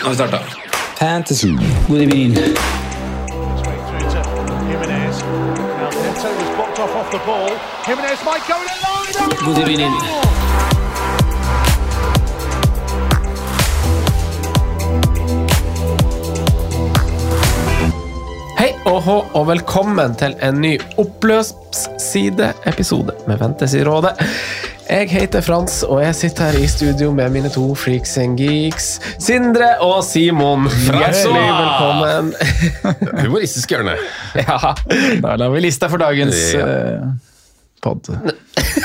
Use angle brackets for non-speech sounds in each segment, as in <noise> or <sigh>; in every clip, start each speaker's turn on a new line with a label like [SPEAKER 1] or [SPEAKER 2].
[SPEAKER 1] Nå har vi starta. Fantasy. God evening. God evening.
[SPEAKER 2] Hei og hå, og velkommen til en ny oppløpsside-episode med Fantasyrådet. Jeg heter Frans, og jeg sitter her i studio med mine to freaks and geeks, Sindre og Simon. Hjertelig velkommen. <laughs>
[SPEAKER 3] Humoristisk hjørne.
[SPEAKER 2] Ja,
[SPEAKER 4] Da lar vi lista for dagens
[SPEAKER 3] Ja.
[SPEAKER 4] uh, pod.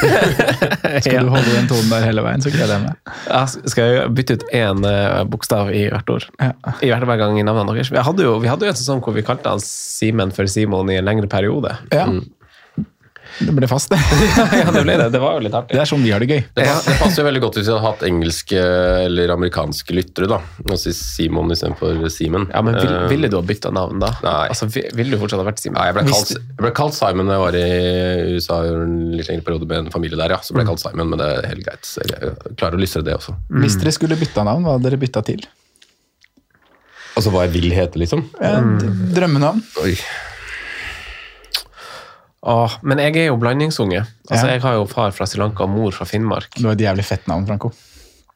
[SPEAKER 4] <laughs> Skal du holde den tonen der hele veien, så gleder jeg meg.
[SPEAKER 2] Ja, skal jeg bytte ut én eh, bokstav i hvert ord?
[SPEAKER 4] Ja.
[SPEAKER 2] I hvert hver gang i navnet deres. Vi hadde jo, vi hadde jo en sesong hvor vi kalte han Simen for Simon i en lengre periode.
[SPEAKER 4] Ja. Det ble fast, det. <laughs>
[SPEAKER 2] ja, det ble det. Det var jo litt artig.
[SPEAKER 4] Det er sånn vi har det gøy.
[SPEAKER 3] Det, pas- det passer jo veldig godt hvis vi hadde hatt engelske eller amerikanske lyttere. da. Å si Simon istedenfor Simen.
[SPEAKER 2] Ja, men vil,
[SPEAKER 3] Eh,
[SPEAKER 2] Ville du ha bytta navn da?
[SPEAKER 3] Nei.
[SPEAKER 2] Altså, Ville du fortsatt ha vært Simen?
[SPEAKER 3] Nei, jeg ble, kalt, jeg ble kalt Simon da jeg var i USA i en litt lengre periode med en familie der. ja. Så ble jeg kalt Simon, men det er helt greit. Så Jeg klarer å lystre det også.
[SPEAKER 4] Hvis dere skulle bytta navn, hva hadde dere bytta til?
[SPEAKER 3] Altså hva jeg vil hete, liksom.
[SPEAKER 4] Ja, Drømmenavn?
[SPEAKER 3] Oi.
[SPEAKER 2] Åh, men jeg er jo blandingsunge. Altså,
[SPEAKER 4] Ja.
[SPEAKER 2] Jeg har jo far fra Sri Lanka og mor fra Finnmark.
[SPEAKER 4] Det var et jævlig fett navn, Franco.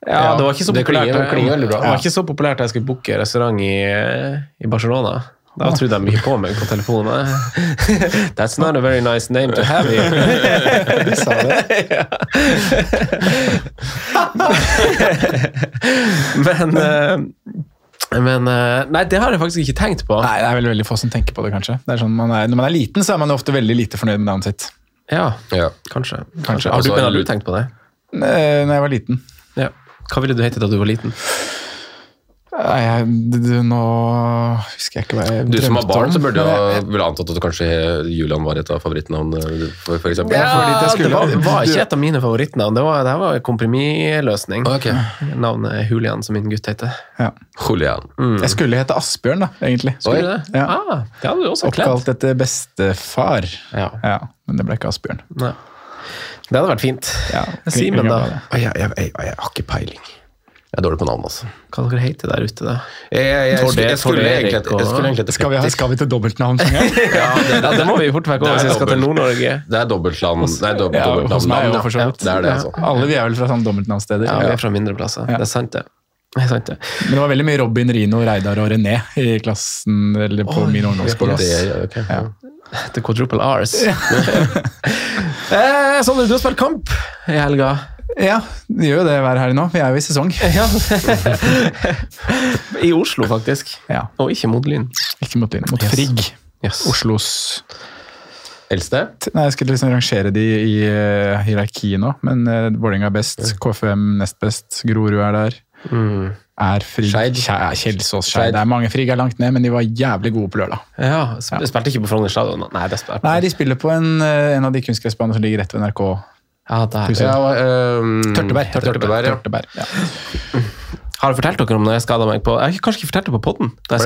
[SPEAKER 2] Ja, Det var ikke så
[SPEAKER 3] det
[SPEAKER 2] populært
[SPEAKER 3] klinger- klinger veldig bra.
[SPEAKER 2] Det var ikke så populært da jeg skulle booke restaurant i, i Barcelona. Da trodde de mye på meg på telefonen. <laughs> That's not a very nice name to have here. <laughs>
[SPEAKER 4] De sa det. <laughs>
[SPEAKER 2] Men, eh, men eh, Nei, det har jeg faktisk ikke tenkt på.
[SPEAKER 4] Nei, det er veldig, veldig få som tenker på det, kanskje. Det er sånn, man er, når man er liten, så er man ofte veldig lite fornøyd med navnet sitt.
[SPEAKER 2] Ja,
[SPEAKER 3] Ja.
[SPEAKER 2] kanskje.
[SPEAKER 4] Kanskje.
[SPEAKER 2] kanskje. Har du,
[SPEAKER 3] Altså,
[SPEAKER 2] har du tenkt på det?
[SPEAKER 4] Når jeg var liten.
[SPEAKER 2] Ja. Hva ville du hete da du var liten?
[SPEAKER 4] Nei, nå husker jeg ikke hva jeg drømte
[SPEAKER 3] Du som har barn,
[SPEAKER 4] om,
[SPEAKER 3] så burde du
[SPEAKER 4] jeg-
[SPEAKER 3] vel antatt at kanskje Julian var et av favorittnavnene, for, for eksempel.
[SPEAKER 4] Ja, det
[SPEAKER 2] det var, var ikke et av mine favorittnavn. Det var, det var en kompromissløsning.
[SPEAKER 3] Okay.
[SPEAKER 2] Navnet Julian, som min gutt heter.
[SPEAKER 4] Ja.
[SPEAKER 3] Julian.
[SPEAKER 4] Jeg skulle hete Asbjørn, da, egentlig.
[SPEAKER 2] Skulle du det?
[SPEAKER 4] Ja.
[SPEAKER 2] Ah, det hadde du også kledd.
[SPEAKER 4] Oppkalt etter bestefar.
[SPEAKER 2] Ja.
[SPEAKER 4] Ja, men det ble ikke Asbjørn.
[SPEAKER 2] Nei. Det hadde vært fint.
[SPEAKER 4] Ja,
[SPEAKER 2] Simen, da?
[SPEAKER 3] Jeg, jeg, jeg, jeg har ikke peiling. Jeg er dårlig på navn, altså.
[SPEAKER 2] Hva dere heter der ute, da?
[SPEAKER 3] Jeg, jeg, jeg,
[SPEAKER 2] Tord-
[SPEAKER 3] skulle- jeg, skulle egentlig egentlig
[SPEAKER 4] Skal vi, ha, skal vi til dobbeltnavn? <laughs> ja?
[SPEAKER 3] Det,
[SPEAKER 2] Ja, det må vi fort vekk over
[SPEAKER 3] Det er
[SPEAKER 2] hvis vi skal til. Nord-Norge.
[SPEAKER 3] Det er dobbeltland. Nei, dobbelt,
[SPEAKER 4] Ja,
[SPEAKER 3] dobbeltnavn.
[SPEAKER 4] hos meg òg, for så vidt.
[SPEAKER 3] Det altså.
[SPEAKER 4] Alle vi er vel fra sånne dobbeltnavnsteder.
[SPEAKER 2] Ja, vi er fra mindre plasser.
[SPEAKER 4] Ja.
[SPEAKER 2] Det er sant, det. Det er sant, det.
[SPEAKER 4] Men det var veldig mye Robin, Rino, Reidar og René i klassen eller på min ungdomsskole. ass.
[SPEAKER 3] Det, ok.
[SPEAKER 4] Ja.
[SPEAKER 2] The quadruple R's. <laughs> <laughs> eh, Sondre, du har spilt kamp i helga.
[SPEAKER 4] Ja, det gjør jo det hver helg nå. Vi er jo i sesong. <laughs>
[SPEAKER 2] Ja. I Oslo, faktisk.
[SPEAKER 4] Ja,
[SPEAKER 2] Og ikke mot Lyn.
[SPEAKER 4] Ikke mot Lyn, mot
[SPEAKER 2] Yes.
[SPEAKER 4] Frigg.
[SPEAKER 2] Yes.
[SPEAKER 4] Oslos
[SPEAKER 3] Eldste?
[SPEAKER 4] Nei, Jeg skulle liksom rangere de i uh, hierarkiet nå, men uh, Vålerenga er best, KFM nest best, Grorud er der.
[SPEAKER 2] Mm.
[SPEAKER 4] Er Frigg
[SPEAKER 3] Skeid.
[SPEAKER 4] Kjelsås,
[SPEAKER 3] Skeid.
[SPEAKER 4] Det er mange Frigg er langt ned, men de var jævlig gode på lørdag.
[SPEAKER 2] Ja, sp Spilte ikke på Frogner stadion? Nei,
[SPEAKER 4] Nei, de spiller på en, uh, en av de kunstgressbanene som ligger rett ved NRK.
[SPEAKER 2] Ja, der.
[SPEAKER 3] Ja,
[SPEAKER 4] du?
[SPEAKER 3] um,
[SPEAKER 4] tørtebær. Tørtebær,
[SPEAKER 3] tørtebær, ja.
[SPEAKER 4] tørtebær ja.
[SPEAKER 2] Har jeg fortalt dere om når jeg skada meg på Jeg har kanskje ikke fortalt det på podden. Da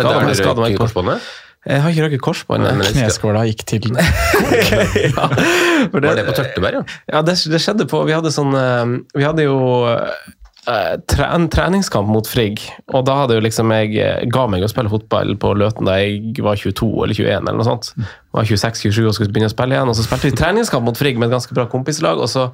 [SPEAKER 2] jeg har ikke røket korsbåndet.
[SPEAKER 4] Kneskåla gikk til <laughs>
[SPEAKER 2] ja, det,
[SPEAKER 3] Var det på Tørteberg, ja?
[SPEAKER 2] Ja, det, det skjedde på Vi hadde sånn eh, Vi hadde jo en treningskamp mot Frigg, og da hadde jo liksom jeg eh, ga meg å spille fotball på Løten da jeg var 22 eller 21 eller noe sånt. Var 26-27 og skulle begynne å spille igjen, og så spilte vi treningskamp mot Frigg med et ganske bra kompislag, og så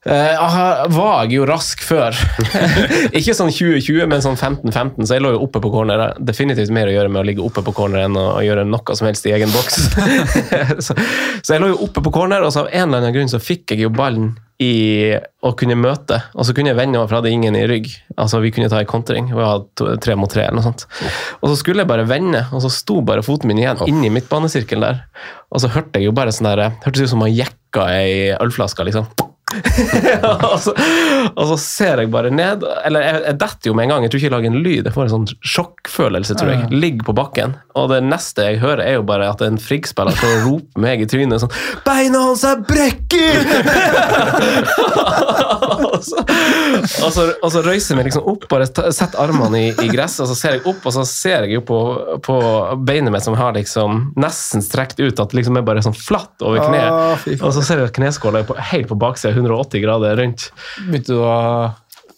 [SPEAKER 2] Eh, var jeg jo rask før. <laughs> ikke sånn 2020, men sånn 15-15, så jeg lå jo oppe på corner. Er Definitivt mer å gjøre med å ligge oppe på corner enn å gjøre noe som helst i egen boks. <laughs> så, så jeg lå jo oppe på corner, og så av en eller annen grunn så fikk jeg jo ballen i å kunne møte, og så kunne jeg vende over, for jeg hadde ingen i rygg. Altså, Vi kunne ta en kontring. Vi hadde tre mot tre eller noe sånt. Og så skulle jeg bare vende, og så sto bare foten min igjen inni midtbanesirkelen der. Og så hørte jeg jo bare sånn der Hørtes ut som man jekka ei ølflaske, liksom. <laughs> og, så, og så ser jeg bare ned Eller jeg, jeg detter jo med en gang. Jeg tror ikke jeg lager en lyd. Jeg får en sånn sjokkfølelse, tror jeg. Ligger på bakken. Og det neste jeg hører, er jo bare at en Frigg-spiller står og roper meg i trynet sånn Beina hans er brekker! <laughs> og, så, og, så, og så røyser jeg meg liksom opp, bare setter armene i, i gresset, og så ser jeg opp, og så ser jeg jo på, på beinet mitt som har liksom nesten strekt ut, at liksom er bare sånn flatt over kneet. Og så ser jeg at kneskåla er på, helt på baksida, 180 grader rundt.
[SPEAKER 4] Begynte du å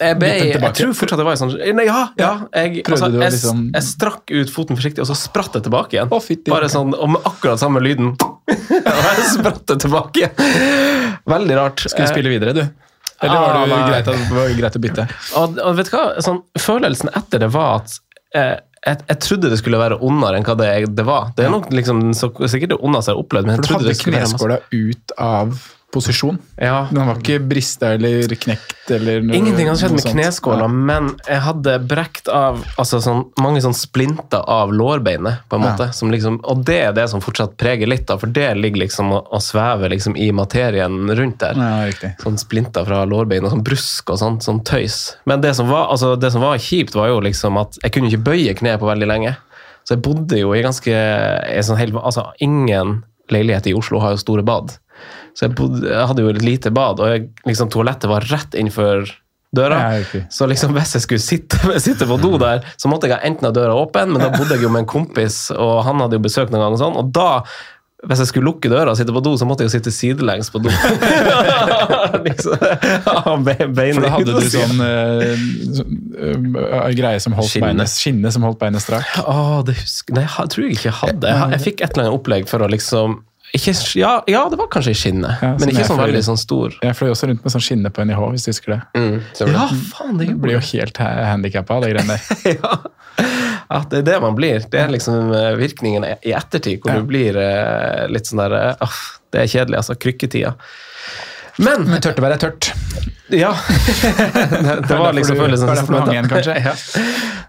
[SPEAKER 2] Jeg, ble,
[SPEAKER 4] den
[SPEAKER 2] jeg tror fortsatt det var en sånn Nei, ja! ja jeg, altså, jeg,
[SPEAKER 4] liksom-
[SPEAKER 2] jeg strakk ut foten forsiktig, og så spratt jeg tilbake igjen. Bare sånn, Og med akkurat samme lyden. <laughs> og jeg spratt det tilbake. Veldig rart.
[SPEAKER 4] skulle spille videre, du? Eller var
[SPEAKER 2] Ah,
[SPEAKER 4] det greit, var greit å bytte?
[SPEAKER 2] Og, og vet du hva? Sånn, følelsen etter det var at eh, jeg, jeg trodde det skulle være ondere enn hva det, det var. Det er nok liksom, så, sikkert det ondeste jeg har opplevd. Men jeg
[SPEAKER 4] For du
[SPEAKER 2] trodde
[SPEAKER 4] hadde kneskåla ut av posisjon.
[SPEAKER 2] Ja.
[SPEAKER 4] Den var ikke brista eller knekt eller noe
[SPEAKER 2] Ingenting hadde skjedd med
[SPEAKER 4] kneskåla,
[SPEAKER 2] kneskåla, men jeg hadde brekt av altså sånn, mange sånn splinter av lårbeinet, på en
[SPEAKER 4] Ja.
[SPEAKER 2] måte. Som liksom, og det er det som fortsatt preger litt, da, for det ligger liksom og, og svever liksom i materien rundt der.
[SPEAKER 4] Ja.
[SPEAKER 2] Sånn splinter fra lårbeinet, sånn brusk og sånn, sånn tøys. Men det som, var, altså, det som var kjipt, var jo liksom at jeg kunne ikke bøye kneet på veldig lenge. Så jeg bodde jo i ganske i sånn hel... altså Ingen leilighet i Oslo har jo store bad. Så jeg, bodde, jeg hadde jo et lite bad, og jeg, liksom, toalettet var rett innenfor døra.
[SPEAKER 4] Nei.
[SPEAKER 2] Så liksom hvis jeg skulle sitte, <laughs> sitte på do der, så måtte jeg enten ha døra åpen, men da bodde jeg jo med en kompis, og han hadde jo besøkt noen gang, og sånn, og da hvis jeg skulle lukke døra og sitte på do, så måtte jeg jo sitte sidelengs på do. <laughs> <laughs> liksom, ha be-
[SPEAKER 4] For da hadde du sånn eh, eh, greie som holdt
[SPEAKER 3] Skinne.
[SPEAKER 4] beinet Skinne som holdt beinet strakt?
[SPEAKER 2] Oh, det husker, nei, jeg tror jeg ikke hadde. Jeg, jeg fikk et eller annet opplegg for å liksom ikke, ja, ja, det var kanskje i skinnet,
[SPEAKER 4] Ja,
[SPEAKER 2] men ikke sånn
[SPEAKER 4] fløy-
[SPEAKER 2] veldig sånn stor.
[SPEAKER 4] Jeg fløy også rundt med sånn skinne på NIH, hvis du husker det.
[SPEAKER 3] Mm,
[SPEAKER 2] Ja, faen, det
[SPEAKER 4] blir jo helt handikappa av de greiene der. <laughs>
[SPEAKER 2] ja. det er det man blir. Det er liksom eh, virkningen i ettertid, hvor
[SPEAKER 4] Ja.
[SPEAKER 2] du blir eh, litt sånn der ah, Det er kjedelig, altså. Krykketida. Men
[SPEAKER 4] Men tørt å være tørt.
[SPEAKER 2] Ja. <laughs> det, det var liksom følelsen.
[SPEAKER 4] det det hang igjen, kanskje? <laughs>
[SPEAKER 2] ja.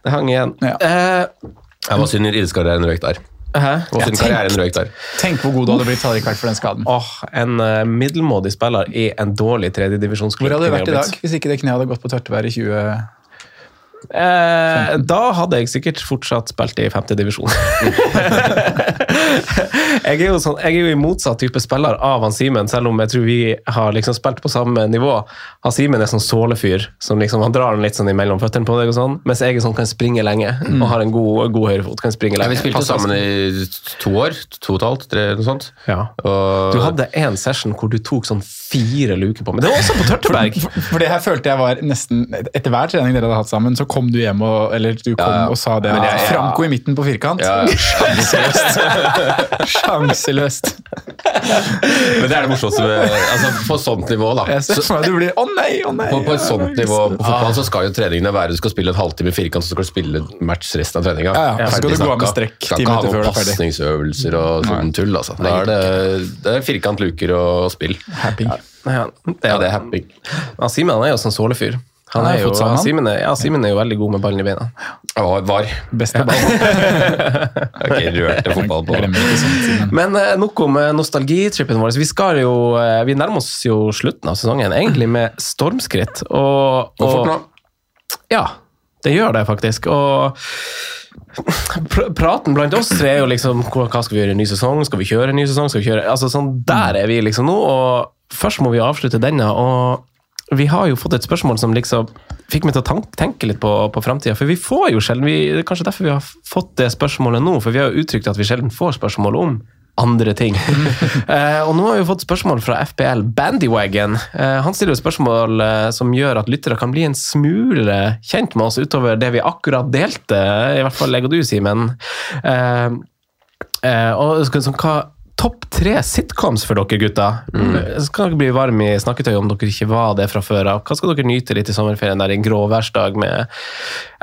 [SPEAKER 2] Det hang igjen.
[SPEAKER 4] Ja.
[SPEAKER 2] Uh,
[SPEAKER 3] Jeg var synd idrettskarrieren røyk der.
[SPEAKER 2] Hæ?
[SPEAKER 3] Hva ja, karrieren røyk der.
[SPEAKER 4] Tenk hvor god du hadde blitt hadde ikke vært for den skaden.
[SPEAKER 2] Åh, en uh, middelmådig spiller i en dårlig tredjedivisjonsklubb.
[SPEAKER 4] Hvor hadde du vært i dag hvis ikke det kneet hadde gått på tørtevær i 20...
[SPEAKER 2] Eh, da hadde jeg sikkert fortsatt spilt i femte divisjon. <laughs> <laughs> jeg, er jo sånn, jeg er jo i motsatt type spiller av han Simen, selv om jeg tror vi har liksom spilt på samme nivå. Han Simen er sånn sålefyr, som liksom, han drar den litt sånn imellom føttene på deg, og sånn, mens jeg er sånn kan springe lenge og har en god, god høyrefot. kan springe
[SPEAKER 3] Ja, vi spilte sammen i to år. To og et halvt, tre, noe sånt.
[SPEAKER 2] Ja.
[SPEAKER 3] Og
[SPEAKER 2] Du hadde en session hvor du tok sånn fire luker på meg. Det var også på Tørteberg!
[SPEAKER 4] For, for det her følte jeg var nesten Etter hver trening dere hadde hatt sammen, så kom du hjem og Eller du kom
[SPEAKER 3] Ja,
[SPEAKER 4] og sa det.
[SPEAKER 3] Jeg-
[SPEAKER 4] Franco i midten på firkant.
[SPEAKER 3] Ja, ja. <laughs> <laughs>
[SPEAKER 4] Sjanseløst.
[SPEAKER 3] Men det er det morsomste med altså, På sånt nivå, da.
[SPEAKER 4] Jeg ser
[SPEAKER 3] Så,
[SPEAKER 4] for meg du blir Å nei, å nei!
[SPEAKER 3] på, på et sånt nivå på fotball så skal jo treningene være du skal spille en halvtime firkant, så skal du spille match resten av treninga.
[SPEAKER 4] Ja, ja, skal du gå av med strekk
[SPEAKER 3] Skal
[SPEAKER 4] ti
[SPEAKER 3] ikke ha noen
[SPEAKER 4] er
[SPEAKER 3] pasningsøvelser og sånn tull. Altså. Da er det, det er firkant, luker og spill.
[SPEAKER 4] Happy.
[SPEAKER 2] Ja, det
[SPEAKER 3] Ja, det er happy.
[SPEAKER 2] Ja, Simen er jo sånn sålefyr. Han
[SPEAKER 4] er
[SPEAKER 2] jo. Simen er, ja, Simen er jo veldig god med ballen i beina.
[SPEAKER 3] Og var.
[SPEAKER 4] Beste ball. <laughs>
[SPEAKER 3] Ok, rørte fotball på.
[SPEAKER 2] Men eh, nok om eh, nostalgitrippen vår. Vi skal jo, eh, vi nærmer oss jo slutten av sesongen, egentlig med stormskritt. Og, og ja, det gjør det faktisk. Og pr praten blant oss tre er jo liksom hva hva skal vi gjøre i ny sesong? Skal vi kjøre en ny sesong? Skal vi kjøre, altså sånn, Der er vi liksom nå, og først må vi avslutte denne. og vi har jo fått et spørsmål som liksom fikk meg til å tenke litt på, på framtida. For vi får jo sjelden vi, Det er kanskje derfor vi har fått det spørsmålet nå, for vi har jo uttrykt at vi sjelden får spørsmål om andre ting. uh, <laughs> og nå har vi fått spørsmål fra FPL Bandywagon. Uh, han stiller jo spørsmål uh, som gjør at lyttere kan bli en smule kjent med oss utover det vi akkurat delte, i hvert fall jeg og du, Simen. Og som hva topp tre sitcoms for dere gutter. Mm. skal dere bli varm i snakketøyet om dere ikke var det fra før av. Hva skal dere nyte litt i sommerferien der i en gråværsdag med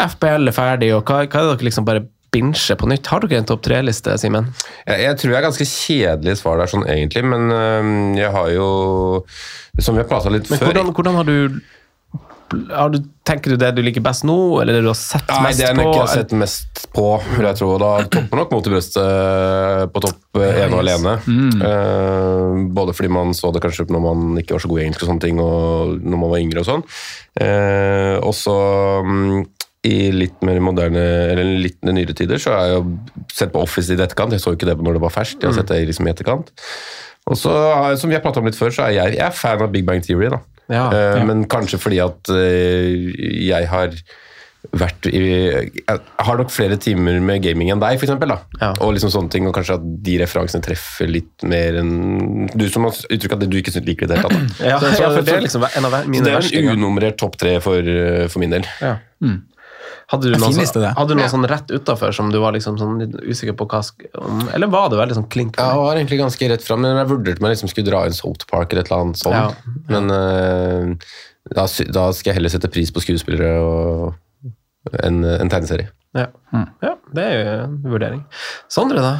[SPEAKER 2] FPL er ferdig, og hva, hva er det dere liksom bare binsjer på nytt? Har dere en topp tre-liste, Simen?
[SPEAKER 3] Jeg, jeg tror jeg er ganske kjedelig svar der, sånn egentlig, men øh, jeg har jo Som vi har prata litt
[SPEAKER 2] Men
[SPEAKER 3] før
[SPEAKER 2] hvordan, hvordan har du har du, Tenker du det du liker best nå, eller det du har sett
[SPEAKER 3] Nei,
[SPEAKER 2] mest
[SPEAKER 3] det er
[SPEAKER 2] på?
[SPEAKER 3] nok jeg har sett mest på, vil jeg tro. Da topper nok mot i brøstet eh, på topp eh, ene og alene. Eh, både fordi man så det kanskje når man ikke var så god i engelsk og sånne ting, og når man var yngre og sånn. Eh, også mm, i litt mer moderne, eller litt nyere tider, så har jeg jo sett på Office i etterkant. Jeg så jo ikke det når det var ferskt, jeg har sett det liksom i etterkant. Og så, som vi har pratet om litt før, så er jeg, jeg er fan av Big Bang Theory. da.
[SPEAKER 2] Ja,
[SPEAKER 3] Eh,
[SPEAKER 2] ja.
[SPEAKER 3] Men kanskje fordi at eh, jeg har vært i Jeg har nok flere timer med gaming enn deg, eksempel.
[SPEAKER 2] Ja.
[SPEAKER 3] Og liksom sånne ting, og kanskje at de referansene treffer litt mer enn Du som har uttrykt at du ikke liker det i det hele tatt.
[SPEAKER 2] Ja,
[SPEAKER 3] Så- så-
[SPEAKER 2] ja, for det er liksom en av
[SPEAKER 3] så det er en unummerert topp tre for, eh, for min del.
[SPEAKER 2] Ja. Hadde du noe,
[SPEAKER 4] så,
[SPEAKER 2] sånn, hadde du noe sånn rett utafor som du var liksom sånn litt usikker på hva om, Eller var det veldig sånn klink?
[SPEAKER 3] Ja, jeg var egentlig ganske rett fram, men jeg vurderte meg liksom skulle dra inn Salt Park eller et eller annet sånt.
[SPEAKER 2] Ja.
[SPEAKER 3] Men uh, da, da skal jeg heller sette pris på skuespillere og en, en tegneserie.
[SPEAKER 2] Ja. ja, det er jo en vurdering. Sondre, da?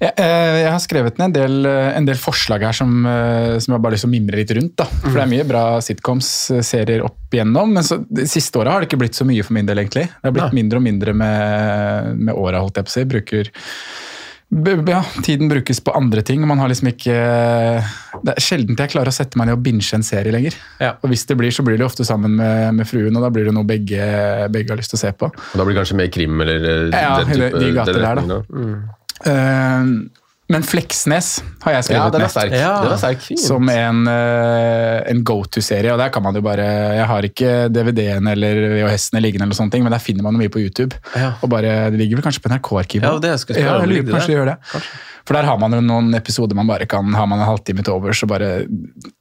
[SPEAKER 4] Jeg, eh, jeg har skrevet ned en del, eh, en del forslag her som, eh, som jeg bare har lyst til å mimre litt rundt. Da. For det er mye bra sitcoms-serier opp igjennom, men så, de siste åra har det ikke blitt så mye for min del, egentlig. Det har blitt
[SPEAKER 2] Nei.
[SPEAKER 4] mindre og mindre med, med åra, holdt jeg på å si. Bruker ja, Tiden brukes på andre ting. man har liksom ikke Det er sjelden jeg klarer å sette meg ned og binge en serie lenger.
[SPEAKER 2] Ja.
[SPEAKER 4] Og hvis det blir, så blir det ofte sammen med, med fruen, og da blir det noe begge, begge har lyst til å se på.
[SPEAKER 3] Og da blir det kanskje mer krim eller eh,
[SPEAKER 4] Ja,
[SPEAKER 3] den type,
[SPEAKER 4] de- de gater der, da.
[SPEAKER 3] Mm.
[SPEAKER 4] Eh, men Fleksnes har jeg skrevet
[SPEAKER 3] Ja, den
[SPEAKER 4] ned.
[SPEAKER 3] er sterk.
[SPEAKER 2] Ja.
[SPEAKER 3] Den er sterk.
[SPEAKER 4] Som en, eh, en go-to-serie. og der kan man jo bare, Jeg har ikke DVD-en eller VHS-ene liggende, eller sånne ting, men der finner man mye på YouTube.
[SPEAKER 2] Ja.
[SPEAKER 4] og bare, Det ligger vel kanskje på NRK-arkivet?
[SPEAKER 2] Ja, det jeg skulle spørre
[SPEAKER 4] ja, jeg lurer kanskje
[SPEAKER 2] det
[SPEAKER 4] det gjør det. For der har man jo noen episoder man bare kan Har man en halvtime til overs og bare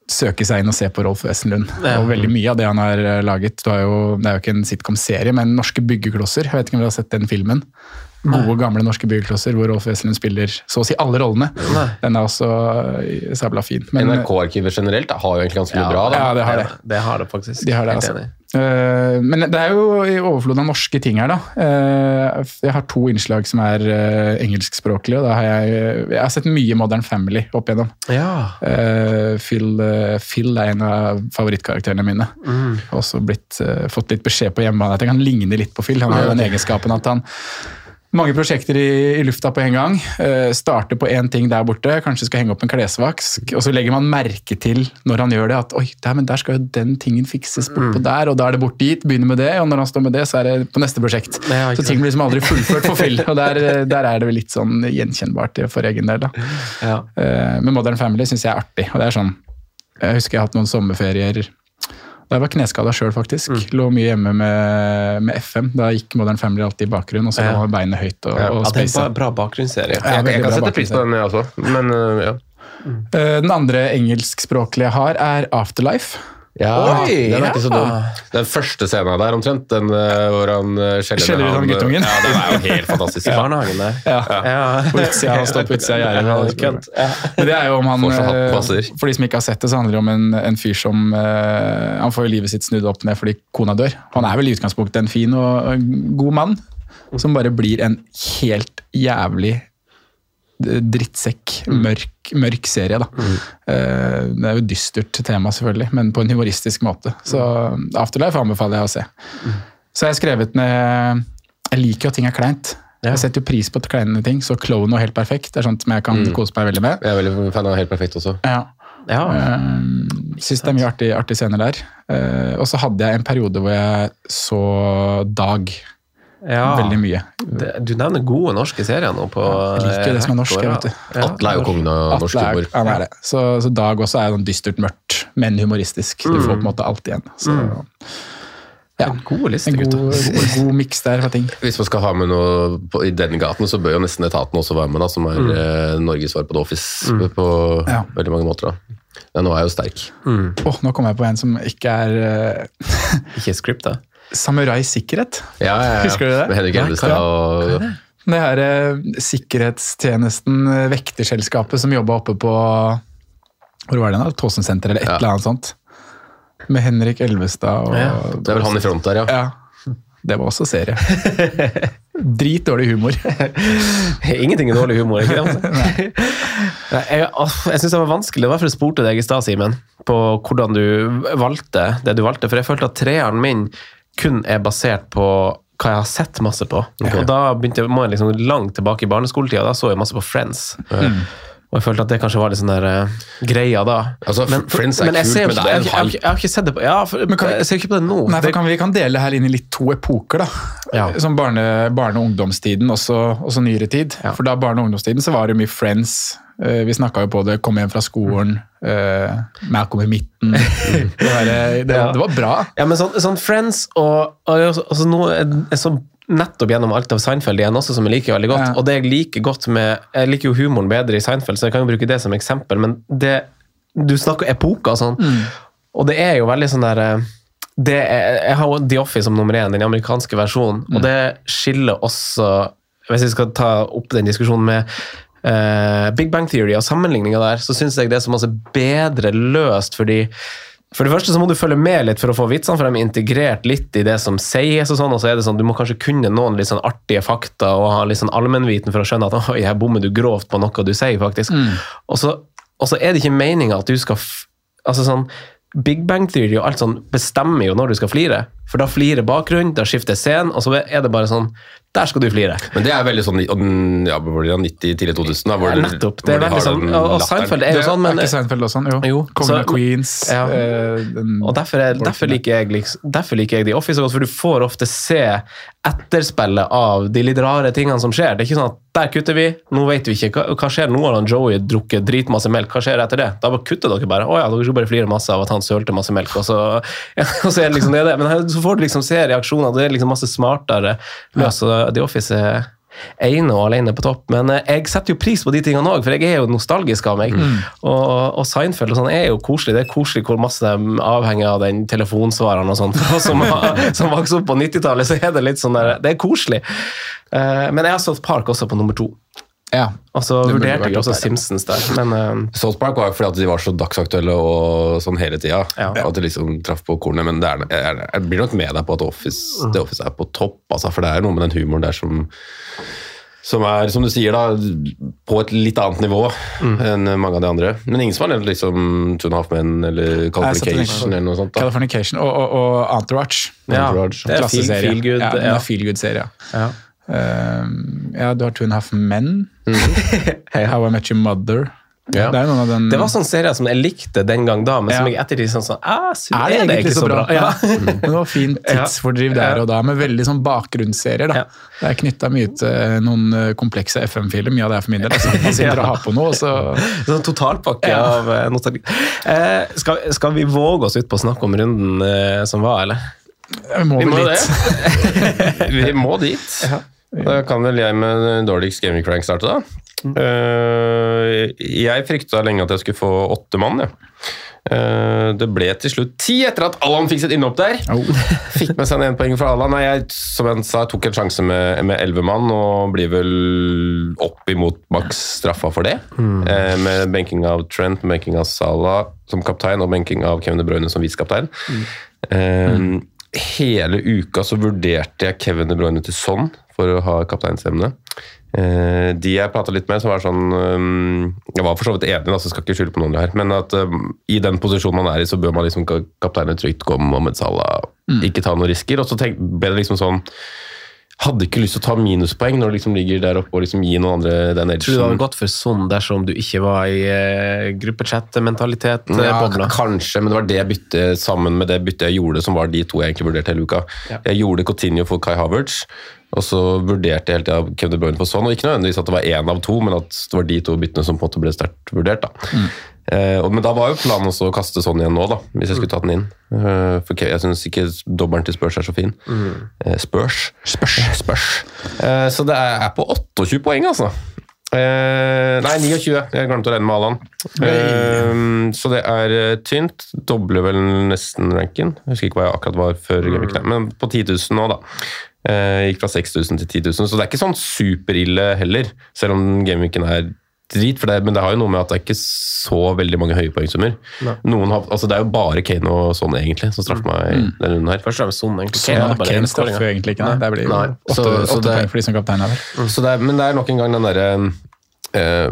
[SPEAKER 4] søke seg inn og se på Rolf Wesenlund.
[SPEAKER 2] Ja.
[SPEAKER 4] Og veldig mye av det han har eh, laget. Du har jo, det er jo ikke en sitcom-serie, men Norske byggeklosser. Jeg vet ikke om dere har sett den filmen? Gode, gamle norske byggeklosser hvor Rolf Wesenlund spiller så å si alle rollene.
[SPEAKER 2] Nei.
[SPEAKER 4] Den er også eh, sabla fin.
[SPEAKER 3] NRK-arkivet generelt da, har jo egentlig ganske mye bra. Da.
[SPEAKER 4] ja, det har det.
[SPEAKER 2] Det har det faktisk.
[SPEAKER 4] De har det, altså. Eh, men det er jo i overflod av norske ting her, da. Eh, jeg har to innslag som er uh, engelskspråklige. og da har jeg, jeg har sett mye Modern Family opp igjennom.
[SPEAKER 2] Ja.
[SPEAKER 4] Eh, Phil, Phil er en av favorittkarakterene mine.
[SPEAKER 2] Mm.
[SPEAKER 4] Også blitt, fått litt beskjed på hjemmebane at jeg kan ligne litt på Phil. Han har jo den egenskapen at han mange prosjekter i, i lufta på en gang. Uh, starter på én ting der borte, kanskje skal henge opp en klesvask. Og så legger man merke til når han gjør det, at oi, der, men der skal jo den tingen fikses bortpå der, og da er det bort dit. Begynner med det, og når han står med det, så er det på neste prosjekt. Så ting blir liksom aldri fullført for Phil, <laughs> og der, eh, der er det vel litt sånn gjenkjennbart for egen del. da.
[SPEAKER 2] Ja.
[SPEAKER 4] Eh, Men Modern Family syns jeg er artig. og det er sånn, Jeg husker jeg har hatt noen sommerferier da jeg var kneskada sjøl, faktisk.
[SPEAKER 2] Mm.
[SPEAKER 4] Lå mye hjemme med, med FM. Da gikk Modern Family alltid i bakgrunnen, og så lå beinet høyt og,
[SPEAKER 3] Ja.
[SPEAKER 4] og
[SPEAKER 2] Ja, det er en bra bakgrunnsserie.
[SPEAKER 4] Ja,
[SPEAKER 3] Jeg, jeg kan sette pris på den, jeg også. Men øh, ja.
[SPEAKER 4] Mm. Den andre engelskspråklige jeg har, er Afterlife.
[SPEAKER 3] Ja,
[SPEAKER 2] Oi,
[SPEAKER 3] den er ikke så dum. Den første scenen der omtrent, den øh, hvor han øh, skjeller,
[SPEAKER 4] ut han guttungen.
[SPEAKER 3] Ja, den er jo helt <laughs> fantastisk.
[SPEAKER 2] I barnehagen der.
[SPEAKER 4] Ja.
[SPEAKER 2] Ja.
[SPEAKER 4] På utsida, <laughs> han står på utsida av gjerdet. Men det er jo om han, eh. For de som ikke har sett det, så handler det om en, en fyr som uh, Han får jo livet sitt snudd opp ned fordi kona dør. Han er vel i utgangspunktet en fin og og god mann, som bare blir en helt jævlig eh, drittsekk, mørk, mørk serie. da. Mm. Det er jo et dystert tema, selvfølgelig, men på en humoristisk måte. Så Afterlife anbefaler jeg å se. Så jeg har skrevet ned Jeg liker jo at ting er kleint. Jeg setter jo pris på kleine ting, så Clone og Helt perfekt det er sånt som jeg kan kose meg veldig med.
[SPEAKER 3] Jeg er veldig fan av Helt perfekt også.
[SPEAKER 4] Ja.
[SPEAKER 2] Ja.
[SPEAKER 4] Uh, Syns det er mye artig, artig scener der. Uh, og så hadde jeg en periode hvor jeg så Dag
[SPEAKER 2] Ja.
[SPEAKER 4] veldig mye.
[SPEAKER 2] Det, du nevner gode norske serier nå på
[SPEAKER 4] Jeg liker det som er norsk, vet du.
[SPEAKER 2] Ja.
[SPEAKER 3] Atle er jo kongen av norsk
[SPEAKER 4] er,
[SPEAKER 3] humor.
[SPEAKER 4] han er det. Så, så Dag også er sånn dystert mørkt, men humoristisk. Du får på en måte alt igjen. Så, ja.
[SPEAKER 2] Gode lister,
[SPEAKER 4] En god,
[SPEAKER 2] god,
[SPEAKER 4] god miks der for ting.
[SPEAKER 3] Hvis man skal ha med noe på, i den gaten, så bør jo nesten etaten også være med, da, som er
[SPEAKER 2] Mm.
[SPEAKER 3] eh, Norges svar på The Office på
[SPEAKER 4] Ja.
[SPEAKER 3] veldig mange måter. da. Ja, nå er jeg jo sterk.
[SPEAKER 4] Åh, nå kom jeg på en som ikke er eh, <laughs>
[SPEAKER 2] Ikke scripta.
[SPEAKER 4] Samurai sikkerhet.
[SPEAKER 3] Ja, ja, ja.
[SPEAKER 4] Husker du det?
[SPEAKER 3] Med Henrik
[SPEAKER 2] Elvestad
[SPEAKER 3] og
[SPEAKER 4] Det her eh, sikkerhetstjenesten, eh, vekterselskapet som jobba oppe på Hvor var det da? Tåsensenteret eller et
[SPEAKER 3] Ja.
[SPEAKER 4] eller annet sånt. Med Henrik Elvestad og
[SPEAKER 2] Ja,
[SPEAKER 3] Det er vel han i front der, ja.
[SPEAKER 4] Ja. Det var også serie. Dritdårlig humor. <laughs>
[SPEAKER 2] Ingenting er dårlig humor, ikke det? <laughs> Altså? Nei, jeg jeg syns det var vanskelig, det var derfor jeg spurte deg i stad, Simen, på hvordan du valgte det du valgte. For jeg følte at treeren min kun er basert på hva jeg har sett masse på. Og da begynte jeg, må jeg liksom langt tilbake i barneskoletida, da så jeg masse på Friends. Og jeg følte at det kanskje var litt sånn der uh, greia da.
[SPEAKER 3] Altså, Friends er
[SPEAKER 2] men
[SPEAKER 3] kult,
[SPEAKER 2] ser jo
[SPEAKER 3] men det er en
[SPEAKER 2] halv. jeg, har ikke sett det på Ja, for,
[SPEAKER 4] kan
[SPEAKER 2] jeg ser ikke på det nå.
[SPEAKER 4] Nei, for kan Vi kan dele her inn i litt to epoker. da.
[SPEAKER 2] Ja.
[SPEAKER 4] Som barne, barne- og ungdomstiden, og så nyere tid.
[SPEAKER 2] Ja.
[SPEAKER 4] For da barne- og ungdomstiden så var det mye Friends. Eh, Vi snakka jo på det, kom hjem fra skolen, uh, Malcolm i midten. <laughs> Det var, det,
[SPEAKER 2] Ja.
[SPEAKER 4] det var bra.
[SPEAKER 2] Ja, men sånn, sånn Friends og, og altså, altså, nå er jeg så nettopp gjennom alt av Seinfeld igjen også, som jeg liker veldig godt.
[SPEAKER 4] Ja.
[SPEAKER 2] Og det jeg liker godt med Jeg liker jo humoren bedre i Seinfeld, så jeg kan jo bruke det som eksempel, men det Du snakker epoker og sånn, og det er jo veldig sånn der eh, det er, Jeg har The Office som nummer én, den amerikanske versjonen, og det skiller også Hvis vi skal ta opp den diskusjonen med uh, Big Bang Theory og sammenligninga der, så syns jeg det er så masse bedre løst, fordi for det første så må du følge med litt for å få vitsene, for de er integrert litt i det som sies, og sånn, og så er det sånn, du må kanskje kunne noen litt sånn artige fakta og ha litt sånn allmennviten for å skjønne at oi, her bommer du grovt på noe du sier, faktisk. Og, så, og så er det ikke meninga at du skal Altså sånn Big Bang Theory og alt sånn bestemmer jo når du skal flire. For da flirer bakgrunnen, da skifter scenen, og så er det bare sånn Der skal du flire.
[SPEAKER 3] Men det er veldig sånn og ja, var det, 90, tidlig 2000, da, hvor,
[SPEAKER 2] Ja, nettopp. Det er veldig sånn, og, og. Seinfeld er jo sånn, men
[SPEAKER 4] er ikke Seinfeld også sånn? Jo.
[SPEAKER 2] Jo,
[SPEAKER 4] Kongen av Queens.
[SPEAKER 2] Ja.
[SPEAKER 4] Øh,
[SPEAKER 2] Og derfor, er, derfor, liker jeg, liksom, derfor liker jeg The Office så godt, for du får ofte se etterspillet av de litt rare tingene som skjer. Det er ikke sånn at der kutter vi, nå vet vi ikke. Hva, hva skjer nå har han Joey drukket dritmasse melk? Hva skjer etter det? Da bare kutter dere bare. Å ja, dere skal bare flire masse av at han sølte masse melk, og så, ja, <laughs> og så er det liksom det. det. Men her, så får du liksom se reaksjoner, det er liksom masse smartere løs. Så The Office er ene og alene på topp. Men eh, jeg setter jo pris på de tingene òg, for jeg er jo nostalgisk av meg. Og, og Seinfeld og sånn er jo koselig. Det er koselig hvor masse de avhenger av den telefonsvareren og sånn. <laughs> Som, som vokste opp på 90-tallet, så er det litt sånn der Det er koselig. Eh, men jeg har stått Park også på nummer to.
[SPEAKER 4] Ja.
[SPEAKER 2] Og så vurderte jeg også
[SPEAKER 4] der.
[SPEAKER 2] Simpsons der, men uh,
[SPEAKER 3] South Park var jo fordi at de var så dagsaktuelle og sånn hele tida.
[SPEAKER 2] Ja.
[SPEAKER 3] At de liksom traff på kornet. Men det er, jeg, jeg blir nok med deg på at Office, The Office er på topp. Altså, for det er noe med den humoren der som som er, som du sier, da, på et litt annet nivå enn mange av de andre. Men ingen som har nevnt liksom Two and a Half Men eller Californication eller noe sånt. da.
[SPEAKER 4] Californication og, og, og Entourage.
[SPEAKER 2] ja,
[SPEAKER 3] Entourage.
[SPEAKER 2] det er feel,
[SPEAKER 4] Klasseserie.
[SPEAKER 2] feel good.
[SPEAKER 4] Ja,
[SPEAKER 2] Ja,
[SPEAKER 4] er feel good-serie.
[SPEAKER 2] ja.
[SPEAKER 4] Eh, ja, du har Two and a Half Men. <laughs>
[SPEAKER 2] Hey,
[SPEAKER 4] How I Met Your Mother.
[SPEAKER 3] Ja.
[SPEAKER 4] Det den
[SPEAKER 2] Det var sånne serier som jeg likte den gang da, men som
[SPEAKER 4] Ja.
[SPEAKER 2] jeg ettertid sånn sånn Er det
[SPEAKER 4] Er det egentlig så bra?
[SPEAKER 2] Ja. <laughs>
[SPEAKER 4] Men det var fint tidsfordriv der og da, med veldig sånn bakgrunnsserier. da.
[SPEAKER 2] Ja.
[SPEAKER 4] Det er knytta mye til noen eh, komplekse FM-filer, mye av det er for min del. Altså. Man sitter og har på noe, så <laughs>
[SPEAKER 2] Sånn totalpakke
[SPEAKER 4] Ja.
[SPEAKER 2] av eh, nostalgi. Eh, skal, skal vi våge oss ut på å snakke om runden eh, som var, eller?
[SPEAKER 4] Vi må
[SPEAKER 3] Vi må dit. Vi må dit. Da kan vel jeg med dårligst gaming crank starte, da. Eh, jeg frykta lenge at jeg skulle få åtte mann. Ja. Uh, det ble til slutt ti etter at Allan fikk sitt innhopp der.
[SPEAKER 4] Oh. <laughs>
[SPEAKER 3] Fikk med seg en poeng fra Allan. Nei, jeg, som jeg sa, tok en sjanse med med elleve mann og blir vel opp imot maks straffa for det. Eh, med benking av Trent, benking av Salah som kaptein og benking av Kevin De Bruyne som visekaptein. Mm. Hele uka så vurderte jeg Kevin De Bruyne til sånn for å ha kapteinsemne. Eh, de jeg prata litt med, som var sånn um, Jeg var for så vidt enig, altså skal ikke skylde på noen her, men at um, i den posisjonen man er i, så bør man liksom kapteinen trygt gå med Mohammed Salah, ikke ta noen risker. Og så tenk, ble det liksom sånn Hadde ikke lyst til å ta minuspoeng når du liksom ligger der oppe og liksom gi noen andre den
[SPEAKER 2] Tror du det hadde gått for sånn dersom du ikke var i eh, gruppechat-mentalitet?
[SPEAKER 3] Ja, kanskje, men det var det byttet sammen med det byttet jeg gjorde, som var de to jeg egentlig vurderte hele uka.
[SPEAKER 2] Ja.
[SPEAKER 3] Jeg gjorde Coutinho for Kai Havertz, og så vurderte jeg hele tida Kevin De Bruyne på sånn, og ikke nødvendigvis at det var én av to, men at det var de to byttene som på en måte ble sterkt vurdert. da. Eh, og, men da var jo planen også å kaste sånn igjen nå, da, hvis jeg skulle tatt den inn. Eh, for jeg syns ikke dobbelen til Spurs er så fin. Eh, Spurs. Spørs. spørs. Eh, så det er, på 28 poeng, altså. Eh, nei, 29. Jeg glemte å regne med. Eh, så det er eh, tynt. Dobler vel nesten ranken. Jeg husker ikke hva jeg akkurat var før, Mm. Men på 10 000 nå, da. Eh, gikk fra 6000 til 10 000, så det er ikke sånn superille heller, selv om gameweeken er drit. For det, men det har jo noe med at det er ikke så veldig mange høye poengsummer. Noen har, altså Det er jo bare Kane og sånn egentlig som straffer meg
[SPEAKER 2] Mm.
[SPEAKER 3] denne runden her.
[SPEAKER 2] Først og fremst Son, egentlig. Kane ja, bare
[SPEAKER 4] Kane straffer jo egentlig ikke, nei. Det blir jo åtte,
[SPEAKER 3] så- så
[SPEAKER 4] åtte
[SPEAKER 3] det-
[SPEAKER 4] poeng for de som kaptein er vel.
[SPEAKER 3] Så det er, men det er nok en gang den derre eh,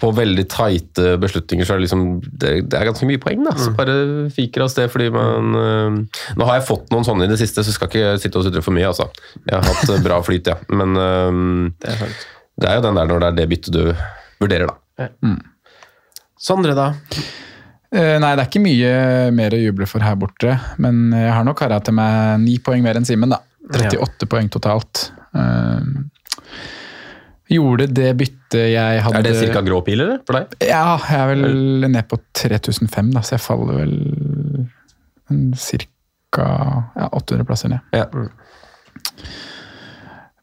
[SPEAKER 3] På veldig tighte beslutninger så er det liksom Det, det er ganske mye poeng, da. Så bare fiker av sted fordi man eh, Nå har jeg fått noen sånne i det siste, så skal ikke sitte og sutre for mye, altså. Jeg har hatt eh, bra flyt, ja. Men eh,
[SPEAKER 2] Det er
[SPEAKER 3] det er jo den der når det er det byttet du vurderer, da.
[SPEAKER 2] Sondre, da?
[SPEAKER 4] Eh, nei, det er ikke mye mer å juble for her borte, men jeg har nok kara til meg ni poeng mer enn Simen, da. 38 poeng totalt. Eh, gjorde det byttet jeg hadde
[SPEAKER 3] Er det ca. grå pil, eller? For deg?
[SPEAKER 4] Ja, jeg er vel ned på 3005, da, så jeg faller vel ca. Ja, 800 plasser ned.
[SPEAKER 3] Ja.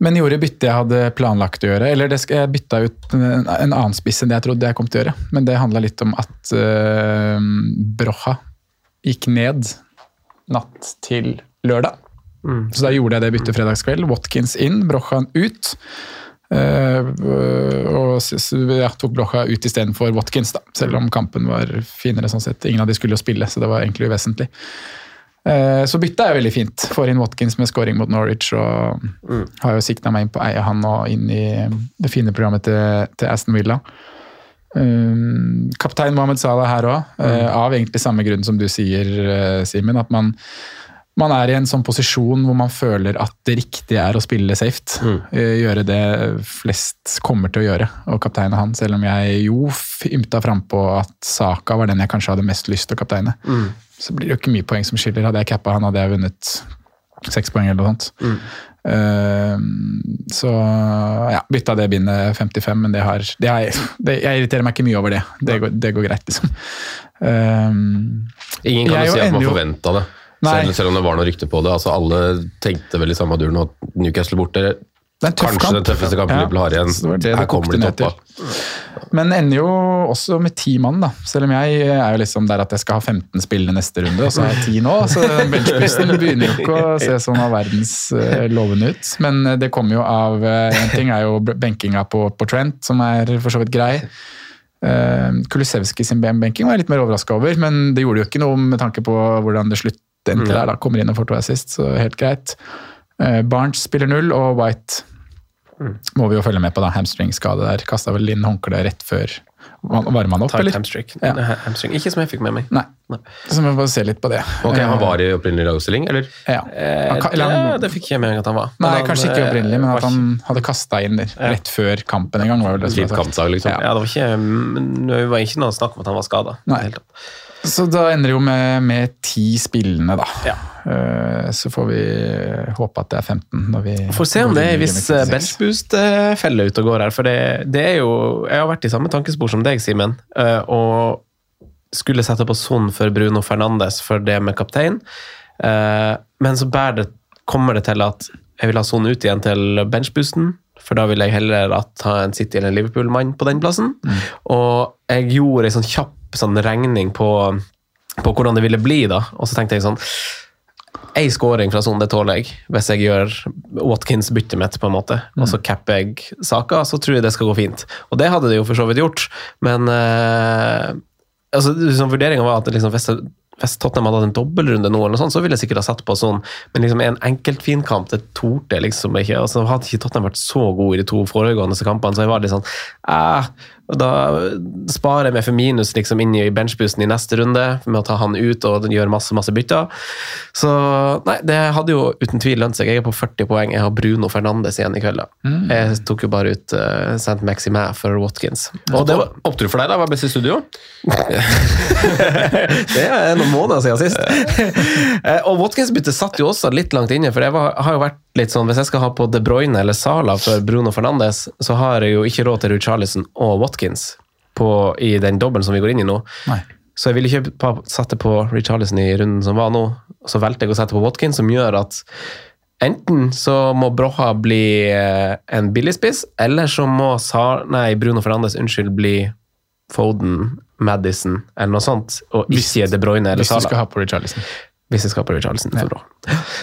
[SPEAKER 4] Men gjorde byttet jeg hadde planlagt å gjøre. Eller det skal, jeg bytta ut en, en annen spiss enn det jeg trodde jeg kom til å gjøre. Men det handla litt om at uh, Brocha gikk ned natt til lørdag. Så da gjorde jeg det byttet fredagskveld. Watkins inn, Brocha ut. Eh, og tok blokka ut istedenfor Watkins, da. selv om kampen var finere sånn sett. Ingen av de skulle jo spille, så det var egentlig uvesentlig. Eh, Så bytta er veldig fint. Får inn Watkins med scoring mot Norwich. og Har jo sikta meg inn på eie han og inn i det fine programmet til, til Aston Villa. Um, kaptein Mohammed Salah her òg, av egentlig samme grunn som du sier, Simen. At man, man er i en sånn posisjon hvor man føler at det riktige er å spille safe. Mm. gjøre det flest kommer til å gjøre, og kapteine han. Selv om jeg jo ymta frampå at Saka var den jeg kanskje hadde mest lyst til å kapteine. Så blir det jo ikke mye poeng som skiller. Hadde jeg cappa han, hadde jeg vunnet seks poeng eller noe sånt. Eh, så ja, bytta det bindet 55, men det har, det har det, Jeg irriterer meg ikke mye over det. Det går, det går greit, liksom. Uh,
[SPEAKER 3] Ingen kan jo si at man forventa det. Selv, selv om det var noe rykte på det. Altså, alle tenkte vel i samme duren at Newcastle borte
[SPEAKER 4] Det
[SPEAKER 3] Kanskje
[SPEAKER 4] kamp.
[SPEAKER 3] den tøffeste kampen
[SPEAKER 4] Ja,
[SPEAKER 3] Liverpool har igjen.
[SPEAKER 4] det det
[SPEAKER 3] Her kommer de toppa.
[SPEAKER 4] Men ender jo også med ti mann, da. Selv om jeg er jo liksom der at jeg skal ha 15 spillende neste runde, og så har jeg ti nå. Så benchpressen begynner jo ikke å se sånn av verdens eh, lovende ut. Men eh, det kommer jo av eh, En ting er jo benkinga på, på Trent, som er for så vidt grei. Kulusevski sin benking var jeg litt mer overraska over, men det gjorde jo ikke noe med tanke på hvordan det slutt endte der. da, Kommer inn og får to assist, så helt greit. Eh, Barnes spiller null, og White må vi jo følge med på. da, Hamstringskade der. Kasta vel inn håndkleet rett før varma han opp,
[SPEAKER 2] Tight
[SPEAKER 4] eller?
[SPEAKER 2] hamstring.
[SPEAKER 4] Ja.
[SPEAKER 2] hamstring. Ikke som jeg fikk med meg.
[SPEAKER 4] Nei. Så må vi bare se litt på det.
[SPEAKER 3] Ok, Han
[SPEAKER 4] Eh,
[SPEAKER 3] var i opprinnelig lagoppstilling, eller?
[SPEAKER 4] ja.
[SPEAKER 2] Eh,
[SPEAKER 4] Han ka- eller
[SPEAKER 2] det,
[SPEAKER 4] ja.
[SPEAKER 2] det fikk jeg med meg at han var.
[SPEAKER 4] Nei,
[SPEAKER 2] han,
[SPEAKER 4] kanskje ikke opprinnelig, men
[SPEAKER 2] var
[SPEAKER 4] at han hadde kasta inn der rett før kampen en gang. var vel det som
[SPEAKER 3] Litt
[SPEAKER 4] sagt.
[SPEAKER 3] kampdag, liksom.
[SPEAKER 4] Ja.
[SPEAKER 2] Ja, det var ikke, men det var ikke noe snakk om at han var skada.
[SPEAKER 4] Så da ender det jo med, med ti spillende, da. Ja. Så får vi håpe at det er 15 når vi
[SPEAKER 2] Får se om det er
[SPEAKER 4] hvis
[SPEAKER 2] en viss
[SPEAKER 4] Game
[SPEAKER 2] eh,
[SPEAKER 4] Week 36.
[SPEAKER 2] benchboost-felle ute og går her. For det, det er jo Jeg har vært i samme tankespor som deg, Simen. eh, Og skulle sette på Son for Bruno Fernandes for det med kaptein. Eh, Men så det, kommer det til at jeg vil ha Son ut igjen til benchboosten. For da vil jeg heller at ha en City eller en Liverpool-mann på den plassen. Og jeg gjorde en sånn kjapp sånn regning på, på hvordan det ville bli, da. Og så tenkte jeg sånn Én scoring fra sånn, det tåler jeg. Hvis jeg gjør Watkins-byttet mitt, på en måte, og så capper jeg saka, så tror jeg det skal gå fint. Og det hadde det jo for så vidt gjort, men eh, altså, liksom, Vurderinga var at liksom, hvis, det- hvis Tottenham hadde hatt en dobbeltrunde nå, eller noe sånt, så ville jeg sikkert ha satt på sånn, men liksom en enkeltfinkamp, det torde jeg liksom ikke. og så hadde ikke Tottenham vært så god i de to foregående kampene, så jeg var litt sånn eh, og Da sparer jeg meg for minus liksom inn i benchboosten i neste runde, med å ta han ut og gjøre masse masse bytter. Så nei, det hadde jo uten tvil lønt seg. Jeg er på 40 poeng. Jeg har Bruno Fernandes igjen i kveld. da. Jeg tok jo bare ut uh, St. Maximin for Watkins. Og det var,
[SPEAKER 3] Opptur for deg, da? Var best i studio? <laughs> <laughs>
[SPEAKER 2] det er noen måneder siden sist. <laughs> Eh, og Watkins-byttet satt jo også litt langt inne, for jeg var, har jo vært litt sånn Hvis jeg skal ha på De Bruyne eller Sala for Bruno Fernandes, så har jeg jo ikke råd til Richarlison og Watkins på, i den dobbelen som vi går inn i nå.
[SPEAKER 4] Nei.
[SPEAKER 2] Så jeg ville ikke sette på Richarlison i runden som var nå. Så valgte jeg å sette på Watkins, som gjør at enten så må Broha bli eh, en billigspiss, eller så må Sa nei, Bruno Fernandes unnskyld, bli Foden, Madison eller noe sånt, og
[SPEAKER 4] Hvis-
[SPEAKER 2] ikke De Bruyne eller
[SPEAKER 4] Hvis du skal ha på Richarlison.
[SPEAKER 2] Hvis det skaper Richarlison. Så, bra.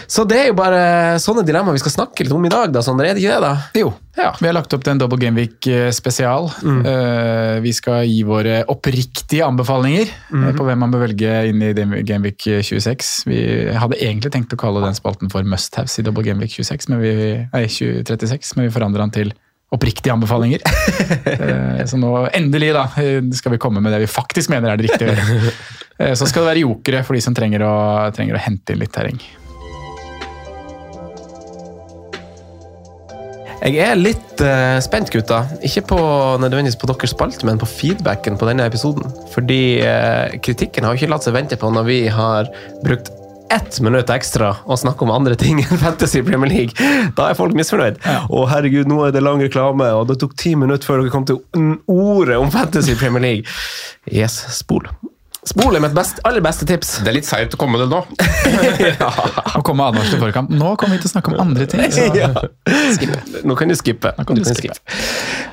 [SPEAKER 2] så det er jo bare sånne dilemmaer vi skal snakke litt om i dag, da, Sondre. Er det ikke det, da?
[SPEAKER 4] Jo.
[SPEAKER 2] Ja.
[SPEAKER 4] Vi har lagt opp til en Double Game Week spesial. Uh, vi skal gi våre oppriktige anbefalinger eh, på hvem man bør velge inn i Game- Week 26. Vi hadde egentlig tenkt å kalle den spalten for Must Haves i Double Gameweek 26, men vi, nei, 2036, men vi forandrer den til oppriktige anbefalinger. <laughs> Eh, så nå endelig da, eh, skal vi komme med det vi faktisk mener er det riktige. <laughs> Eh, Så skal det være jokere for de som trenger å, trenger å hente inn litt terreng.
[SPEAKER 2] Jeg er litt uh, spent, gutta. Ikke på, nødvendigvis på deres spalte, men på feedbacken på denne episoden. Fordi uh, kritikken har jo ikke latt seg vente på når vi har brukt ett minutt ekstra å snakke om andre ting enn Fantasy Premier League. Da er folk misfornøyd. Å herregud, nå er det lang reklame, og det tok ti minutter før dere kom til ordet om Fantasy Premier League. Yes, spol. Spol er mitt best, aller beste tips.
[SPEAKER 3] Det er litt seigt å komme med det nå. <laughs>
[SPEAKER 4] Å komme med advarsel i forkant. Nå kommer vi til å snakke om andre ting. Så. <laughs>
[SPEAKER 2] Ja. Nå kan du skippe.
[SPEAKER 4] Kan du
[SPEAKER 2] du
[SPEAKER 4] skippe.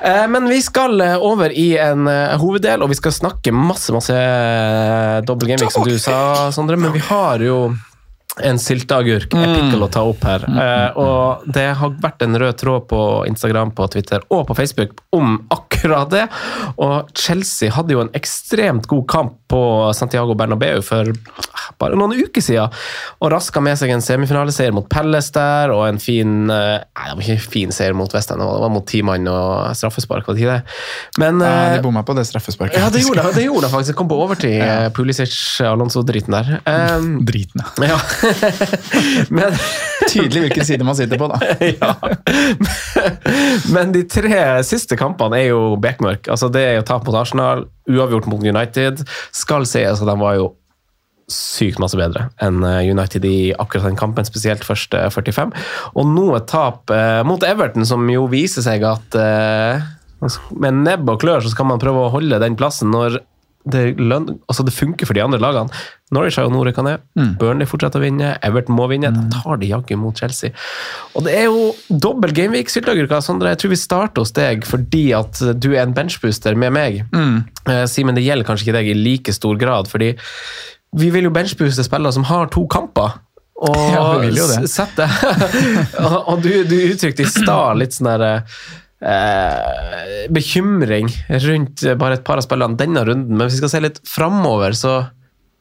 [SPEAKER 2] Eh, Men vi skal eh, over i en eh, hoveddel, og vi skal snakke masse masse dobbel gameweek, som du sa, Sondre. Men vi har jo en sylteagurk, er pickle, å ta opp her. Eh, og det har vært en rød tråd på Instagram, på Twitter og på Facebook om akkurat det. Og Chelsea hadde jo en ekstremt god kamp på Santiago Bernabeu for bare noen uker siden, og raska med seg en semifinaleseier mot Pelles der, og en fin eh, Nei, det var ikke fin seier mot Western, det var mot ti mann og straffespark, var det ikke det? Men
[SPEAKER 4] Ja,
[SPEAKER 2] eh,
[SPEAKER 4] de bomma på det straffesparket.
[SPEAKER 2] ja, det gjorde det, det gjorde det faktisk. Det kom på overtid, <laughs> ja. Pulisic Alonso-driten der. Um, <laughs>
[SPEAKER 4] Driten, ja.
[SPEAKER 2] ja. <laughs> Men
[SPEAKER 4] Tydelig hvilken side man sitter på, da. <laughs>
[SPEAKER 2] ja. Men de tre siste kampene er jo bekmørk. Altså, det er jo tap mot Arsenal, uavgjort mot United. Skal sies at de var jo sykt masse bedre enn eh, United i akkurat den kampen, spesielt første 45. Og nå et tap eh, mot Everton, som jo viser seg at eh, med nebb og klør så skal man prøve å holde den plassen når det, løn, altså det funker for de andre lagene. Norwich har jo nå rykka Mm. Burnley fortsetter å vinne. Everton må vinne. Da tar de jaggu mot Chelsea. Og det er jo dobbel gameweek, sylteagurka. Sondre, jeg tror vi starter hos deg fordi at du er en benchbooster med meg. Eh, Simen, det gjelder kanskje ikke deg i like stor grad, fordi vi vil jo benchbooste spillere som har to kamper. Og
[SPEAKER 4] Ja, vi vil jo det.
[SPEAKER 2] s- sette Og, <laughs> og du, du uttrykte i stad litt sånn derre eh, bekymring rundt bare et par av spillerne denne runden, men hvis vi skal se litt framover, så,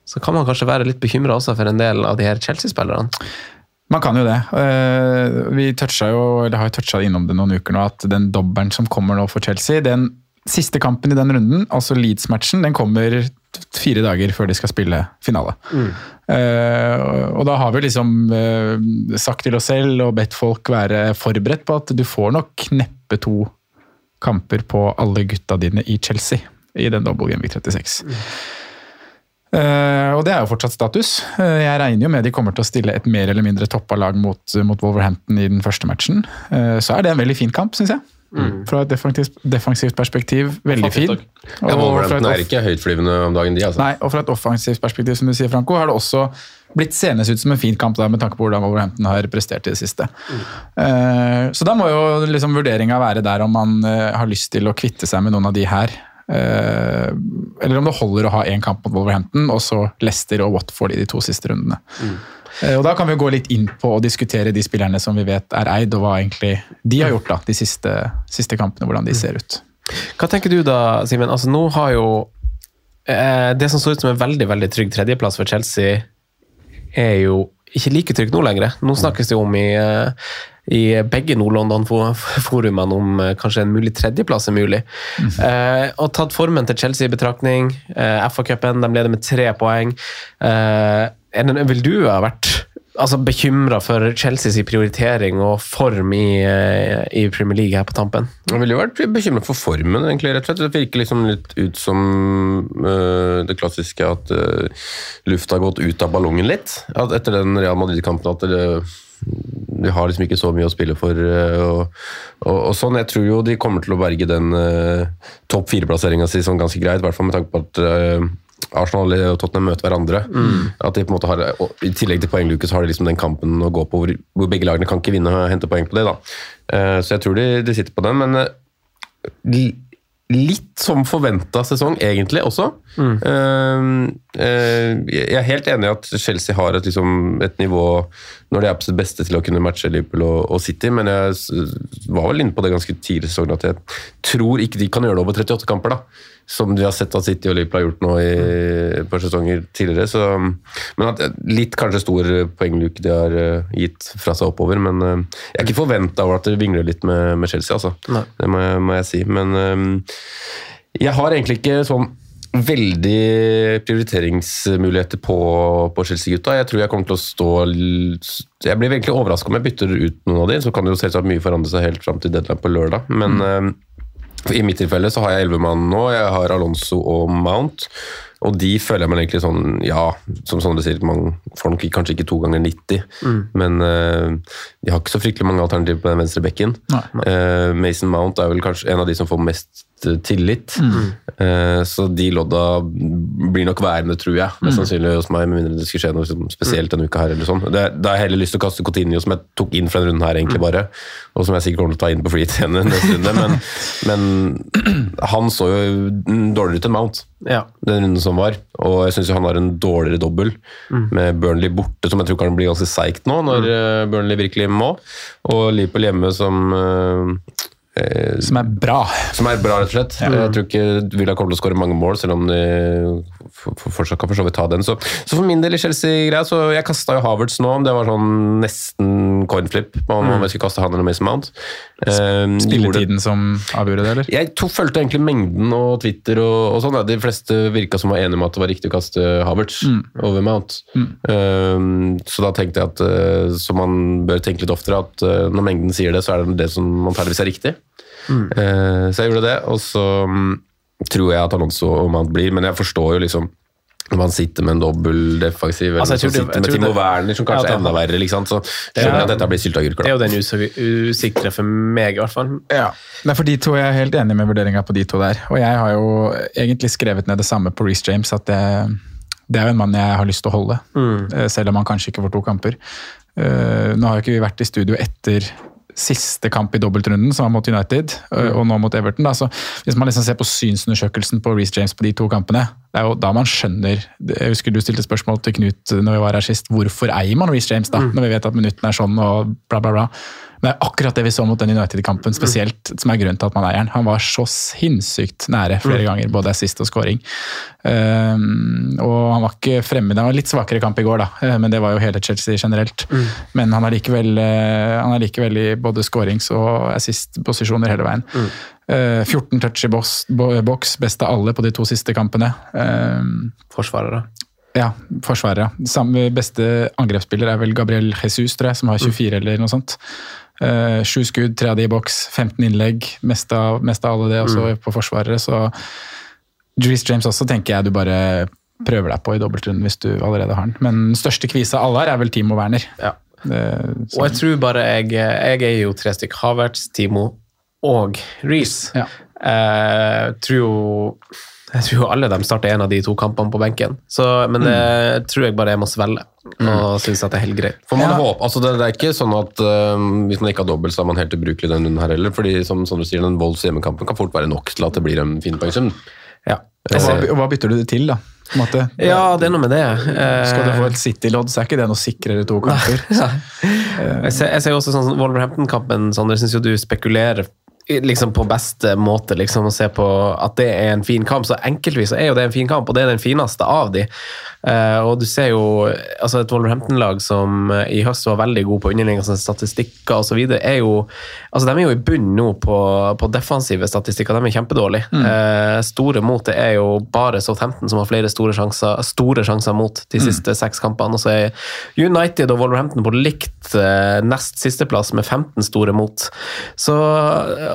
[SPEAKER 2] så kan man kanskje være litt bekymra også for en del av de her Chelsea-spillerne.
[SPEAKER 4] Man kan jo det. Eh, Vi jo, eller har toucha innom det noen uker nå, at den dobbelen som kommer nå for Chelsea, den siste kampen i den runden, altså Leeds-matchen, den kommer fire dager før de skal spille finale. Eh, og da har vi liksom uh, sagt til oss selv og bedt folk være forberedt på at du får nok neppe to kamper på alle gutta dine i Chelsea i den double game week 36. Eh, og det er jo fortsatt status. Uh, jeg regner jo med de kommer til å stille et mer eller mindre toppa lag mot, mot Wolverhampton i den første matchen. Uh, så er det en veldig fin kamp, syns jeg. Fra et defensivt, defensivt perspektiv, veldig fin.
[SPEAKER 3] Ja,
[SPEAKER 4] Og fra et
[SPEAKER 3] Wolverhampton er ikke høytflyvende om dagen, de. altså.
[SPEAKER 4] Nei, og fra et offensivt perspektiv, som du sier, Franco, har det også blitt senes ut som en fin kamp der, med tanke på hvordan Wolverhampton har prestert i det siste. Eh, så da må jo liksom vurderinga være der om man uh, har lyst til å kvitte seg med noen av de her. Uh, eller om det holder å ha én kamp mot Wolverhampton, og så Leicester og Watford i de to siste rundene. Eh, og Da kan vi gå litt inn på å diskutere de spillerne som vi vet er eid, og hva egentlig de har gjort da, de siste, siste kampene, hvordan de ser ut.
[SPEAKER 2] Hva tenker du da, Simen? Altså, nå har jo eh, Det som så ut som en veldig veldig trygg tredjeplass for Chelsea, er jo ikke like trygt nå lenger. Nå snakkes det jo om i, eh, i begge Nord-London-forumene om eh, kanskje en mulig tredjeplass er mulig. Eh, og tatt formen til Chelsea i betraktning. Eh, FA-cupen, de leder med tre poeng. Eh, vil du ha vært altså, bekymra for Chelseas prioritering og form i, eh, i Premier League her på tampen?
[SPEAKER 3] Jeg ville jo vært bekymret for formen, egentlig, rett og slett. Det virker liksom litt ut som uh, det klassiske at uh, lufta har gått ut av ballongen litt. At etter den Real Madrid-kampen at det, de har liksom ikke så mye å spille for. og, og, og sånn. Jeg tror jo de kommer til å berge den uh, topp fire-plasseringa si sånn ganske greit, i hvert fall med tanke på at øh, Arsenal og Tottenham møter hverandre. At de på en måte har, I tillegg til poengluke så har de liksom den kampen å gå på hvor, hvor begge lagene kan ikke vinne og hente poeng på det. da. Uh, Så jeg tror de, de sitter på den, men uh, li- litt som forventa sesong, egentlig, også. Eh, Uh, jeg er helt enig i at Chelsea har et, liksom, et nivå når de er på sitt beste til å kunne matche Liverpool og, og City, men jeg var vel inne på det ganske tidlig i sesongen at jeg tror ikke de kan gjøre det over 38 kamper. da som vi har sett at City og Liverpool har gjort nå i et par sesonger tidligere. Så, men at Litt kanskje stor poengluke de har eh, gitt fra seg oppover, men eh, jeg er ikke forventa over at det vingler litt med, med Chelsea, altså. Det må må jeg si. Men eh, jeg har egentlig ikke sånn veldig prioriteringsmuligheter på, på Chelsea-gutta. Jeg tror jeg kommer til å stå Jeg blir egentlig overraska om jeg bytter ut noen av de, så kan det jo selvsagt mye forandre seg helt fram til deadline på lørdag. Men eh, i mitt tilfelle så har jeg elleve mann nå. Jeg har Alonso og Mount. Og de føler jeg meg egentlig sånn Ja, som Sondre sier, man får nok kanskje ikke to ganger 90, men uh, de har ikke så fryktelig mange alternativer på den venstre bekken. Uh, Mason Mount er vel kanskje en av de som får mest tillit. tillit. Uh, så de lodda blir nok værende, tror jeg. Mest sannsynlig hos meg, med mindre det skulle skje noe spesielt denne uka her. eller sånn. Da har jeg heller lyst til å kaste Coutinho, som jeg tok inn fra denne runden her, egentlig bare. Og som jeg sikkert kommer til å ta inn på flyet igjen neste runde. Men, men han så jo dårligere ut enn Mount
[SPEAKER 2] Ja.
[SPEAKER 3] den runden som var. Og jeg syns han har en dårligere dobbel med Burnley borte, som jeg tror kan bli ganske seigt nå, når mm. Burnley virkelig må. Og Liverpool hjemme som eh, eh,
[SPEAKER 4] Som er bra.
[SPEAKER 3] som er bra, rett og slett. Jeg tror ikke Villa kommer til å skåre mange mål, selv om de fortsatt kan for så vidt ta den. Så, så for min del i Chelsea-greia, så jeg kasta jo Havertz nå. Det var sånn nesten coinflip på om jeg skulle kaste han eller Mason Mount. Eh, gjorde-
[SPEAKER 4] Spilletiden som avgjorde det, eller?
[SPEAKER 3] jeg to, fulgte egentlig mengden og Twitter og, og sånn. Ja. De fleste virka som var enige om at det var riktig å kaste Havertz over Mount. Um, så da tenkte jeg at uh, som man bør tenke litt oftere, at uh, når mengden sier det, så er det det som antakeligvis er riktig. Uh, så jeg gjorde det, og så um, tror jeg at Alonso og Mount blir, men jeg forstår jo liksom når man sitter med en dobbel defensiv, eller
[SPEAKER 2] Altså, jeg
[SPEAKER 3] så
[SPEAKER 2] tror det-
[SPEAKER 3] sitter med Timo
[SPEAKER 2] det-
[SPEAKER 3] Werner, som kanskje
[SPEAKER 2] Ja,
[SPEAKER 3] er enda verre, liksom, så skjønner jeg at dette blir sylteagurker.
[SPEAKER 2] Det er jo den us- usikre for meg, i hvert fall.
[SPEAKER 4] Ja, det er for de to jeg er helt enig med vurderinga på de to der. Og jeg har jo egentlig skrevet ned det samme på Reece James, at det, det er jo en mann jeg har lyst til å holde. Mm. Selv om han kanskje ikke får to kamper. Eh, Nå har jo ikke vi vært i studio etter siste kamp i dobbeltrunden, som var mot United, mm. og nå mot Everton. Da. Så hvis man liksom ser på synsundersøkelsen på Reece James på de to kampene, det er jo da man skjønner Jeg husker du stilte spørsmål til Knut når vi var her sist. Hvorfor eier man Reece James, da? Når vi vet at minuttene er sånn og bla, bla, bla. Men det er akkurat det vi så mot den United-kampen spesielt, som er grunnen til at man eier den. Han var så sinnssykt nære flere ganger, både assist og scoring. Um, og han var ikke fremme Det var en litt svakere kamp i går, da, eh, men det var jo hele Chelsea generelt. Men han er likevel, eh, han er likevel i både scorings- og assist-posisjoner hele veien. Eh, 14 touch i boks, best av alle på de to siste kampene. Um,
[SPEAKER 2] Forsvarere.
[SPEAKER 4] Ja, forsvarer, ja. Samme beste angrepsspiller er vel Gabriel Jesus, tror jeg, som har 24 eller noe sånt. Uh, Sju skudd, tre av de i boks, 15 innlegg. Mest av, mest av alle det også på forsvarere. Så Reece James også tenker jeg du bare prøver deg på i dobbeltrunden hvis du allerede har den. Men den største kvisa alle har, er vel Timo Werner.
[SPEAKER 2] Ja.
[SPEAKER 4] Det,
[SPEAKER 2] Og jeg tror bare jeg Jeg er jo tre stykk. Havertz, Timo og Reece.
[SPEAKER 4] Ja.
[SPEAKER 2] Uh, tror jo jeg tror jo alle de starter en av de to kampene på benken. Så, men det tror jeg bare jeg må svelge, og synes at det er helt greit.
[SPEAKER 3] For man håper, altså det, det er ikke sånn at um, Hvis man ikke har dobbelt, så er man helt ubrukelig denne runden her heller. fordi som, som du sier, den Wolves hjemmekampen kan fort være nok til at det blir en fin poengsum.
[SPEAKER 2] Ja.
[SPEAKER 4] hva, hva bytter du det til, da? På en måte?
[SPEAKER 2] ja, det er noe med det. Eh,
[SPEAKER 4] Skal du få et City-lodd, så er ikke det noe sikrere to <laughs> kamper. Ja.
[SPEAKER 2] Jeg ser, jeg ser også sånn Wolverhampton-kampen, Sander, syns jo du spekulerer liksom på beste måte liksom å se på at det er en fin kamp. Så enkeltvis er jo det en fin kamp, og det er den fineste av de. Uh, og du ser jo altså et Wolverhampton-lag som eh, i høst var veldig god på underliggende statistikker osv., er jo altså de er jo i bunn nå på, på defensive statistikker. De er kjempedårlige. Eh, store mot det er jo bare Southampton som har flere store sjanser, store sjanser mot de siste seks kampene. Og så er United og Wolverhampton på likt uh, nest sisteplass med 15 store mot. Så,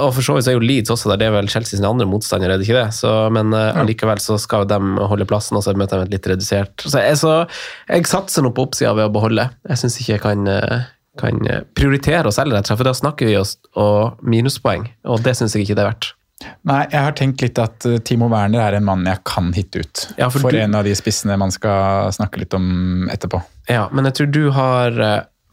[SPEAKER 2] og for så vidt så er jo Leeds også der, det er vel Chelsea sine andre motstandere, er det ikke det? Så, men eh, allikevel så skal de holde plassen, og så møter de et litt redusert. Så jeg, så jeg satser nå på oppsida ved å beholde. Jeg syns ikke jeg kan eh, kan eh, prioritere selge, rett for da snakker vi oss og minuspoeng, og det syns jeg ikke det er verdt.
[SPEAKER 4] Nei, jeg har tenkt litt at Timo Werner er en mann jeg kan hitte ut.
[SPEAKER 2] Ja, for
[SPEAKER 4] for
[SPEAKER 2] du-
[SPEAKER 4] en av de spissene man skal snakke litt om etterpå.
[SPEAKER 2] Ja, men jeg tror du har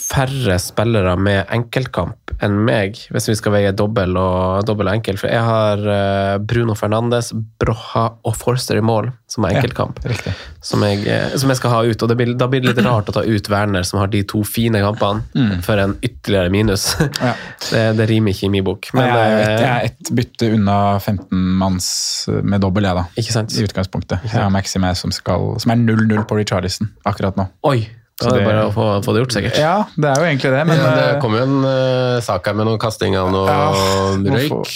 [SPEAKER 2] færre spillere med enkeltkamp enn meg, hvis vi skal veie dobbel og dobbel og enkel. For jeg har eh, Bruno Fernandes, Broha og Forster i mål, som er enkeltkamp.
[SPEAKER 4] Ja,
[SPEAKER 2] som, jeg, eh, som jeg skal ha ut. Og det blir, da blir det litt rart å ta ut Werner, som har de to fine kampene, for en ytterligere minus.
[SPEAKER 4] Ja. <laughs>
[SPEAKER 2] Det, det rimer ikke i min bok. Men,
[SPEAKER 4] jeg, er jeg
[SPEAKER 2] eh,
[SPEAKER 4] er ett bytte unna 15 manns med dobbel, jeg, da.
[SPEAKER 2] Ikke sant?
[SPEAKER 4] I utgangspunktet. Jeg har Maxime som, skal, som er 0-0 på Richarlison akkurat nå.
[SPEAKER 2] Oi!
[SPEAKER 4] Så
[SPEAKER 2] det
[SPEAKER 4] er
[SPEAKER 2] bare å få, få det gjort, sikkert.
[SPEAKER 4] Ja, det er jo egentlig det, men
[SPEAKER 3] Ja, det
[SPEAKER 4] eh,
[SPEAKER 3] kom jo en uh, sak her med noen kasting av noe
[SPEAKER 4] Ja,
[SPEAKER 3] røyk.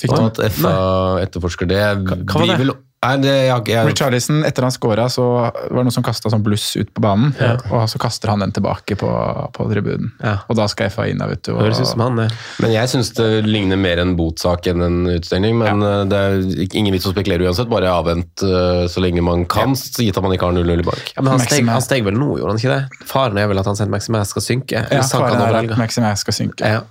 [SPEAKER 4] fikk
[SPEAKER 3] Og
[SPEAKER 4] du-
[SPEAKER 3] at FA etterforsker det.
[SPEAKER 2] hva var
[SPEAKER 3] Vi
[SPEAKER 2] det?
[SPEAKER 3] Nei, det, jeg, jeg,
[SPEAKER 4] Richarlison, etter han scora, så var det noen som kasta sånn bluss ut på banen. Og så kaster han den tilbake på, på tribunen.
[SPEAKER 2] Ja.
[SPEAKER 4] Og da skal FA inn vet du. Og,
[SPEAKER 2] Høres ut som han, det.
[SPEAKER 3] Men jeg syns det ligner mer en botsak enn en utstengning. Men ja. det er ingen vits å spekulere uansett. Bare avvent eh, så lenge man kan, så gitt at man ikke har 0-0 i bank.
[SPEAKER 2] Ja, men han steg, han steg vel nå, gjorde han ikke det? Faren er vel at han sendte Maxime skal synke?
[SPEAKER 4] ja, faren er at
[SPEAKER 2] helga?
[SPEAKER 4] Skal synke.
[SPEAKER 2] Ja.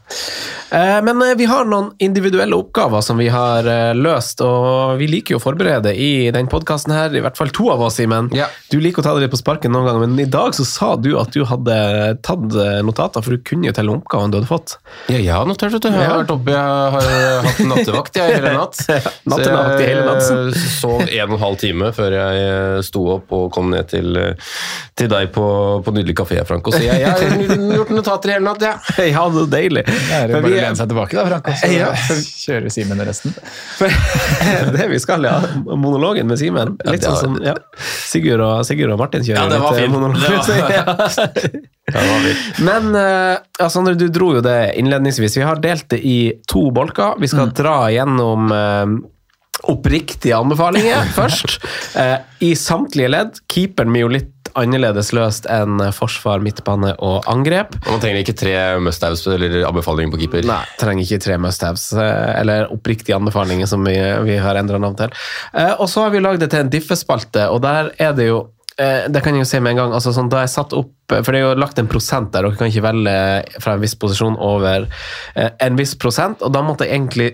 [SPEAKER 2] Eh, Men eh, vi har noen individuelle oppgaver som vi har eh, løst, og vi liker jo å forberede i den podkasten her, i hvert fall to av oss, Simen.
[SPEAKER 3] Ja.
[SPEAKER 2] Du liker å ta det litt på sparken noen ganger, men i dag så sa du at du hadde tatt eh, notater, for du kunne jo telle oppgavene du hadde fått.
[SPEAKER 3] Ja, jeg har notert, vet du. Jeg har vært oppe, jeg har hatt nattevakt jeg, hele natt. <laughs>
[SPEAKER 2] Nattevakt hele natt.
[SPEAKER 3] Så jeg sov en og en halv time før jeg eh, sto opp og kom ned til, eh, til deg på, på nydelig kafé, Franco. Så jeg, jeg har <laughs> gjort notater i hele natt, jeg. Ja.
[SPEAKER 2] Ja, det er deilig.
[SPEAKER 4] Det er
[SPEAKER 2] jo
[SPEAKER 4] bare å lene seg tilbake, da, Frank, så
[SPEAKER 2] Ja.
[SPEAKER 4] kjører Simen resten. <laughs>
[SPEAKER 2] det vi skal, ja. Monologen med Simen. Litt sånn som ja. Sigurd, og, Sigurd og Martin kjører
[SPEAKER 3] Ja, det var
[SPEAKER 2] eh,
[SPEAKER 3] fint. <laughs>
[SPEAKER 2] Men uh, ja, Sondre, du dro jo det innledningsvis. Vi har delt det i to bolker. Vi
[SPEAKER 3] Mm.
[SPEAKER 2] skal dra gjennom eh, oppriktige anbefalinger <laughs> først. Eh, I samtlige ledd. Keeperen blir jo litt annerledes løst enn forsvar, midtbane og angrep.
[SPEAKER 3] Og Man trenger ikke tre must-haves eller anbefalinger på keeper.
[SPEAKER 2] Nei, trenger ikke tre must-haves, eh, eller oppriktige anbefalinger som vi, vi har endra navn til. Eh, og så har vi lagd det til en diffespalte, og der er det jo eh, det kan jeg jo si med en gang. altså sånn, da jeg satt opp, For det er jo lagt en prosent der, dere kan ikke velge fra en viss posisjon over en viss prosent, og da måtte jeg egentlig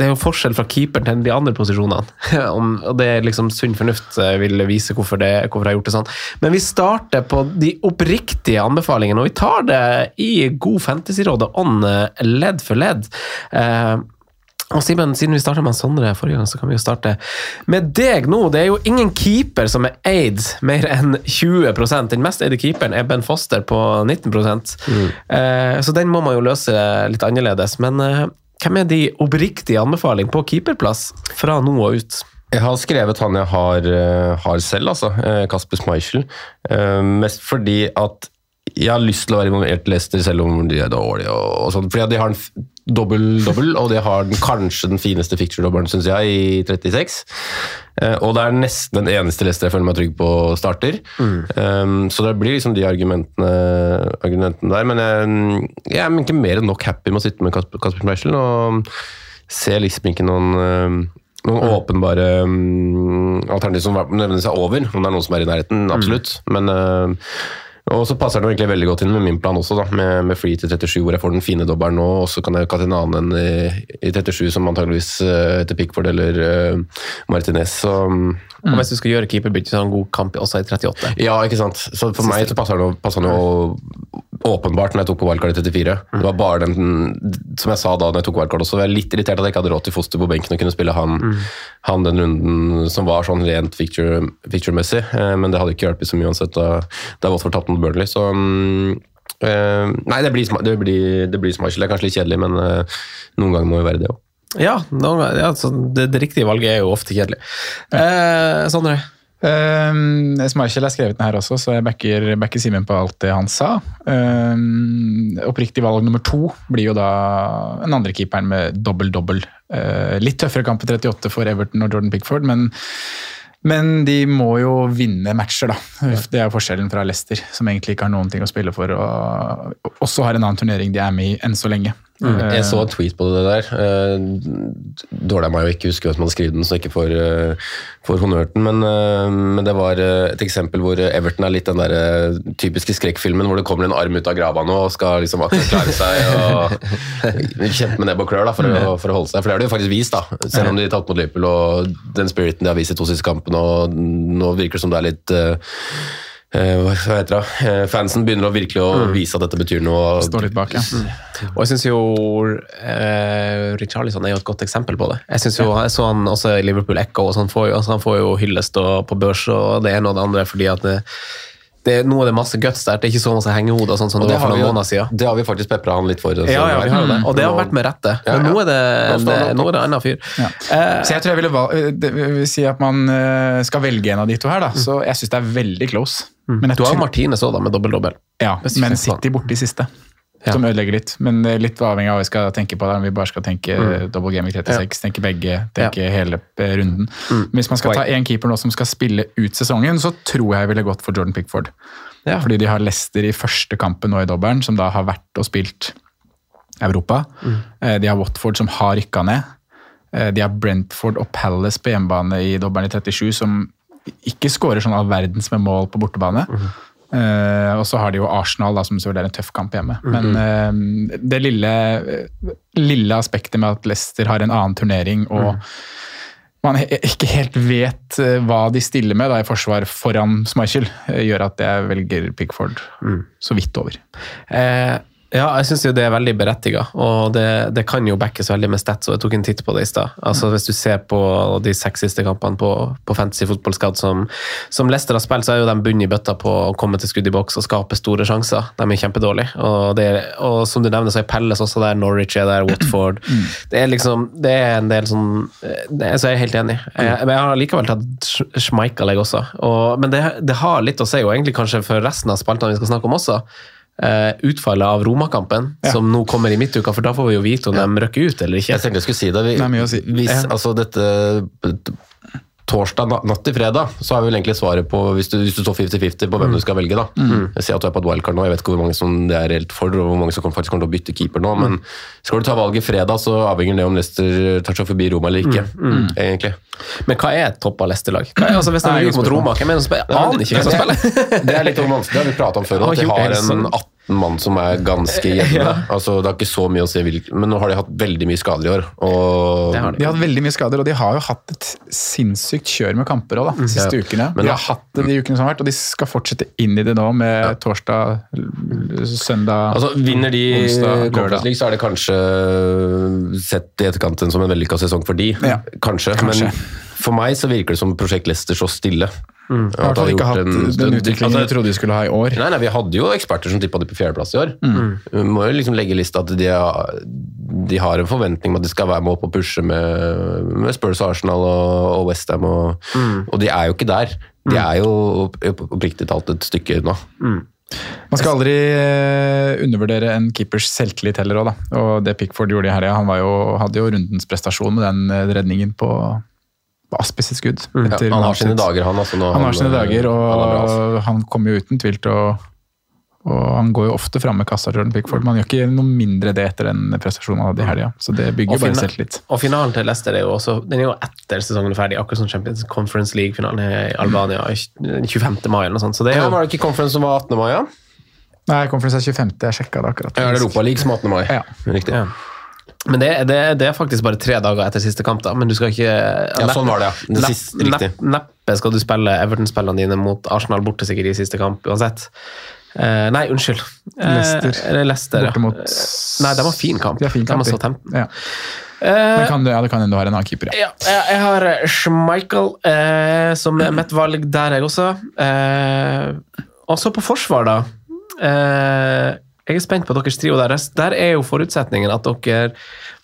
[SPEAKER 2] det er jo forskjell fra keeperen til de andre posisjonene. <laughs> Og det er liksom Sunn fornuft eh, vil vise hvorfor, det, hvorfor jeg har gjort det sånn. Men vi starter på de oppriktige anbefalingene, og vi tar det i god fantasyråd on ånd ledd for ledd. Eh, og Simen, siden vi starta med Sondre forrige gang, så kan vi jo starte med deg nå. Det er jo ingen keeper som er eid mer enn 20% Den mest eide keeperen er Ben Foster på 19 eh, Så den må man jo løse litt annerledes. Men eh, hvem er de oppriktige anbefalingene på keeperplass fra nå og ut?
[SPEAKER 3] Jeg har skrevet han jeg har, eh, har selv, altså. eh, Kasper Schmeichel. Eh, Mest fordi at jeg har lyst til å være involvert i Leicester, selv om de er dårlige. og, og sånt, Fordi de har en f- dobbel-dobbel, og det har den, kanskje den fineste fixture-dobbelen, syns jeg, i 36. Eh, og det er nesten den eneste Leicester jeg føler meg trygg på starter. Um, så det blir liksom de argumentene, argumentene der. Men jeg, jeg er ikke mer enn nok happy med å sitte med Kasper, Schmeichel, og ser liksom ikke noen um, noen åpenbare um, alternativer som nødvendigvis er over, om det er noen som er i nærheten, absolutt. Men uh, og så passer det egentlig veldig godt inn med min plan også, da, med, med free til 37, hvor jeg får den fine dobbelen nå, og så kan jeg kaste en annen i, i 37, som antageligvis uh, heter Pickford eller uh, Martinez. Så,
[SPEAKER 2] Og hvis du skal gjøre keeperbytte, så har han god kamp også i 38.
[SPEAKER 3] ja, ikke sant. Så for meg så passer han jo, åpenbart når jeg tok på wildcard i 34. Det var bare den, som jeg sa da når jeg tok wildcard også, jeg var litt irritert at jeg ikke hadde råd til Foster på benken og kunne spille han, han den runden som var sånn rent picture- picture-messig, eh, men det hadde ikke hjulpet så mye uansett da, da Watford tapte mot Burnley, så um, uh, Nei, det blir, det blir, det blir Schmeichel. Det er kanskje litt kjedelig, men uh, noen ganger må jo være det òg.
[SPEAKER 2] Ja, noen ja det, det riktige valget er jo ofte kjedelig. Eh, Sondre?
[SPEAKER 4] Um, Schmeichel er skrevet ned her også, så jeg backer, backer Simen på alt det han sa. Um, oppriktig valg nummer to blir jo da den andre keeperen med dobbel-dobbel. Uh, litt tøffere kamp på 38 for Everton og Jordan Pickford, men, men de må jo vinne matcher, da. Det er forskjellen fra Leicester, som egentlig ikke har noen ting å spille for, og også har en annen turnering de er med i enn så lenge.
[SPEAKER 3] Jeg så en tweet på det der. Eh, Dårlig av meg å ikke huske hvem som hadde skrevet den, så jeg ikke får, eh, får honnør den. Men, eh, men det var eh, et eksempel hvor Everton er litt den der eh, typiske skrekkfilmen hvor det kommer en arm ut av grava nå og skal liksom akkurat klare seg og kjempe med nebb og klør da, for, å, for å holde seg. For det har de jo faktisk vist, da. Selv om de tapte mot Liverpool og den spiriten de har vist i to siste kampene. og Nå virker det som det er litt eh, eh, hva heter det? Eh, Fansen begynner å virkelig å vise at dette betyr noe.
[SPEAKER 4] Står litt bak, ja.
[SPEAKER 2] Og jeg syns jo eh, Richarlison er jo et godt eksempel på det. Jeg synes jo, jeg så han også i Liverpool Echo, og så han får jo, altså han får jo hyllest og, på børs og det ene og det andre fordi at det, det, nå er det masse guts der. Det er ikke så masse hengehoder sånn som
[SPEAKER 3] Og
[SPEAKER 2] det,
[SPEAKER 3] det
[SPEAKER 2] var for noen måneder siden.
[SPEAKER 3] det har vi faktisk pepra han litt for.
[SPEAKER 2] Ja, ja, vi har det. Og det har vært med rette.
[SPEAKER 3] Ja,
[SPEAKER 2] Men nå er det, det, nå er det en annen fyr.
[SPEAKER 4] Ja.
[SPEAKER 2] Eh,
[SPEAKER 4] Så jeg tror jeg ville valg, vil si at man eh, skal velge en av de to her, da. Så jeg syns det er veldig close. Men jeg
[SPEAKER 2] du har
[SPEAKER 4] tror-
[SPEAKER 2] Martine så da, med dobbel-dobbel.
[SPEAKER 4] Ja, men
[SPEAKER 2] på
[SPEAKER 4] City borte i siste.
[SPEAKER 2] Ja.
[SPEAKER 4] Som ødelegger litt. Men litt avhengig av hva vi skal tenke på. der, Om vi bare skal tenke
[SPEAKER 2] Mm.
[SPEAKER 4] double game i 36, tenke begge, tenke hele eh, runden.
[SPEAKER 2] Mm.
[SPEAKER 4] Hvis man skal ta én keeper nå som skal spille ut sesongen, så tror jeg ville gått for Jordan Pickford.
[SPEAKER 2] Ja.
[SPEAKER 4] Fordi de har Leicester i første kampen nå i dobbelen, som da har vært og spilt Europa.
[SPEAKER 2] Mm.
[SPEAKER 4] Eh, De har Watford som har rykka ned. Eh, De har Brentford og Palace på hjemmebane i dobbelen i 37, som ikke skårer sånn all verdens med mål på bortebane.
[SPEAKER 2] Mhm.
[SPEAKER 4] Eh, og så har de jo Arsenal, da, som selvfølgelig er en tøff kamp hjemme.
[SPEAKER 2] Mhm.
[SPEAKER 4] Men uh, det lille, lille aspektet med at Leicester har en annen turnering og
[SPEAKER 2] mm.
[SPEAKER 4] man he- ikke helt vet eh, hva de stiller med da, i forsvar foran Schmeichel, uh, gjør at jeg velger Pickford
[SPEAKER 2] Mm.
[SPEAKER 4] så vidt over.
[SPEAKER 2] Eh, ja, jeg syns jo det er veldig berettiga, og det, det kan jo backes veldig med stats. og Jeg tok en titt på det i stad. Altså, hvis du ser på de seks siste kampene på, på Fantasy Football Scout som, som Leicester har spilt, så er jo de bundet i bøtta på å komme til skudd i boks og skape store sjanser. De er kjempedårlige. Og, det og som du nevner, så er Pelles også der, Norwich er der, Watford. Det er liksom, det er en del sånn det, Så jeg er helt enig. Jeg, men jeg har likevel tatt Sch- Schmeichel, jeg også. Og, men det, det har litt å si, og egentlig kanskje for resten av spaltene vi skal snakke om også eh, utfallet av Romakampen, som nå kommer i midtuka, for da får vi jo vite om de røkker ut eller ikke.
[SPEAKER 3] Jeg tenkte jeg skulle si det. Vi,
[SPEAKER 4] Det er mye å si.
[SPEAKER 3] Hvis
[SPEAKER 2] Ja.
[SPEAKER 3] altså dette Torsdag natt til fredag, så er vel egentlig svaret på Hvis du, hvis du står 50-50 på hvem du skal velge, da. Jeg ser at du er på et wildcard nå, jeg vet ikke hvor mange som det er reelt for, og hvor mange som faktisk kommer til å bytte keeper nå, men skal du ta valget fredag, så avhenger det om Leicester tar seg forbi Roma eller ikke, egentlig.
[SPEAKER 2] Men hva er et toppa Leicester-lag? Er- Altså, hvis de
[SPEAKER 4] Nei,
[SPEAKER 2] mot. Roma, hvem er det som spiller? Jeg aner ikke hvem som spiller. <laughs>
[SPEAKER 3] Det er litt vanskelig, det har vi pratet om før, at de har en
[SPEAKER 2] sånn.
[SPEAKER 3] 18 mann som er ganske <laughs> jevne.
[SPEAKER 2] Ja.
[SPEAKER 3] Altså, det har ikke så mye å si hvilken, men nå har de hatt veldig mye skader i år, og
[SPEAKER 2] har de.
[SPEAKER 4] De har hatt veldig mye skader, og de har jo hatt et sinnssykt kjør med kamper også, da, de siste
[SPEAKER 3] Ja.
[SPEAKER 4] ukene.
[SPEAKER 3] Men
[SPEAKER 4] de har hatt det de ukene som har vært, og de skal fortsette inn i det nå med torsdag, søndag
[SPEAKER 3] Altså, Vinner de Conference. League, så er det kanskje sett i etterkant som en vellykka sesong for de.
[SPEAKER 4] Ja.
[SPEAKER 3] Kanskje.
[SPEAKER 4] Kanskje.
[SPEAKER 3] Men for meg så virker det som prosjekt Leicester så stille.
[SPEAKER 4] Mm. fall ikke hatt den utviklingen altså,
[SPEAKER 3] altså,
[SPEAKER 4] trodde de skulle ha i år.
[SPEAKER 3] Nei, nei, Vi hadde jo eksperter som tippa de på fjerdeplass i år.
[SPEAKER 4] Mm.
[SPEAKER 3] Vi må jo liksom legge i lista at de, har- de har en forventning om at de skal være med opp og pushe med, med Spurs, Arsenal og, og Westham, og,
[SPEAKER 4] Mm.
[SPEAKER 3] og de er jo ikke der. De er jo opp- opp- oppriktig talt et stykke unna.
[SPEAKER 4] Man skal aldri eh, undervurdere en keepers selvtillit heller òg, da. Og det Pickford gjorde i helga, han var jo, hadde jo rundens prestasjon med den eh, redningen på, på Aspi sitt skudd.
[SPEAKER 3] Ja, han har sine dager, han. Altså, han,
[SPEAKER 4] Han har sine dager, og
[SPEAKER 3] han altså.
[SPEAKER 4] han kommer jo uten tvil til å og han går jo ofte fram med kassa, Jordan Pickford. Man gjør ikke noe mindre det etter den prestasjonen han hadde i helga. Så det bygger
[SPEAKER 2] Og
[SPEAKER 4] jo bare selvtillit.
[SPEAKER 2] Og finalen til Leicester er jo også Den er jo etter sesongen er ferdig, akkurat som Champions Conference League-finalen i Albania i 25. mai eller noe sånt. Så det er
[SPEAKER 3] Ja,
[SPEAKER 2] jo
[SPEAKER 3] var det ikke conference som var 18. mai? Ja?
[SPEAKER 4] Nei, Conference er 25. Jeg sjekka det akkurat.
[SPEAKER 3] Ja, det er Europa League som er 18. mai.
[SPEAKER 4] Ja.
[SPEAKER 3] Riktig.
[SPEAKER 2] ja. Men det, det, det er faktisk bare tre dager etter siste kamp, da. Men du skal ikke
[SPEAKER 3] Ja, sånn var det, ja. Det siste, riktig.
[SPEAKER 2] nepp- Neppe skal du spille Everton-spillene dine mot Arsenal borte sikkert i siste kamp uansett. Eh, nei, unnskyld. Eh,
[SPEAKER 4] Leicester.
[SPEAKER 2] eller Leicester.
[SPEAKER 4] Borte mot
[SPEAKER 2] ja. Nei, de har fin kamp.
[SPEAKER 4] De har fin kamp,
[SPEAKER 2] de har. Southampton.
[SPEAKER 4] Ja.
[SPEAKER 2] Eh,
[SPEAKER 4] Men kan, det- ja, det kan hende du har en annen keeper, ja.
[SPEAKER 2] Ja, jeg, har eh, Schmeichel eh, som er mitt valg der, jeg også. Eh, og så på forsvar, da. Eh, jeg er spent på deres trio der. Der er jo forutsetningen at dere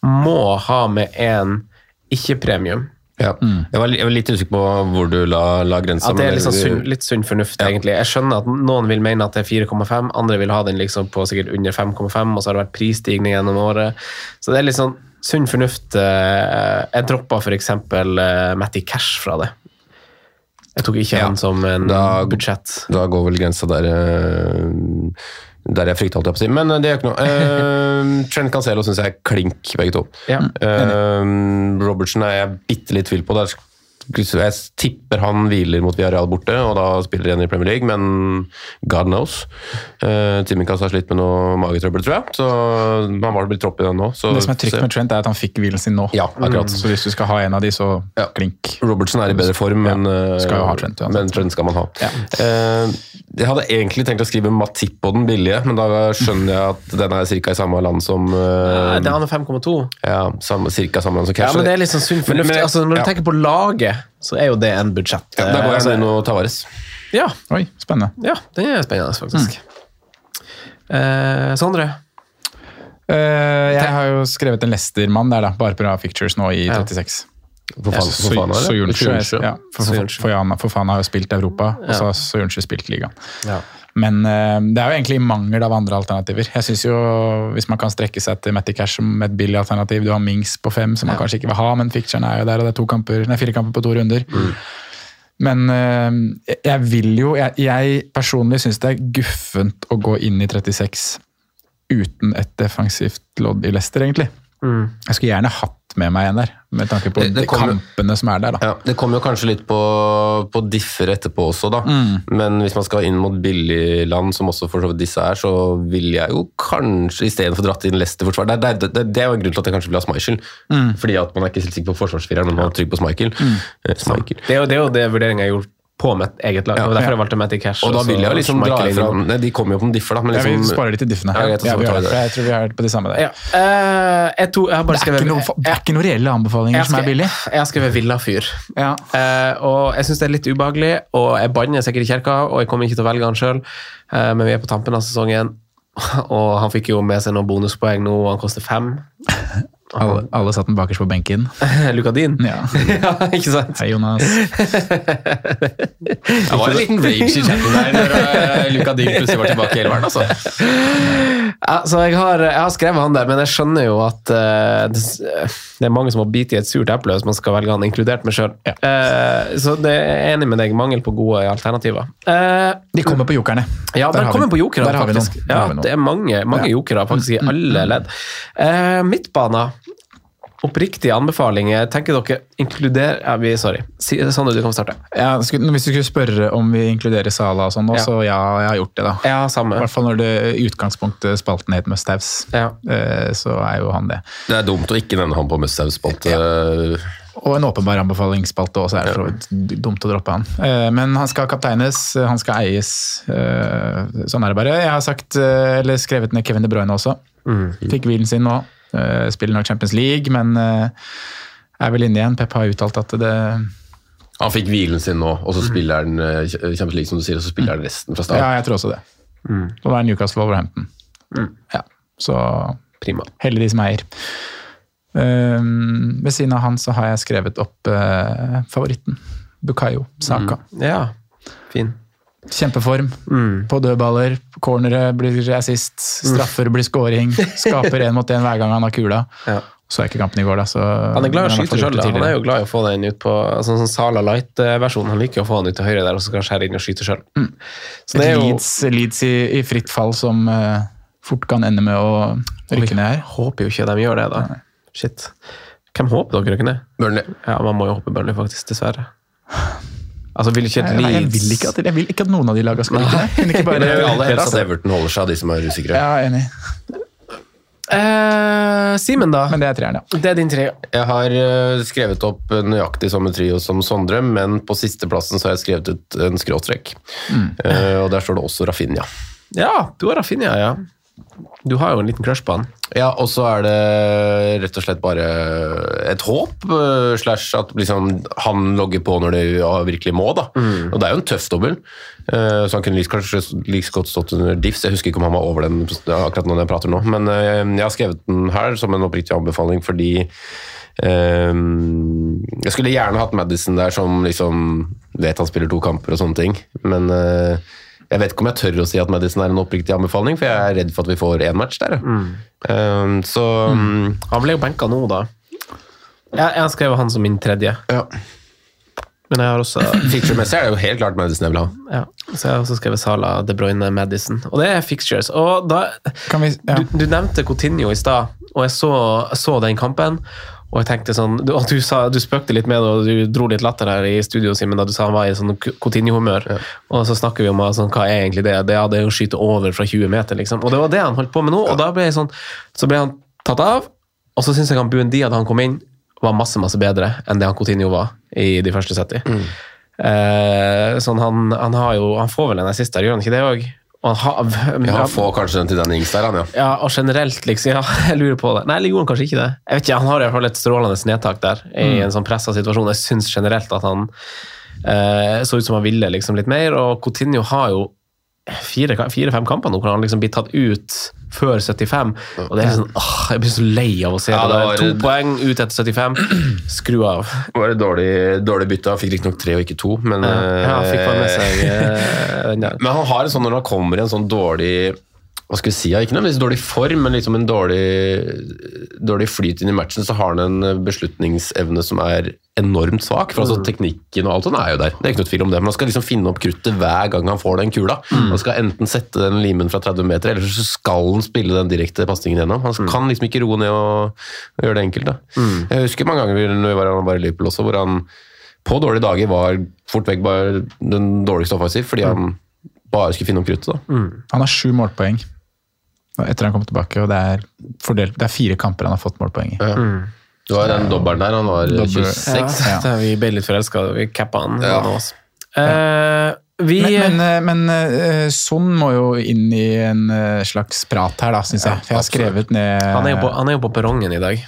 [SPEAKER 2] må ha med en ikke-premium.
[SPEAKER 3] Ja. Jeg, var, jeg var litt usikker på hvor du la, la grensa.
[SPEAKER 2] At det er liksom sunn, litt sunn fornuft,
[SPEAKER 3] Ja.
[SPEAKER 2] egentlig. Jeg skjønner at noen vil mene at det er 4,5, andre vil ha den liksom på sikkert under 5,5, og så har det vært prisstigning gjennom året. Så det er litt sånn sunn fornuft. eh, Jeg droppa f.eks. Uh, Matty Cash fra det. Jeg tok ikke
[SPEAKER 3] Ja.
[SPEAKER 2] han som en
[SPEAKER 3] Da-
[SPEAKER 2] budsjett.
[SPEAKER 3] Da går vel grensa der eh, Der jeg frykter, holdt jeg på å. Men eh, det gjør ikke noe. Uh, <laughs> Trent Cancelo syns jeg er klink, begge to.
[SPEAKER 2] Ja.
[SPEAKER 3] uh, Robertsen er jeg bitte litt tvil på. Der jeg tipper han hviler mot Villarreal borte, og da spiller igjen i Premier League, men God knows. Uh, Timikas har slitt med noe magetrøbbel, tror jeg, så han var blitt tropp i den nå. Så,
[SPEAKER 4] Det som er trygt med Trent, er at han fikk hvilen sin nå.
[SPEAKER 3] Ja, akkurat.
[SPEAKER 4] Så hvis du skal ha en av de, så
[SPEAKER 3] Ja.
[SPEAKER 4] klink.
[SPEAKER 3] Robertson er i bedre form, men, eh,
[SPEAKER 4] skal jo ha Trent, uansett.
[SPEAKER 3] men Trent skal man ha.
[SPEAKER 4] Ja.
[SPEAKER 3] Uh, Jeg hadde egentlig tenkt å skrive Matip på den billige, men da skjønner jeg at den er ca. i samme land som uh,
[SPEAKER 2] Det er han er 5,2.
[SPEAKER 3] Ja, ca. cirka samme land som
[SPEAKER 2] Ja, men det er litt sånn sunn fornuft.
[SPEAKER 3] Men- men-
[SPEAKER 2] altså, når du
[SPEAKER 3] ja.
[SPEAKER 2] tenker på laget, så er jo det en budsjett.
[SPEAKER 3] ja, der går jeg
[SPEAKER 2] altså,
[SPEAKER 3] inn og Tavares.
[SPEAKER 2] ja,
[SPEAKER 4] Oi, spennende.
[SPEAKER 2] ja, den er spennende, faktisk. Eh, Sondre?
[SPEAKER 4] Eh, jeg har jo skrevet en Lester-mann der, da, bare pga. Fictures nå i 36.
[SPEAKER 3] For faen, for faen er det?
[SPEAKER 4] Soyuncu
[SPEAKER 3] Soyuncu.
[SPEAKER 4] ja, for, for, for, for, Jan- faen har jo spilt Europa, og så har Soyuncu spilt ligaen.
[SPEAKER 2] Ja.
[SPEAKER 4] Men eh, det er jo egentlig mangel av andre alternativer. Jeg synes jo, Hvis man kan strekke seg til Matty Cash som et billig alternativ, du har Mings på fem, som man kanskje ikke vil ha, men fikseren er jo der, og det er kamper, nei, fire kamper på to runder. Men eh, jeg vil jo Jeg, jeg personlig syns det er guffent å gå inn i 36 uten et defensivt lodd i Leicester, egentlig. Jeg skulle gjerne hatt med meg en der, med tanke på
[SPEAKER 3] Det- det kom,
[SPEAKER 4] kampene som er der. da.
[SPEAKER 3] Ja, Det kommer jo kanskje litt på, på differ etterpå også, da. Men hvis man skal inn mot billigland, som også for så vidt disse er, så vil jeg jo kanskje istedenfor dratt inn Leicester-forsvar det, det, det, det er jo en grunn til at jeg kanskje vil ha Schmeichel. Fordi at man er ikke helt sikker på forsvarsfireren, men man er trygg på Schmeichel. Mm. Schmeichel.
[SPEAKER 2] Det er jo det, er jo det vurderingen jeg gjorde på mitt eget lag.
[SPEAKER 3] Ja.
[SPEAKER 2] Derfor jeg valgte Matty Cash.
[SPEAKER 3] Og da vil jeg jo liksom dra ifra Nei, De kommer jo på en differ, da. Men
[SPEAKER 4] Ja,
[SPEAKER 3] liksom,
[SPEAKER 4] vi sparer litt til diffene.
[SPEAKER 3] Ja, greit,
[SPEAKER 4] Ja, vi har det.
[SPEAKER 3] det.
[SPEAKER 4] Jeg tror vi er på de samme der.
[SPEAKER 2] Ja. Uh, jeg, to, jeg har bare
[SPEAKER 4] Det er noe, det er ikke noen reelle anbefalinger
[SPEAKER 2] skal,
[SPEAKER 4] som er billig.
[SPEAKER 2] jeg har skrevet Villafyr.
[SPEAKER 4] Ja.
[SPEAKER 2] Uh, og jeg syns det er litt ubehagelig, og jeg banner sikkert i kirka, og jeg kommer ikke til å velge han sjøl, men vi er på tampen av sesongen, <laughs> og han fikk jo med seg noen bonuspoeng nå, og han koster fem.
[SPEAKER 4] Alle, alle satt den bakerst på benken. <laughs>
[SPEAKER 2] Lukadin.
[SPEAKER 4] Ja. <laughs>
[SPEAKER 2] ja, ikke sant?
[SPEAKER 4] Hei, Jonas. <laughs>
[SPEAKER 3] Det var en liten rage i chatten der når Lukadin Luka Dill plutselig var tilbake i elveren, altså.
[SPEAKER 2] Ja, så jeg har, jeg har skrevet han der, men jeg skjønner jo at uh, det, er mange som må bite i et surt eple hvis man skal velge han, inkludert meg sjøl. så det er enig med deg, mangel på gode alternativer. Uh,
[SPEAKER 4] De kommer på jokerne.
[SPEAKER 2] Ja,
[SPEAKER 4] Der
[SPEAKER 2] der kommer
[SPEAKER 4] vi-
[SPEAKER 2] på
[SPEAKER 4] vi
[SPEAKER 2] faktisk. Ja, det er mange, mange
[SPEAKER 4] Ja.
[SPEAKER 2] jokere faktisk i alle ledd. Eh, midtbaner. Oppriktig anbefalinger tenker dere inkluderer ja, vi, Sorry. Si, Sondre, du kan starte.
[SPEAKER 4] Ja, hvis du skulle spørre om vi inkluderer Sala og sånn,
[SPEAKER 2] Ja.
[SPEAKER 4] så ja, jeg har gjort det, da.
[SPEAKER 2] Ja,
[SPEAKER 4] I hvert fall når det utgangspunktet spalten het Must-Haves,
[SPEAKER 2] Ja.
[SPEAKER 4] eh, så er jo han det.
[SPEAKER 3] Det er dumt å ikke nevne han på Musthaus-spalte.
[SPEAKER 4] Og en åpenbar anbefalingsspalte også, er det så dumt å droppe han. Eh, Men han skal kapteines, han skal eies. eh, Sånn er det bare. Jeg har sagt, eller skrevet ned Kevin De Bruyne også. Fikk hvilen sin nå. Eh, Spiller nok Champions League, men eh, er vel inne igjen. Pep har uttalt at det
[SPEAKER 3] Han fikk hvilen sin nå, og så spiller han eh, Champions League, som du sier, og så spiller han resten fra start.
[SPEAKER 4] Ja, jeg tror også det. Og da er Newcastle Wolverhampton. Ja, så
[SPEAKER 2] Prima.
[SPEAKER 4] heldig de som eier. Um, ved siden av han så har jeg skrevet opp uh, favoritten. Bukayo Saka.
[SPEAKER 2] Ja, fin.
[SPEAKER 4] Kjempeform. På dødballer, cornere blir assist, straffer blir scoring. Skaper én mot én hver gang han har kula.
[SPEAKER 2] Ja.
[SPEAKER 4] Så er ikke kampen i går, da. Så
[SPEAKER 2] Han er glad i å skyte sjøl. Han er jo glad i å få den ut på altså, sånn Sala Light-versjonen. Han liker å få den ut til høyre der, og så kanskje han skjære inn og skyte sjøl. Så Et Leeds, jo
[SPEAKER 4] Leeds, Leeds i, i fritt fall som uh, fort kan ende med å rykke ned her.
[SPEAKER 2] Håper jo ikke de gjør det, da. Shit. Hvem håper dere rykker ned?
[SPEAKER 3] Burnley.
[SPEAKER 2] Ja, man må jo håpe Burnley, faktisk. Dessverre. Altså, vil ikke et
[SPEAKER 4] Jeg, jeg, vil ikke at, jeg vil ikke at noen av de lagene skal <laughs> rykke ned. Ikke bare
[SPEAKER 3] jeg vil aller helst at Everton holder seg av de som er usikre.
[SPEAKER 4] Ja, enig.
[SPEAKER 2] Eh, Simen, da?
[SPEAKER 4] Men det er treeren, ja.
[SPEAKER 2] Det er din tre.
[SPEAKER 3] Jeg har eh, skrevet opp nøyaktig samme trio som Sondre, men på sisteplassen så har jeg skrevet ut en skråstrek. Eh, og der står det også Rafinha.
[SPEAKER 2] Ja, du har Rafinha, ja. Du har jo en liten crush på han.
[SPEAKER 3] Ja, og så er det rett og slett bare et håp, eh, slash at liksom han logger på når det virkelig må, da. Og det er jo en tøff dobbel, eh, så han kunne kanskje like godt stått under diffs. Jeg husker ikke om han var over den akkurat når jeg prater nå, men eh, jeg har skrevet den her som en oppriktig anbefaling fordi Um, jeg skulle gjerne hatt Madison der som liksom vet han spiller to kamper og sånne ting, men eh, jeg vet ikke om jeg tør å si at Madison er en oppriktig anbefaling, for jeg er redd for at vi får én match der. Mm. Um, så mm,
[SPEAKER 2] Han ble jo benka nå, da. Jeg, jeg har skrevet han som min tredje,
[SPEAKER 3] ja.
[SPEAKER 2] men jeg har også
[SPEAKER 3] Fixture-messig er det jo helt klart Madison jeg vil ha.
[SPEAKER 2] ja, Så jeg har også skrevet Sala, De Bruyne, Madison. Og det er fixtures. Og da
[SPEAKER 4] Kan vi, ja.
[SPEAKER 2] du, du nevnte Coutinho i stad, og jeg så, så den kampen. Og jeg tenkte sånn, du, du, sa, du spøkte litt med det, og du dro litt latter her i studio, Simen, da du sa han var i sånn Coutinho-humør. Og så snakker vi om sånn, hva er egentlig det? Det er det å skyte over fra 20 meter, liksom. Og det var det han holdt på med nå. Og da ble jeg sånn, så ble han tatt av, og så syns jeg han Buendia da han kom inn, var masse masse bedre enn det han Coutinho var i de første 70. Eh, sånn han, han har jo Han får vel en assist der, gjør han ikke det òg?
[SPEAKER 3] Ja, han får kanskje den til den yngste der, han, ja.
[SPEAKER 2] Ja, og generelt, liksom. Ja, <laughs> jeg lurer på det. Nei, eller gjorde han kanskje ikke det? Jeg vet ikke, Han har i hvert fall et strålende nedtak der, i
[SPEAKER 4] Mm.
[SPEAKER 2] en sånn pressa situasjon. Jeg syns generelt at han eh, så ut som han ville liksom litt mer, og Coutinho har jo fire-fem fire, fem kamper nå hvor han liksom blir tatt ut før 75, og det er sånn, åh, jeg blir så lei av å se
[SPEAKER 3] Ja,
[SPEAKER 2] det.
[SPEAKER 3] det
[SPEAKER 2] To poeng ut etter 75, skru av.
[SPEAKER 3] Det var et dårlig, dårlig bytte. Han fikk riktignok tre og ikke to, men
[SPEAKER 2] Ja, han
[SPEAKER 3] eh,
[SPEAKER 2] seg eh, der.
[SPEAKER 3] Men han har en sånn når han kommer i en sånn dårlig hva skal vi si, Ikke nødvendigvis dårlig form, men liksom en dårlig, dårlig flyt inn i matchen, så har han en beslutningsevne som er enormt svak. for altså Teknikken og alt sånt er jo der, det er ikke noe tvil om det. Men han skal liksom finne opp kruttet hver gang han får den kula. Han skal enten sette den limen fra 30 meter, eller så skal han spille den direkte pasningen gjennom. Han kan liksom ikke roe ned og, og gjøre det enkelt. da. Jeg husker mange ganger når vi var, han var i Liverpool også, hvor han på dårlige dager var fort vekk bare den dårligste offensiv, fordi han bare skulle finne opp kruttet. da.
[SPEAKER 4] Han har sju målpoeng etter han kom tilbake, og det er, fordelt, det er fire kamper han har fått målpoeng i.
[SPEAKER 3] Du har den dobbelen der, han var
[SPEAKER 4] Dobber.
[SPEAKER 3] 26.
[SPEAKER 4] Ja.
[SPEAKER 2] Ja. Vi ble litt forelska, vi cappa han.
[SPEAKER 3] Ja.
[SPEAKER 2] Eh, vi
[SPEAKER 4] Men, men, men eh, Son må jo inn i en eh, slags prat her, da, syns jeg. For jeg har skrevet ned
[SPEAKER 2] Han er jo på, han er jo på perrongen i dag.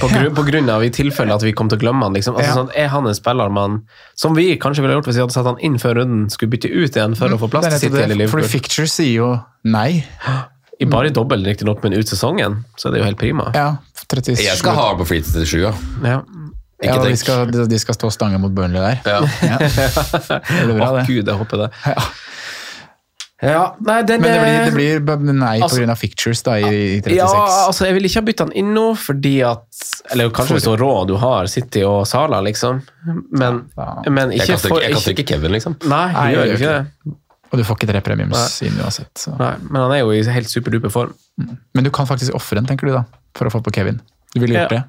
[SPEAKER 2] På, grunn, på grunn av i tilfelle at vi kom til å glemme han. Liksom. Altså,
[SPEAKER 4] Ja.
[SPEAKER 2] sånn, er han en spiller man Som vi kanskje ville gjort hvis vi hadde satt han inn før runden, skulle bytte ut igjen for å få plass til City eller
[SPEAKER 4] det, fordi Ficture sier jo nei. <gasps>
[SPEAKER 2] I bare dobbel, riktignok, men ut sesongen, så er det jo helt prima.
[SPEAKER 4] Ja, 37.
[SPEAKER 3] Jeg skal ha på free til 37, ja.
[SPEAKER 2] Ja.
[SPEAKER 3] Ikke
[SPEAKER 4] ja, de skal, de, de skal stå stange mot Burnley der.
[SPEAKER 3] Ja.
[SPEAKER 4] Ja. <laughs> Det blir bra,
[SPEAKER 2] Å, gud, jeg håper det.
[SPEAKER 4] Ja.
[SPEAKER 2] Ja, nei, den
[SPEAKER 4] Men det blir,
[SPEAKER 2] er-
[SPEAKER 4] det blir nei
[SPEAKER 2] Altså-
[SPEAKER 4] pga. Fictures da, i, i 36.
[SPEAKER 2] Ja, altså, jeg vil ikke ha bytta han inn nå, fordi at Eller kanskje hvis du har råd du har City og Sala, liksom. Men,
[SPEAKER 4] Ja.
[SPEAKER 2] men ikke for
[SPEAKER 3] jeg kaster ikke Kevin, liksom.
[SPEAKER 2] Nei,
[SPEAKER 4] Nei,
[SPEAKER 2] du gjør
[SPEAKER 4] jeg
[SPEAKER 2] jo
[SPEAKER 4] gjør
[SPEAKER 2] ikke det.
[SPEAKER 4] Og du får ikke tre premiums inn uansett. Så.
[SPEAKER 2] Nei, men han er jo i helt superduper form.
[SPEAKER 4] Men du kan faktisk ofre den, tenker du da, for å få på Kevin. Du ville gjort
[SPEAKER 2] Ja.
[SPEAKER 4] det?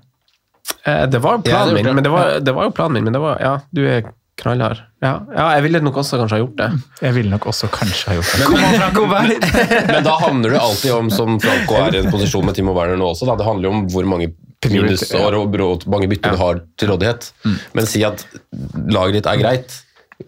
[SPEAKER 2] Eh, Det var jo
[SPEAKER 3] Ja,
[SPEAKER 2] planen
[SPEAKER 3] det
[SPEAKER 2] min, men det var, det var jo planen min, men det var Ja, du er knallhard. Ja, ja, jeg ville nok også kanskje ha gjort det.
[SPEAKER 4] Jeg ville nok også kanskje ha gjort det. <laughs>
[SPEAKER 3] Men da handler det alltid om, som Franco er i en posisjon med Timo Werner nå også, da, det handler jo om hvor mange minusår og hvor mange bytter du har til rådighet. Men si at laget ditt er greit.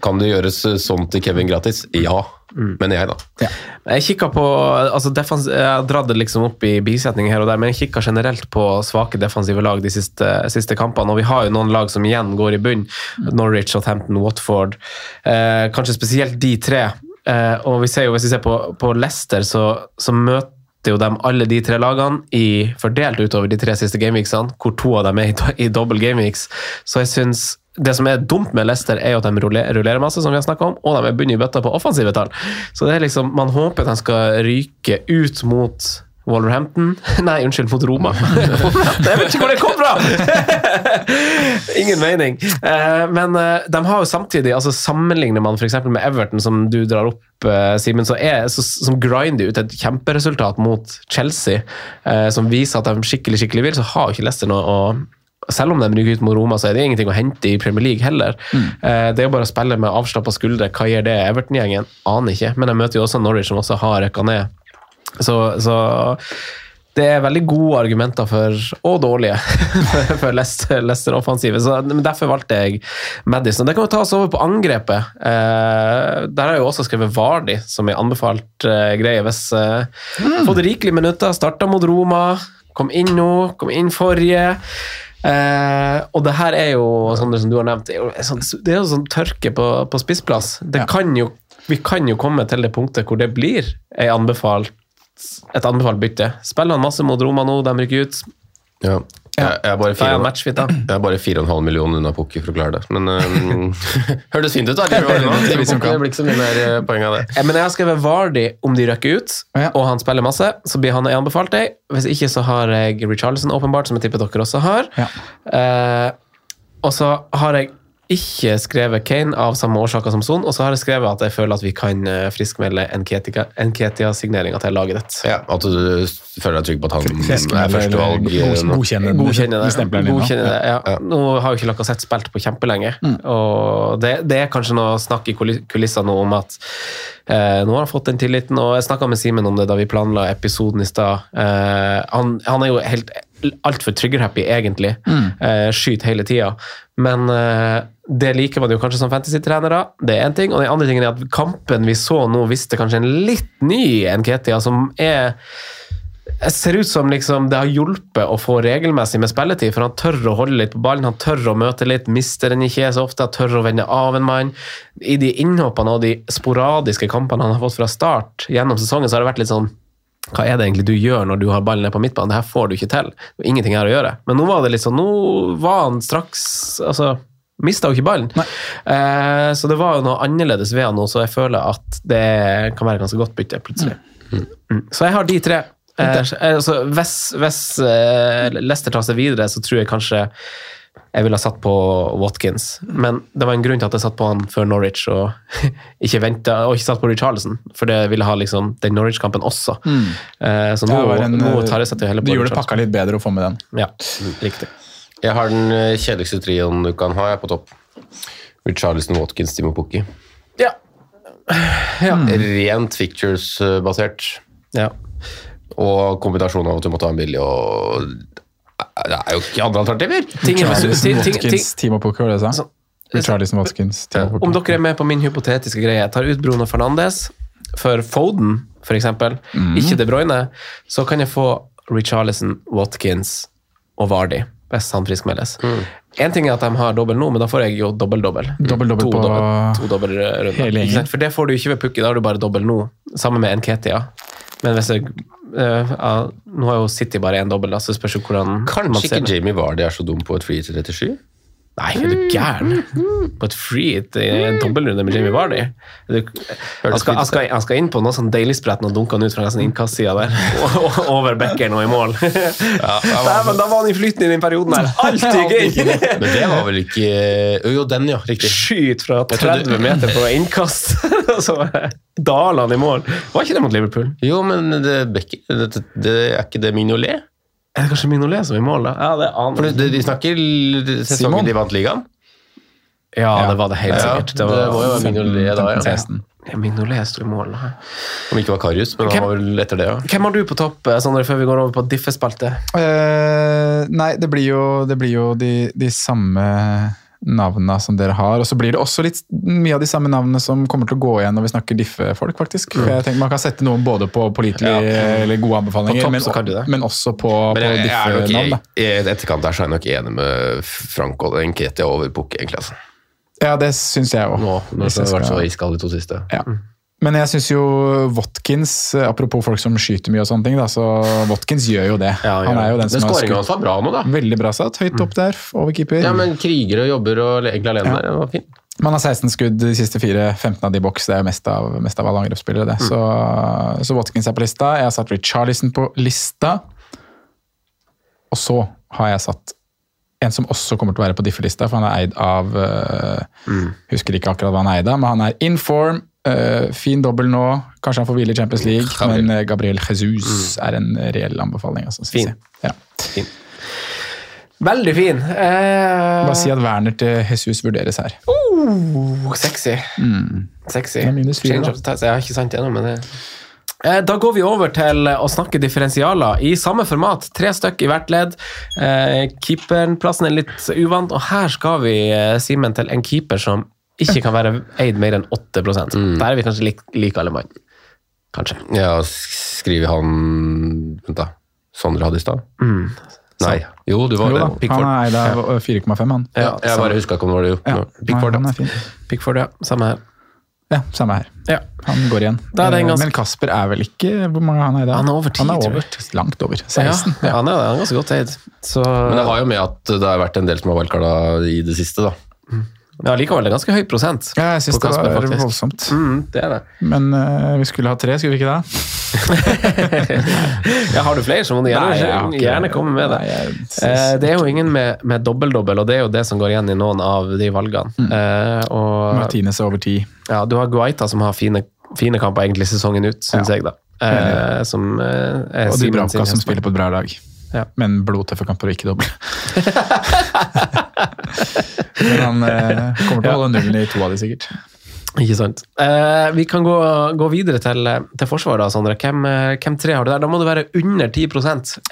[SPEAKER 3] Kan det gjøres sånn til Kevin gratis? Ja, mener jeg, da.
[SPEAKER 2] Jeg kikka på altså defens, Jeg har dratt det liksom opp i bisetninger her og der, men jeg kikka generelt på svake defensive lag de siste, siste kampene. Og vi har jo noen lag som igjen går i bunn. Norwich, Southampton, Watford. Eh, kanskje spesielt de tre. Eh, og vi ser jo, hvis vi ser på, på Leicester, så, så møter jo dem alle de tre lagene i, fordelt utover de tre siste gameweeksene, hvor to av dem er i, i dobbel gameweeks. Så jeg synes det som er dumt med Leicester, er jo at de ruller, rullerer masse, som vi har snakket om, og de er bundet i bøtta på offensive tall. Så det er liksom, man håper at de skal ryke ut mot Wolverhampton <laughs> Nei, unnskyld, mot Roma. <laughs> jeg vet ikke hvor det kom fra! <laughs> Ingen mening. Eh, men eh, de har jo samtidig, altså sammenligner man f.eks. med Everton, som du drar opp, eh, Simen, som grinder ut et kjemperesultat mot Chelsea, som viser at de skikkelig skikkelig vil, så har jo ikke Leicester noe å selv om de ryker ut mot Roma, så er det ingenting å hente i Premier League heller. Mm. Det er jo bare å spille med avslappa skuldre. Hva gjør det Everton-gjengen? Aner ikke. Men de møter jo også Norwich, som også har røkka ned. Så, så det er veldig gode argumenter for, og dårlige, <laughs> for Leicester, Leicester men derfor valgte jeg Madison. Det kan jo ta oss over på angrepet. Eh, der har jeg jo også skrevet Vardi, som er anbefalt eh, greie. Hvis eh, Fått rikelig minutter, starta mot Roma, kom inn nå, kom inn forrige. Eh, og det her er jo, Sander, som du har nevnt, det er jo, sånn, det er jo sånn tørke på, på spissplass. Det
[SPEAKER 4] Ja.
[SPEAKER 2] kan jo, vi kan jo komme til det punktet hvor det blir anbefalt, et anbefalt bytte. Spiller han masse mot Roma nå, de rykker ut.
[SPEAKER 3] Ja. Jeg, jeg er bare fire,
[SPEAKER 2] da.
[SPEAKER 3] jeg er bare 4,5 millioner unna Pukki for å klare det. Men um, <laughs> hørtes fint ut, da. Det blir ikke så mye mer eh, poeng av det.
[SPEAKER 2] Men jeg har skrevet Vardy om de røkker ut, og han spiller masse, så blir han anbefalt deg. Hvis ikke så har jeg Richarlison, åpenbart, som jeg tipper dere også har.
[SPEAKER 4] Ja.
[SPEAKER 2] Uh, og så har jeg ikke skrevet Kane av samme årsaker som Son, og så har jeg skrevet at jeg føler at vi kan eh, friskmelde Nketia-signeringa til laget ditt.
[SPEAKER 3] Ja, At du føler deg trygg på at han er førstevalg.
[SPEAKER 4] Godkjenner
[SPEAKER 3] eh,
[SPEAKER 4] god-
[SPEAKER 3] nå.
[SPEAKER 4] Godkjenne
[SPEAKER 2] Godkjenne det.
[SPEAKER 4] stempelen nå.
[SPEAKER 2] Godkjenne det ja. Nå har jo ikke Lacassette spilt på kjempelenge, og det, det er kanskje noe snakk i kulis- kulissene nå om at Eh, nå har han fått den tilliten, og jeg snakka med Simen om det da vi planla episoden i stad. Eh, han, han er jo helt altfor trigger-happy, egentlig. Eh, skyter hele tida. Men eh, det liker man jo kanskje som fantasy-trenere. Det er én ting. Og den andre tingen er at kampen vi så nå, viste kanskje en litt ny Nketia, som er det ser ut som liksom det har hjulpet å få regelmessig med spilletid, for han tør å holde litt på ballen, han tør å møte litt, mister den ikke så ofte, han tør å vende av en mann. I de innhoppene og de sporadiske kampene han har fått fra start gjennom sesongen, så har det vært litt sånn hva er det egentlig du gjør når du har ballen ned på midtbanen? Det her får du ikke til. Ingenting her å gjøre. Men nå var det litt sånn, nå var han straks altså, Mista jo ikke ballen. Eh, så det var jo noe annerledes ved han nå, så jeg føler at det kan være ganske godt bytte, plutselig. Mm. Så jeg har de tre. Eh, altså, hvis hvis eh, Leicester tar seg videre, så tror jeg kanskje jeg ville ha satt på Watkins. Men det var en grunn til at jeg satt på han før Norwich, og <laughs> ikke ventet, og ikke satt på Richarlison, for det ville ha liksom den Norwich-kampen også. Eh, så nå,
[SPEAKER 4] en,
[SPEAKER 2] nå tar jeg seg til heller
[SPEAKER 4] Du
[SPEAKER 2] på
[SPEAKER 4] gjorde det
[SPEAKER 2] Richarlison.
[SPEAKER 4] pakka litt bedre å få med den.
[SPEAKER 2] Ja, riktig.
[SPEAKER 3] Jeg har den eh, kjedeligste trioen du kan ha, jeg er på topp. Richarlison, Watkins, Timo Pukki.
[SPEAKER 2] Ja. ja.
[SPEAKER 3] Rent fictures-basert.
[SPEAKER 2] ja.
[SPEAKER 3] Og kombinasjonen av at du måtte ha en billig og Det er jo ikke andre alternativer!
[SPEAKER 2] Ting ting- ting-
[SPEAKER 4] Watkins, Timo Pukki, var det sa?
[SPEAKER 2] Så-
[SPEAKER 4] Watkins,
[SPEAKER 2] Om dere er med på min hypotetiske greie, jeg tar ut Bruno Fernandes for Foden, for eksempel, ikke De Bruyne, så kan jeg få Richarlison, Watkins og Vardy, hvis han friskmeldes. En ting er at de har dobbel nå, men da får jeg jo dobbel-dobbel.
[SPEAKER 4] Dobbel-dobbel
[SPEAKER 2] To
[SPEAKER 4] på
[SPEAKER 2] dobbel- to dobbeltrunder.
[SPEAKER 4] hele gjengen.
[SPEAKER 2] For det får du ikke ved Pukki, da har du bare dobbel nå. Sammen med Nketia. Men hvis jeg eh, ja, Nå har jo City bare én dobbel, så spørs jo hvordan man
[SPEAKER 3] Kanskje ikke. Jamie Vardy er så dum på et free til 37?
[SPEAKER 2] Nei, er du gæren? På et free i en dobbeltrunde med Jamie Vardy? Du- Han skal, han, skal, han skal inn på noe sånn deilig-sprett og dunke han ut fra nesten innkastsida der. <laughs> Over bekkeren og i mål. Dæven, <laughs> da var han i flyten i den perioden her! Alt gøy!
[SPEAKER 3] Men det var vel ikke jo, den, ja. Riktig.
[SPEAKER 2] Skyt fra 30 meter på innkast, <laughs> <laughs> og så daler han i mål. Var ikke det mot Liverpool?
[SPEAKER 3] Jo, men det, det, det, det er ikke det Mignolet?
[SPEAKER 2] Er det kanskje Mignolet som er i mål, da? Ja, det
[SPEAKER 3] For
[SPEAKER 2] aner
[SPEAKER 3] det, de snakker
[SPEAKER 4] Simon?
[SPEAKER 3] sesongen de vant ligaen.
[SPEAKER 2] Ja, det var det helt
[SPEAKER 3] Ja,
[SPEAKER 2] sikkert.
[SPEAKER 3] det var jo Mignolet da, ja.
[SPEAKER 4] 15-16.
[SPEAKER 2] Mignolet sto i mål. da.
[SPEAKER 3] Om ikke var Karius, men han var vel etter det, ja.
[SPEAKER 2] Hvem har du på topp, eh, Sondre, før vi går over på diffespaltet?
[SPEAKER 4] Uh, nei, det blir jo, det blir jo de, de samme navnene som dere har. Og så blir det også litt mye av de samme navnene som kommer til å gå igjen når vi snakker diffe-folk, faktisk. For jeg tenker Man kan sette noen både på pålitelige eller gode anbefalinger,
[SPEAKER 2] topp
[SPEAKER 4] men, men også på,
[SPEAKER 3] Men jeg, på
[SPEAKER 4] diffe-navn.
[SPEAKER 3] i etterkant der så er jeg nok enig med Frank og Nketia over Pukki, egentlig. altså.
[SPEAKER 4] Ja, det syns jeg òg.
[SPEAKER 3] Nå, når det har vært så iskald de to siste.
[SPEAKER 4] Ja. Men jeg syns jo Watkins, apropos folk som skyter mye og sånne ting, da, så Watkins gjør jo det.
[SPEAKER 2] Ja, han
[SPEAKER 4] han er jo den
[SPEAKER 3] Men
[SPEAKER 4] som har
[SPEAKER 3] skåringa hans var bra nå, da.
[SPEAKER 4] veldig bra satt. Høyt opp der, over keeper.
[SPEAKER 3] Ja, men kriger og jobber og egentlig alene der. Det var fint.
[SPEAKER 4] Man har 16 skudd de siste fire, 15 av de boks. Det er mest av, mest av alle angrepsspillere. det. Så, så Watkins er på lista. Jeg har satt Richarlison på lista. Og så har jeg satt en som også kommer til å være på differ-lista, for han er eid av øh, Husker ikke akkurat hva han er eid av, men han er in form. Øh, fin dobbel nå. Kanskje han får hvile i Champions League,
[SPEAKER 3] Gabriel.
[SPEAKER 4] men øh, Gabriel Jesus er en reell anbefaling. Altså,
[SPEAKER 2] Fin.
[SPEAKER 4] Ja.
[SPEAKER 2] Veldig fin. Uh,
[SPEAKER 4] Bare si at Werner til Jesus vurderes her.
[SPEAKER 2] Uh, sexy. Sexy.
[SPEAKER 4] Er minus fire,
[SPEAKER 2] har ikke sant ennå, men det Eh, Da går vi over til å snakke differensialer i samme format. Tre stykk i hvert ledd. Eh, Keeperplassen er litt uvant, og her skal vi, eh, Simen, til en keeper som ikke kan være eid mer enn 8% Der er vi kanskje lik, like alle mann. Kanskje.
[SPEAKER 3] Ja, skriver han Vent, da. Sondre hadde i stad? Nei. Jo, du var
[SPEAKER 4] Jo da,
[SPEAKER 3] det. Pickford.
[SPEAKER 4] han er eid av øh, 4,5, han.
[SPEAKER 3] Ja, jeg bare huska ikke om det var det. Jo.
[SPEAKER 4] Ja,
[SPEAKER 3] Pickford,
[SPEAKER 4] han
[SPEAKER 3] ja.
[SPEAKER 4] er fin.
[SPEAKER 2] Pickford, ja. Samme her.
[SPEAKER 4] Ja, samme her.
[SPEAKER 2] Ja.
[SPEAKER 4] Han går igjen.
[SPEAKER 2] Da er det en
[SPEAKER 4] Eh,
[SPEAKER 2] ganske-
[SPEAKER 4] Men Kasper er vel ikke Hvor mange han er i dag?
[SPEAKER 2] Han er over 10,
[SPEAKER 4] Han er
[SPEAKER 2] tror
[SPEAKER 4] over,
[SPEAKER 2] jeg.
[SPEAKER 4] langt over. 16.
[SPEAKER 2] Ja, han er, han er ganske godt eid. Så
[SPEAKER 3] Men det har jo med at det har vært en del som har wildcarda i det siste, da.
[SPEAKER 2] ja, likevel det er ganske høy prosent.
[SPEAKER 4] Ja, jeg syns det var
[SPEAKER 2] faktisk.
[SPEAKER 4] voldsomt.
[SPEAKER 2] Mm, det er det.
[SPEAKER 4] Men uh, vi skulle ha tre, skulle vi ikke det? <laughs>
[SPEAKER 2] Ja, har du flere, så må du gjerne,
[SPEAKER 4] Nei,
[SPEAKER 2] gjerne komme med det. Uh, det er jo ingen med, med dobbel-dobbel, og det er jo det som går igjen i noen av de valgene.
[SPEAKER 4] Mm.
[SPEAKER 2] Eh, og
[SPEAKER 4] Martinez er over ti.
[SPEAKER 2] ja, du har Guaita som har fine, fine kamper egentlig sesongen ut, syns
[SPEAKER 4] Ja.
[SPEAKER 2] jeg, da. Som
[SPEAKER 4] Og Dubravka
[SPEAKER 2] sin
[SPEAKER 4] som spiller på et bra lag.
[SPEAKER 2] Ja.
[SPEAKER 4] Men blodtøffe kamper og ikke doble. <laughs> Men han eh, kommer til å holde nullen i to av de, sikkert.
[SPEAKER 2] Ikke sant. Eh, vi kan gå, gå videre til, til forsvaret, da, Sondre. Hvem, eh, hvem tre har du der? Da må det være under 10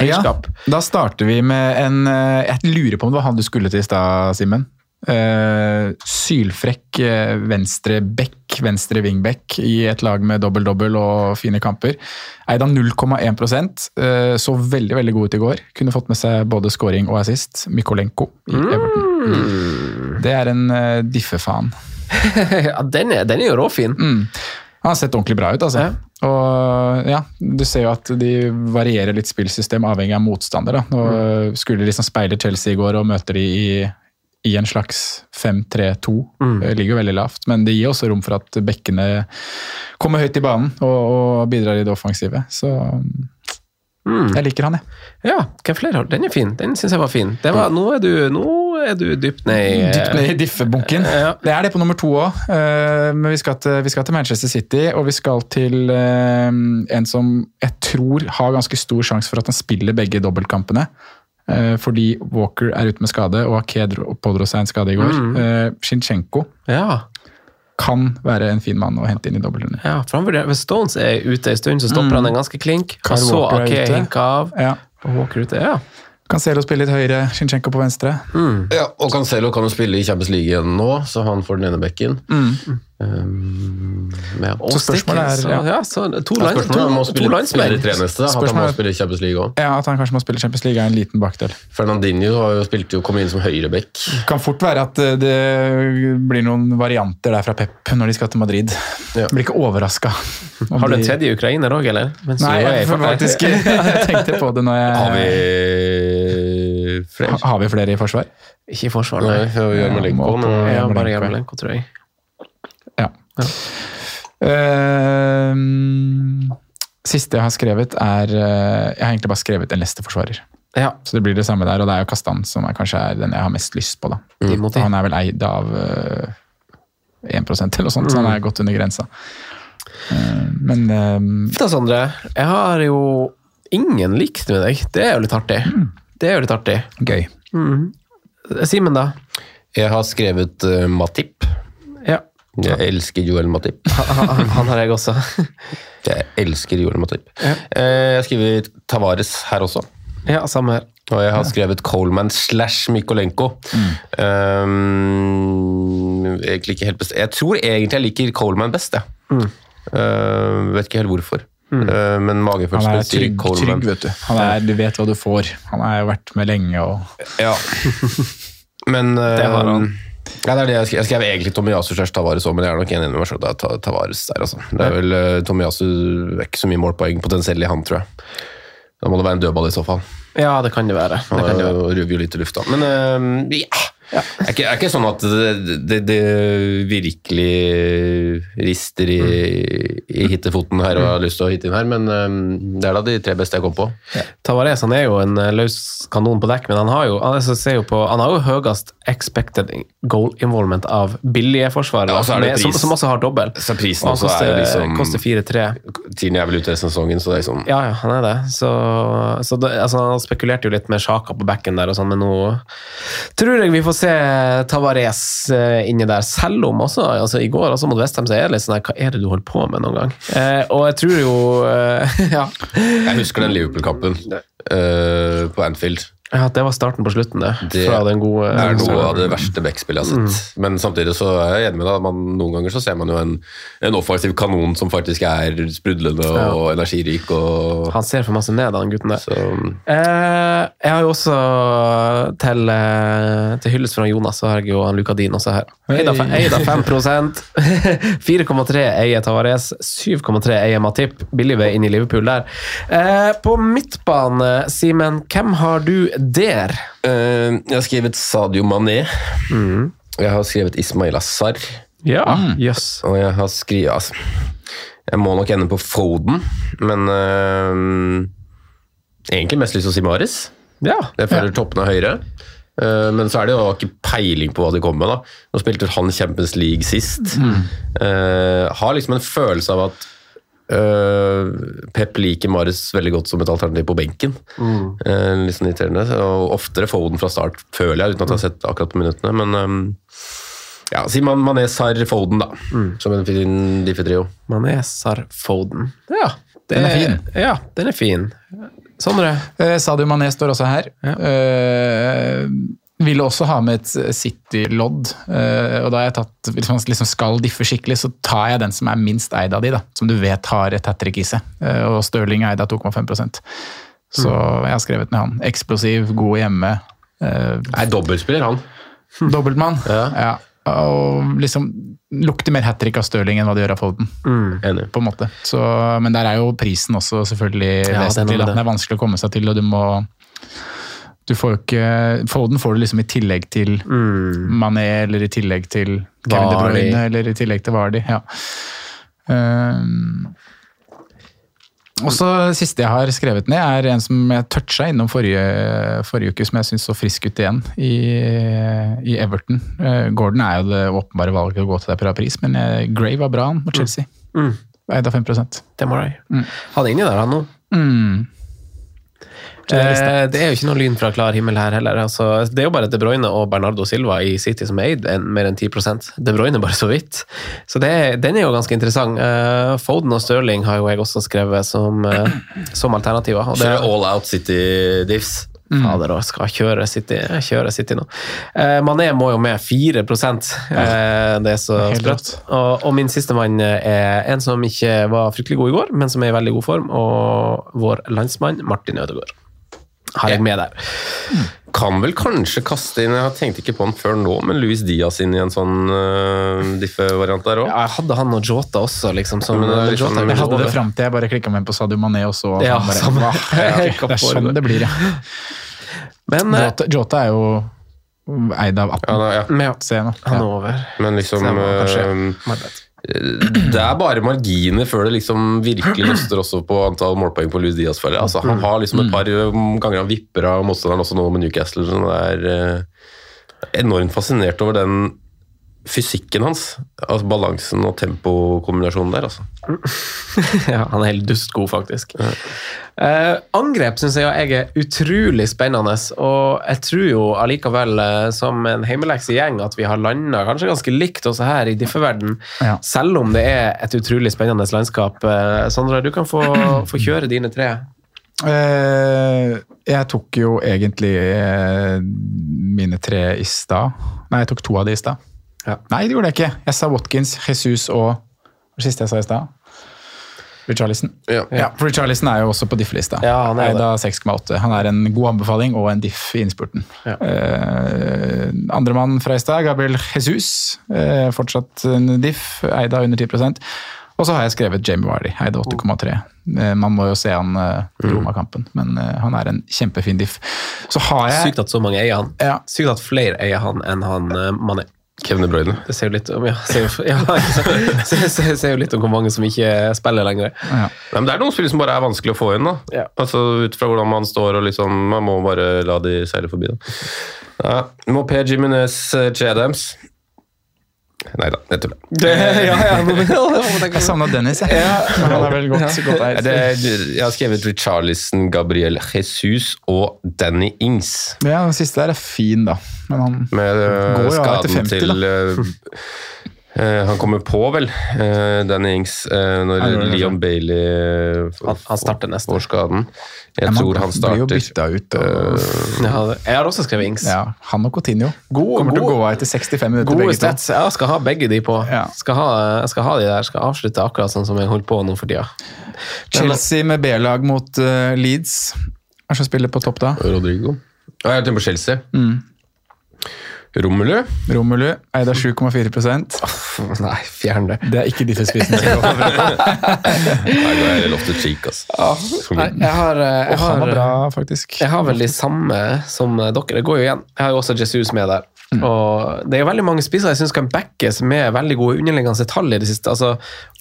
[SPEAKER 2] eierskap.
[SPEAKER 4] Ja, da starter vi med en eh, Jeg lurer på om det var han du skulle til i stad, Simen. Eh, sylfrekk eh, venstre back, venstre wingback i et lag med dobbel-dobbel og fine kamper. Eid av 0,1 uh, så veldig veldig god ut i går. Kunne fått med seg både scoring og assist. Mykolenko i Everton. Det er en uh, diffe-fan. <laughs>
[SPEAKER 2] ja, den er, den er jo råfin.
[SPEAKER 4] Mm. Han har sett ordentlig bra ut, altså. Og ja, Du ser jo at de varierer litt spillsystem avhengig av motstander. da. Nå skulle de liksom speile Chelsea i går og møter de i, i en slags 5-3-2. Det ligger jo veldig lavt, men det gir også rom for at bekkene kommer høyt i banen og, og bidrar i det offensive. Så jeg liker han, jeg.
[SPEAKER 2] Ja, hvem flere har? Den er fin. Den syns jeg var fin. Var, nå, er du, nå er du dypt ned i
[SPEAKER 4] Dypt ned i diffebunken.
[SPEAKER 2] Ja.
[SPEAKER 4] Det er det på nummer to òg. Men vi skal, til, vi skal til Manchester City, og vi skal til eh, en som jeg tror har ganske stor sjanse for at han spiller begge dobbeltkampene. Eh, Fordi Walker er ute med skade, og Aked pådro seg en skade i går. Eh, Shinchenko
[SPEAKER 2] Ja.
[SPEAKER 4] kan være en fin mann å hente inn i dobbeltrunde.
[SPEAKER 2] ja for han vurderer- Hvis Stones er ute en stund, så stopper han den ganske klink. Og så Ake hinka av.
[SPEAKER 4] Ja.
[SPEAKER 2] Og Walker ute, ja.
[SPEAKER 4] Cancelo spiller litt høyre, Shinchenko på venstre.
[SPEAKER 3] Ja, og Cancelo kan jo spille i Champions League igjen nå, så han får den ene bekken.
[SPEAKER 4] Mm.
[SPEAKER 3] Um, ja.
[SPEAKER 2] Og
[SPEAKER 4] Så spørsmålet er- ja.
[SPEAKER 2] ja, så to,
[SPEAKER 3] Ja,
[SPEAKER 2] lands,
[SPEAKER 3] Spørsmålet er om han må
[SPEAKER 2] to, to
[SPEAKER 3] spille, spille tre neste. At han må spille Champions League.
[SPEAKER 4] Ja, At han kanskje må spille Champions League er en liten bakdel.
[SPEAKER 3] Fernandinho har jo spilt jo, kom inn som høyreback.
[SPEAKER 4] Kan fort være at eh, det blir noen varianter der fra Pep når de skal til Madrid.
[SPEAKER 3] Ja.
[SPEAKER 4] Blir ikke overraska.
[SPEAKER 2] Har du en tredje ukrainer òg, eller? Mens
[SPEAKER 4] Nei, jeg,
[SPEAKER 2] farten.
[SPEAKER 4] faktisk <laughs> jeg tenkte på det når jeg
[SPEAKER 3] Har vi flere?
[SPEAKER 4] Har vi flere i forsvar?
[SPEAKER 2] Ikke i forsvar,
[SPEAKER 3] Nei, har Jarmolenko, men
[SPEAKER 2] Ja, bare
[SPEAKER 4] ja.
[SPEAKER 2] Jarmolenko, tror jeg.
[SPEAKER 4] Ja. Ehm, siste jeg har skrevet, er eh, Jeg har egentlig bare skrevet en Leicester-forsvarer.
[SPEAKER 2] Ja.
[SPEAKER 4] Så det blir det samme der, og det er jo Kastan som er, kanskje er den jeg har mest lyst på. da.
[SPEAKER 2] Mm.
[SPEAKER 4] Han er vel eid av uh, 1 eller noe sånt, så han er godt under grensa. Uh, men ehm,
[SPEAKER 2] Da, Sondre, jeg har jo ingen likt med deg. Det er jo litt artig. Det er jo litt artig.
[SPEAKER 4] gøy.
[SPEAKER 2] Simen, da?
[SPEAKER 3] jeg har skrevet uh, Matip.
[SPEAKER 2] Ja.
[SPEAKER 3] Jeg elsker Joel Matip. <laughs>
[SPEAKER 2] Han, han har jeg også. <laughs>
[SPEAKER 3] Jeg elsker Joel Matip. Ja. Jeg har skrevet Tavares her også.
[SPEAKER 2] Ja, samme her.
[SPEAKER 3] Og jeg har skrevet Coleman slash Mykolenko. Um, egentlig ikke helt best. Jeg tror egentlig jeg liker Coleman best, jeg. Uh, vet ikke helt hvorfor. Uh, men
[SPEAKER 4] Han
[SPEAKER 3] magefølelsen
[SPEAKER 4] er
[SPEAKER 3] sier
[SPEAKER 4] trygg,
[SPEAKER 3] Coleman.
[SPEAKER 4] trygg, vet du. Han er, du vet hva du får. Han har jo vært med lenge og
[SPEAKER 3] Ja. <laughs> Men uh,
[SPEAKER 2] Det har han.
[SPEAKER 3] Ja, det er det jeg skrev. Jeg skrev egentlig Tomiyasu slash Tavares òg, men jeg er nok enig med meg sjøl. Det er Tavares der, altså. Det er vel uh, Tomiyasu er ikke så mye målpoeng potensiell i han, tror jeg. Da må det være en dødball i så fall.
[SPEAKER 2] Ja, det kan det være. Det kan det være.
[SPEAKER 3] ruver jo litt i lufta. Men uh, ja. Det er ikke, er ikke sånn at det, det, det virkelig rister i, i hittefoten her og har lyst til å hitte inn her, men um, det er da de tre beste jeg kom på.
[SPEAKER 2] Tavares han er jo en eh, løs kanon på dekk, men han har jo han, er- på, han har jo høyest expected goal involvement av billige forsvarere,
[SPEAKER 3] Ja,
[SPEAKER 2] med- som, som også har dobbel.
[SPEAKER 3] Så prisen
[SPEAKER 2] Og
[SPEAKER 3] er
[SPEAKER 2] koster,
[SPEAKER 3] liksom
[SPEAKER 2] koster 4-3.
[SPEAKER 3] Tiden er vel ute resten av sesongen, så det er liksom
[SPEAKER 2] Ja, ja, han er det. Så, så det, altså, han spekulerte jo litt med Sjaka på bekken der, og sånn, men nå tror jeg vi får se Tavares eh, inni der. Selv om også, altså i går også mot Westham, så er det litt sånn her, hva er det du holder på med noen gang? Eh, og jeg tror jo eh, <laughs> ja,
[SPEAKER 3] Jeg husker den Liverpool-kampen eh, på Anfield.
[SPEAKER 2] Ja, det var starten på slutten, det.
[SPEAKER 3] Det
[SPEAKER 2] fra den gode
[SPEAKER 3] er noe av det verste backspillet jeg har
[SPEAKER 2] Mm.
[SPEAKER 3] Men samtidig så er jeg enig med deg. Man, noen ganger så ser man jo en, en offensiv kanon som faktisk er sprudlende og energirik. Og,
[SPEAKER 2] Han ser for masse ned, den gutten der.
[SPEAKER 3] så,
[SPEAKER 2] Eh, jeg har jo også til, eh, til hyllest fra Jonas, så har jeg jo han Lukadin også her. Eid av
[SPEAKER 4] Hei.
[SPEAKER 2] eid 5 4,3 eier Tavares, 7,3 eier Matip. Billig vei inn i Liverpool der. Eh, på midtbane, Simen, hvem har du der?
[SPEAKER 3] uh, jeg har skrevet Sadio Mané.
[SPEAKER 2] Mm.
[SPEAKER 3] Jeg har skrevet Ismail Assar.
[SPEAKER 2] Ja, yes
[SPEAKER 3] Og jeg har skrevet altså, Jeg må nok ende på Foden, men uh, egentlig mest lyst til å si Maris.
[SPEAKER 2] Ja.
[SPEAKER 3] Jeg føler toppene er høyere. Eh, Men så er det jo ikke peiling på hva de kommer med. da. Nå spilte han Champions League sist. Eh, har liksom en følelse av at eh, Pep liker Marius veldig godt som et alternativ på benken. Eh, litt sånn irriterende. Og oftere Foden fra start, føler jeg, uten at jeg har sett akkurat på minuttene. Men um, Ja, si man, Mané, er Sar Foden, da. Som en fin diffetrio.
[SPEAKER 2] Mané, Sar, Foden. Ja, det
[SPEAKER 4] Den er fin.
[SPEAKER 2] Ja, den er fin. Sondre?
[SPEAKER 4] Eh, Sadio Mané står også her. Eh, ville også ha med et City-lodd. Eh, og da har jeg tatt, Hvis man liksom skal diffe skikkelig, så tar jeg den som er minst eid av de, da. Som du vet har et hat trick i seg. Eh, og Stirling er eid av 2,5 Så jeg har skrevet ned han. Eksplosiv, god hjemme. Eh,
[SPEAKER 3] Er dobbeltspiller, han. <laughs>
[SPEAKER 4] Dobbeltmann.
[SPEAKER 3] Ja.
[SPEAKER 4] Ja. Og liksom lukter mer hat trick av Stirling enn hva det gjør av Foden.
[SPEAKER 3] Mm.
[SPEAKER 4] på en måte. Så, men der er jo prisen også selvfølgelig
[SPEAKER 2] Ja, det
[SPEAKER 4] vesentlig.
[SPEAKER 2] med
[SPEAKER 4] den,
[SPEAKER 2] det.
[SPEAKER 4] Det er vanskelig å komme seg til, og du må du får ikke, Foden får du liksom i tillegg til Mané eller i tillegg til Kevin De Bruyne eller i tillegg til Vardy. Ja. Um, og så Siste jeg har skrevet ned, er en som jeg toucha innom forrige, forrige uke, som jeg syns så frisk ut igjen, i, i Everton. Eh, Gordon er jo det åpenbare valget å gå til der per pris, men eh, Gray var bra han mot Chelsea.
[SPEAKER 2] Mm.
[SPEAKER 4] Eid av 5
[SPEAKER 2] Det må jeg. Han er inni der, han nå.
[SPEAKER 4] mm.
[SPEAKER 2] Eh, det er jo ikke noe lyn fra klar himmel her heller. Altså, det er jo bare De Bruyne og Bernardo Silva i City som er eid en, mer enn 10% De Bruyne bare så vidt. Så det, den er jo ganske interessant. Eh, Foden og Stirling har jo jeg også skrevet som, eh, som alternativer. Og det,
[SPEAKER 3] er all out City-diffs.
[SPEAKER 2] Fader òg, skal kjøre City, kjøre City nå. Eh, Mané må jo med 4 eh, Det er så sprøtt. Og, og min siste mann er en som ikke var fryktelig god i går, men som er i veldig god form, og vår landsmann Martin Ødegaard. Har jeg med der.
[SPEAKER 3] Kan vel kanskje kaste inn Jeg tenkte ikke på han før nå, men Louis Diaz inn i en sånn uh, diffe-variant der òg.
[SPEAKER 2] Ja, jeg hadde han og Jota også, liksom. Som,
[SPEAKER 3] det er
[SPEAKER 2] Jota
[SPEAKER 3] sånn-
[SPEAKER 4] Jeg hadde det fram til jeg bare klikka meg på Sadio Mané og så
[SPEAKER 2] Ja,
[SPEAKER 4] bare,
[SPEAKER 2] samme. <laughs>
[SPEAKER 4] Ja, Det er sånn det blir, ja.
[SPEAKER 2] Men eh,
[SPEAKER 4] Jota, Jota er jo eid av 18.
[SPEAKER 3] Ja, da, ja.
[SPEAKER 2] med, han er
[SPEAKER 4] Ja.
[SPEAKER 2] over.
[SPEAKER 3] Men liksom
[SPEAKER 2] det
[SPEAKER 3] er bare marginer før det liksom virkelig løster også på antall målpoeng på Louis Diaz. føler. Altså, han har liksom et par um, ganger han vipper av motstanderen også nå med Newcastle. Så det er eh, enormt fascinert over den fysikken hans. Altså Balansen og tempokombinasjonen der. altså. <laughs>
[SPEAKER 2] Ja, han er helt dustgod, faktisk. Eh, angrep syns jeg jeg er utrolig spennende, og jeg tror jo allikevel, eh, som en hjemmeleksgjeng, at vi har landa kanskje ganske likt også her i diffeverden,
[SPEAKER 4] Ja.
[SPEAKER 2] selv om det er et utrolig spennende landskap. Eh, Sondre, du kan få, <clears throat> få kjøre dine tre.
[SPEAKER 4] Eh, jeg tok jo egentlig eh, mine tre i stad. Nei, jeg tok to av de i stad.
[SPEAKER 2] Ja.
[SPEAKER 4] Nei, det gjorde jeg ikke. Jeg sa Watkins, Jesus og det siste jeg sa i stad? Richarlison.
[SPEAKER 3] Ja.
[SPEAKER 4] Ja, for Richarlison er jo også på diff-lista.
[SPEAKER 2] Ja, han er
[SPEAKER 4] Eid 6,8. Han er en god anbefaling og en diff i innspurten.
[SPEAKER 2] Ja.
[SPEAKER 4] Eh, Andremann fra i stad, Gabriel Jesus. Eh, fortsatt en diff, Eida under 10 Og så har jeg skrevet Jamie Wardy, Eida av 8,3. Eh, man må jo se han eh,
[SPEAKER 2] Mm.
[SPEAKER 4] i Roma-kampen, men eh, han er en kjempefin diff. Så har jeg
[SPEAKER 2] Sykt at så mange eier han.
[SPEAKER 4] Ja.
[SPEAKER 2] Sykt at flere eier han enn han eh, Mané.
[SPEAKER 3] Kevin De Bruyne.
[SPEAKER 2] Det sier jo litt om ja, ser jo, ja, <laughs> litt om hvor mange som ikke spiller lenger.
[SPEAKER 4] ja.
[SPEAKER 3] Nei, men det er noen spill som bare er vanskelig å få inn. da.
[SPEAKER 2] Ja.
[SPEAKER 3] Altså Ut fra hvordan man står og liksom Man må bare la de seile forbi. da. Ja, Mopé Jiminez Chadams. Nei da, jeg tuller.
[SPEAKER 2] ja, ja, <laughs>
[SPEAKER 4] Jeg savna Dennis, jeg. Men han er vel godt, godt eid.
[SPEAKER 3] Det jeg har skrevet Richarlison, Gabriel Jesus og Danny Ings.
[SPEAKER 4] Ja, den siste der er fin, da. Men han
[SPEAKER 3] Med øh,
[SPEAKER 4] Går jo av etter 50
[SPEAKER 3] til øh, øh, <laughs> Han kommer på, vel, øh, Danny Ings, øh, når
[SPEAKER 4] det,
[SPEAKER 3] Leon Bailey
[SPEAKER 2] Han- han starter neste.
[SPEAKER 3] år. skaden. Jeg
[SPEAKER 4] Ja, man
[SPEAKER 3] tror han
[SPEAKER 4] blir jo
[SPEAKER 3] starter
[SPEAKER 4] bytta ut. Og,
[SPEAKER 2] Ja, jeg har også skrevet Ings.
[SPEAKER 4] ja, han og Coutinho kommer til å gå av etter 65 minutter.
[SPEAKER 2] Gode
[SPEAKER 4] begge to.
[SPEAKER 2] stats. Jeg skal ha begge de på.
[SPEAKER 4] Ja.
[SPEAKER 2] Skal ha, jeg skal ha de der. Skal avslutte akkurat sånn som jeg holder på nå for tida.
[SPEAKER 4] Chelsea med B-lag mot uh, Leeds. Hvem som spiller på topp da?
[SPEAKER 3] Rodrigo. Jeg tenker på Chelsea.
[SPEAKER 4] Mm.
[SPEAKER 3] Romelu.
[SPEAKER 4] Romelu, eid av 7,4
[SPEAKER 2] Nei, fjern det.
[SPEAKER 4] Det er ikke diffespissen. <laughs> som går.
[SPEAKER 3] Nei, det er lov til cheek, altså.
[SPEAKER 2] Nei, jeg har, eh, jeg har,
[SPEAKER 4] bra, faktisk.
[SPEAKER 2] jeg har vel de samme som dere. Det går jo igjen. Jeg har jo også Jesus med der.
[SPEAKER 4] Mm.
[SPEAKER 2] Og Det er jo veldig mange spisser jeg syns kan backes med veldig gode underliggende tall i det siste. Altså,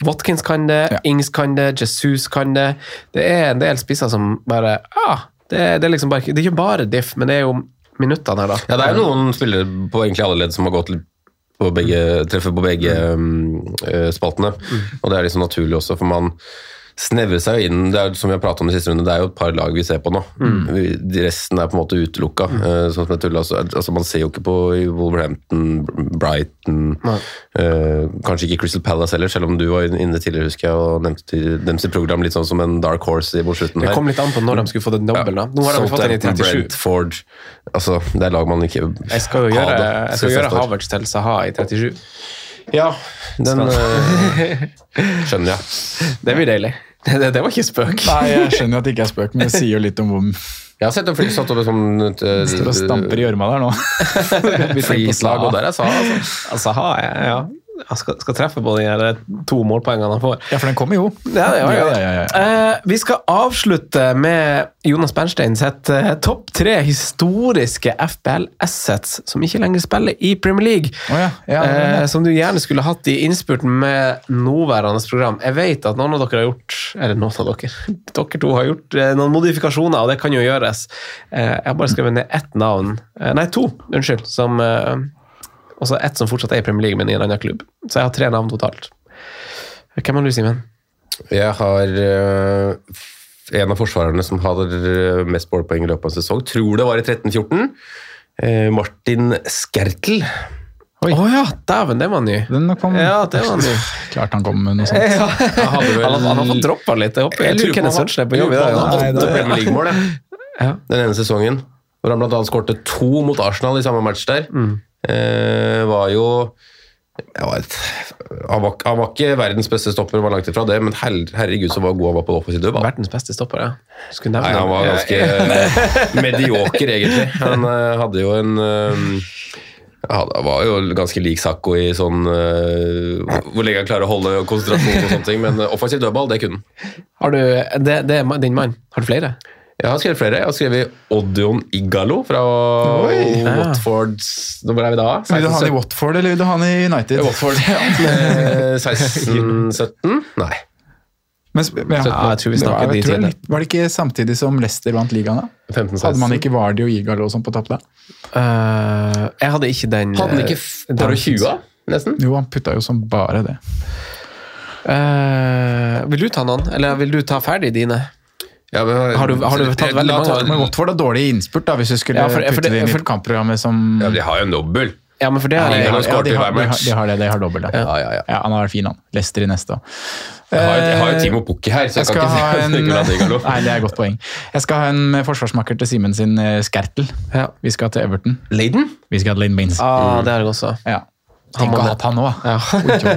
[SPEAKER 2] Watkins kan det,
[SPEAKER 4] Ja.
[SPEAKER 2] Ings kan det, Jesus kan det. Det er en del spisser som bare ah, det, det er liksom bare, det er ikke bare diff, men det er jo minuttene her, da.
[SPEAKER 3] Ja, det er noen spillere på egentlig alle ledd som har gått på begge, treffer på begge um, spaltene. spaltene. Og det er liksom naturlig også, for man snevrer seg jo inn det er, Som vi har pratet om de siste runde, det er jo et par lag vi ser på nå. Mm. resten er på en måte utelukka. Mm. sånn jeg tuller, altså, altså, man ser jo ikke på Wolverhampton, Brighton eh, Kanskje ikke Crystal Palace heller, selv om du var inne tidligere husker jeg, og nevnte dem sitt program litt sånn som en dark horse i mot slutten
[SPEAKER 2] Det kom litt an på når de skulle få den dobbelen. Ja. Nå har de fått den i 37.
[SPEAKER 3] Brentford altså, Det er lag man ikke
[SPEAKER 2] Jeg skal jo gjøre,
[SPEAKER 3] det
[SPEAKER 2] jeg skal gjøre. Havertz til Saha i 37.
[SPEAKER 3] Ja, den eh, <laughs> skjønner jeg.
[SPEAKER 2] Det blir deilig. Det, det, det var ikke spøk.
[SPEAKER 4] Nei, jeg skjønner at det ikke er spøk, men det sier jo litt om hvor
[SPEAKER 3] Jeg har sett dem fly satt over sånn
[SPEAKER 4] står og stamper i gjørma der nå. <laughs>
[SPEAKER 3] Flislag, og der er Sa, altså.
[SPEAKER 2] Altså, ha, ja, ja. Han skal, skal treffe på de her to målpoengene han får.
[SPEAKER 4] Ja, for den kommer jo.
[SPEAKER 2] Ja, ja, ja.
[SPEAKER 4] Ja, ja,
[SPEAKER 2] Eh, vi skal avslutte med Jonas Bernstein sitt uh, topp tre historiske FBL-assets som ikke lenger spiller i Premier League.
[SPEAKER 4] Oh, ja, ja, det
[SPEAKER 2] eh,
[SPEAKER 4] det.
[SPEAKER 2] som du gjerne skulle hatt i innspurten med nåværende program. Jeg vet at noen av dere har gjort eller noen av dere, <laughs> dere to har gjort eh, noen modifikasjoner, og det kan jo gjøres. Eh, jeg har bare skrevet ned ett navn, eh, nei to, unnskyld, som eh, også ett som fortsatt er i Premier League, men i en annen klubb. Så jeg har tre navn totalt. Hvem har du, Simen?
[SPEAKER 3] Jeg har uh, en av forsvarerne som hadde eh, mest målpoeng i løpet av en sesong. Tror det var i 13-14. Uh, Martin Skertel.
[SPEAKER 2] Å ja, dæven, det var ny.
[SPEAKER 4] Den kom
[SPEAKER 2] Ja, det var ny. <laughs>
[SPEAKER 4] Klart han kom med noe sånt.
[SPEAKER 2] Ja.
[SPEAKER 3] Hadde vel-
[SPEAKER 2] Han, har- han har fått droppa litt. Jeg håper jeg tror Kenneth Sørensen er på jobb i dag.
[SPEAKER 3] Han hadde åtte Premier League-mål den ene sesongen. Hvor han annet skårte to mot Arsenal i samme match der.
[SPEAKER 2] Mm.
[SPEAKER 3] Eh, var jo jeg vet, han, var, han var ikke verdens beste stopper, var langt ifra det, men her, herregud så var god han var på det offensive.
[SPEAKER 2] Verdens beste stopper, ja.
[SPEAKER 3] Nei, han var ganske eh, medioker, egentlig. Han eh, hadde jo en eh, han var jo ganske lik Sakko i sånn eh, Hvor lenge han klarer å holde konsentrasjonen og sånne ting, men offensiv dødball, det kunne han.
[SPEAKER 2] Har du, det, det er din mann. Har du flere?
[SPEAKER 3] Jeg har skrevet flere. Jeg har skrevet Odion Igalo fra Watford Hvor er vi da?
[SPEAKER 4] Vil du ha han i Watford eller vil du ha han i United?
[SPEAKER 3] Watford. <laughs> Eh, 16-17? Nei.
[SPEAKER 4] Men, men,
[SPEAKER 2] Ja, jeg tror vi
[SPEAKER 4] var-
[SPEAKER 2] snakker de
[SPEAKER 4] jeg tror
[SPEAKER 2] tidene.
[SPEAKER 4] Var det ikke samtidig som Leicester vant ligaen? da?
[SPEAKER 3] 15-16.
[SPEAKER 4] Hadde man ikke Vardy og Igalo og sånn på topp da?
[SPEAKER 2] Uh, jeg hadde ikke den
[SPEAKER 3] Hadde han ikke
[SPEAKER 2] eh, den-
[SPEAKER 3] 20, nesten?
[SPEAKER 4] Jo, han putta jo som bare det.
[SPEAKER 2] Uh, vil du ta noen, eller vil du ta ferdig dine?
[SPEAKER 3] Ja, men,
[SPEAKER 2] Har du- har du tatt veldig mange?
[SPEAKER 3] ta-
[SPEAKER 4] Men Watford har dårlig innspurt, da, hvis du skulle
[SPEAKER 2] Ja, for- for
[SPEAKER 4] putte
[SPEAKER 2] det-
[SPEAKER 4] det inn i
[SPEAKER 2] for-
[SPEAKER 4] kampprogrammet som
[SPEAKER 3] Ja, de har jo en dobbel.
[SPEAKER 2] Ja, men for det
[SPEAKER 4] Ja, de har, ja, de har, de har, de har det, de har dobbelt. Ja.
[SPEAKER 3] Ja, ja, ja.
[SPEAKER 4] Ja, han har vært fin, han. Lester i neste. òg.
[SPEAKER 3] Jeg har, jeg har jo
[SPEAKER 4] Eh,
[SPEAKER 3] Timo Pukki her, så
[SPEAKER 4] Jeg
[SPEAKER 3] jeg,
[SPEAKER 4] skal
[SPEAKER 3] kan
[SPEAKER 4] ha <laughs>
[SPEAKER 3] ikke
[SPEAKER 4] en
[SPEAKER 3] Igalo.
[SPEAKER 4] Nei, det er et godt poeng. Jeg skal ha en forsvarsmakker til Simen sin eh, Skertel.
[SPEAKER 2] Ja.
[SPEAKER 4] Vi skal til Everton.
[SPEAKER 3] Leiden?
[SPEAKER 4] Vi skal ha Lane Baines.
[SPEAKER 2] Ah, det har jeg også.
[SPEAKER 4] Ja.
[SPEAKER 2] Han
[SPEAKER 4] Tenk å ha han.
[SPEAKER 2] Ja.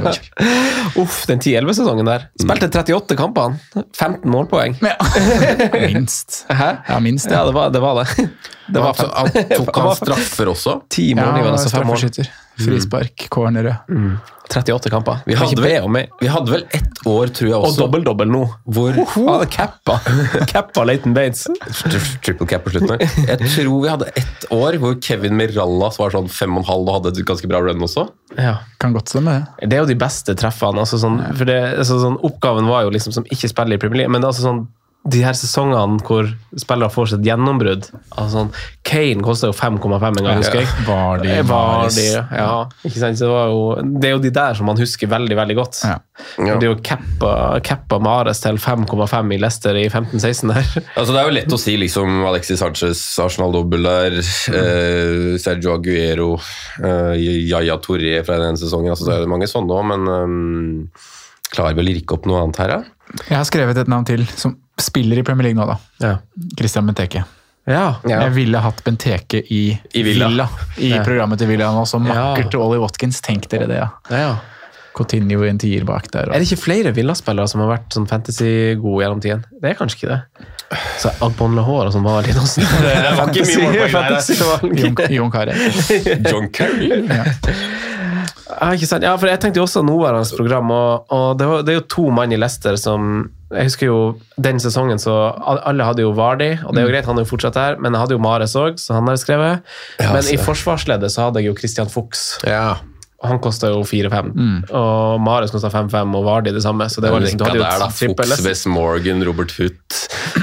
[SPEAKER 4] Oi. <laughs>
[SPEAKER 2] Uff, den 10-11-sesongen der. Spilte 38 kamper, 15 målpoeng.
[SPEAKER 4] Ja. <laughs> Minst.
[SPEAKER 2] Hæ?
[SPEAKER 4] Ja, minst.
[SPEAKER 2] Ja, det var det. Var det. Det var
[SPEAKER 3] Han, tok han straffer også.
[SPEAKER 2] Ti
[SPEAKER 4] Ja,
[SPEAKER 2] målgivende, altså fem mål.
[SPEAKER 4] straffeskytter. Frispark, cornere.
[SPEAKER 2] 38 kamper.
[SPEAKER 3] Vi hadde vel-
[SPEAKER 2] be om mer.
[SPEAKER 3] Vi hadde vel ett år, tror jeg
[SPEAKER 2] Og
[SPEAKER 3] også,
[SPEAKER 2] dobbel-dobbel nå.
[SPEAKER 3] hvor
[SPEAKER 2] hadde cappa. <laughs> cappa Leighton Bates.
[SPEAKER 3] Triple cap på slutten. Jeg tror vi hadde ett år hvor Kevin Mirallas var sånn fem og en halv og hadde et ganske bra run også.
[SPEAKER 2] Ja.
[SPEAKER 4] Kan godt stemme, det.
[SPEAKER 2] Det er jo de beste treffene. Altså sånn, for det, altså sånn, oppgaven var jo liksom som ikke spiller i Premier League, men altså sånn, de her sesongene hvor spillere får sitt gjennombrudd altså sånn, Kane kosta jo 5,5 en gang, husker jeg.
[SPEAKER 4] Vardy,
[SPEAKER 2] Eh,
[SPEAKER 4] Mahrez.
[SPEAKER 2] Vardy, ja. Ikke sant? Så det, var jo, det er jo de der som man husker veldig veldig godt.
[SPEAKER 4] Ja.
[SPEAKER 3] Ja.
[SPEAKER 2] Det er jo cappa, cappa Mares til 5,5 i Leicester i 15-16 der. <laughs>
[SPEAKER 3] Altså, det er jo lett å si liksom Alexis Sanchez, Arsenal dobbel der, eh, Sergio Aguero, eh, Yaya Torre fra den sesongen. Altså, det er mange sånne òg, men um, klarer vel ikke opp noe annet her, da?
[SPEAKER 4] Jeg har skrevet et navn til som spiller i Premier League nå, da.
[SPEAKER 2] Ja.
[SPEAKER 4] Christian Benteke.
[SPEAKER 2] Ja.
[SPEAKER 4] Jeg ville hatt Benteke i,
[SPEAKER 3] I Villa.
[SPEAKER 4] I
[SPEAKER 2] Ja.
[SPEAKER 4] programmet til Villa nå, som
[SPEAKER 2] Ja.
[SPEAKER 4] makker til Ollie Watkins. Tenk dere det, ja.
[SPEAKER 2] ja.
[SPEAKER 4] Coutinho i en tier bak der.
[SPEAKER 2] Er det ikke flere Villa-spillere som har vært sånn fantasy-gode gjennom tiden? Det er kanskje ikke det. Så Agbon Lahore og sånn var litt også. <laughs> Det
[SPEAKER 3] var ikke mye målpoeng der.
[SPEAKER 4] Jon, Jon Carew. <laughs>
[SPEAKER 3] John Kerry?
[SPEAKER 2] Ja, ikke sant? Ja, for jeg tenkte jo også nåværende program, og, og det, var, det er jo to mann i Leicester som Jeg husker jo den sesongen, så alle hadde jo Vardy, og det er jo greit, han er jo fortsatt her, men jeg hadde jo Mares òg, så han har skrevet.
[SPEAKER 3] Ja,
[SPEAKER 2] men i forsvarsleddet så hadde jeg jo Christian Fuchs.
[SPEAKER 3] Ja.
[SPEAKER 2] Han kosta jo 4-5.
[SPEAKER 4] Mm.
[SPEAKER 2] Og Marius kosta 5-5, og Vardi det samme. Så det var liksom, du hadde jo
[SPEAKER 3] der, da.
[SPEAKER 2] trippel
[SPEAKER 3] Fox, Morgan, Robert Hutt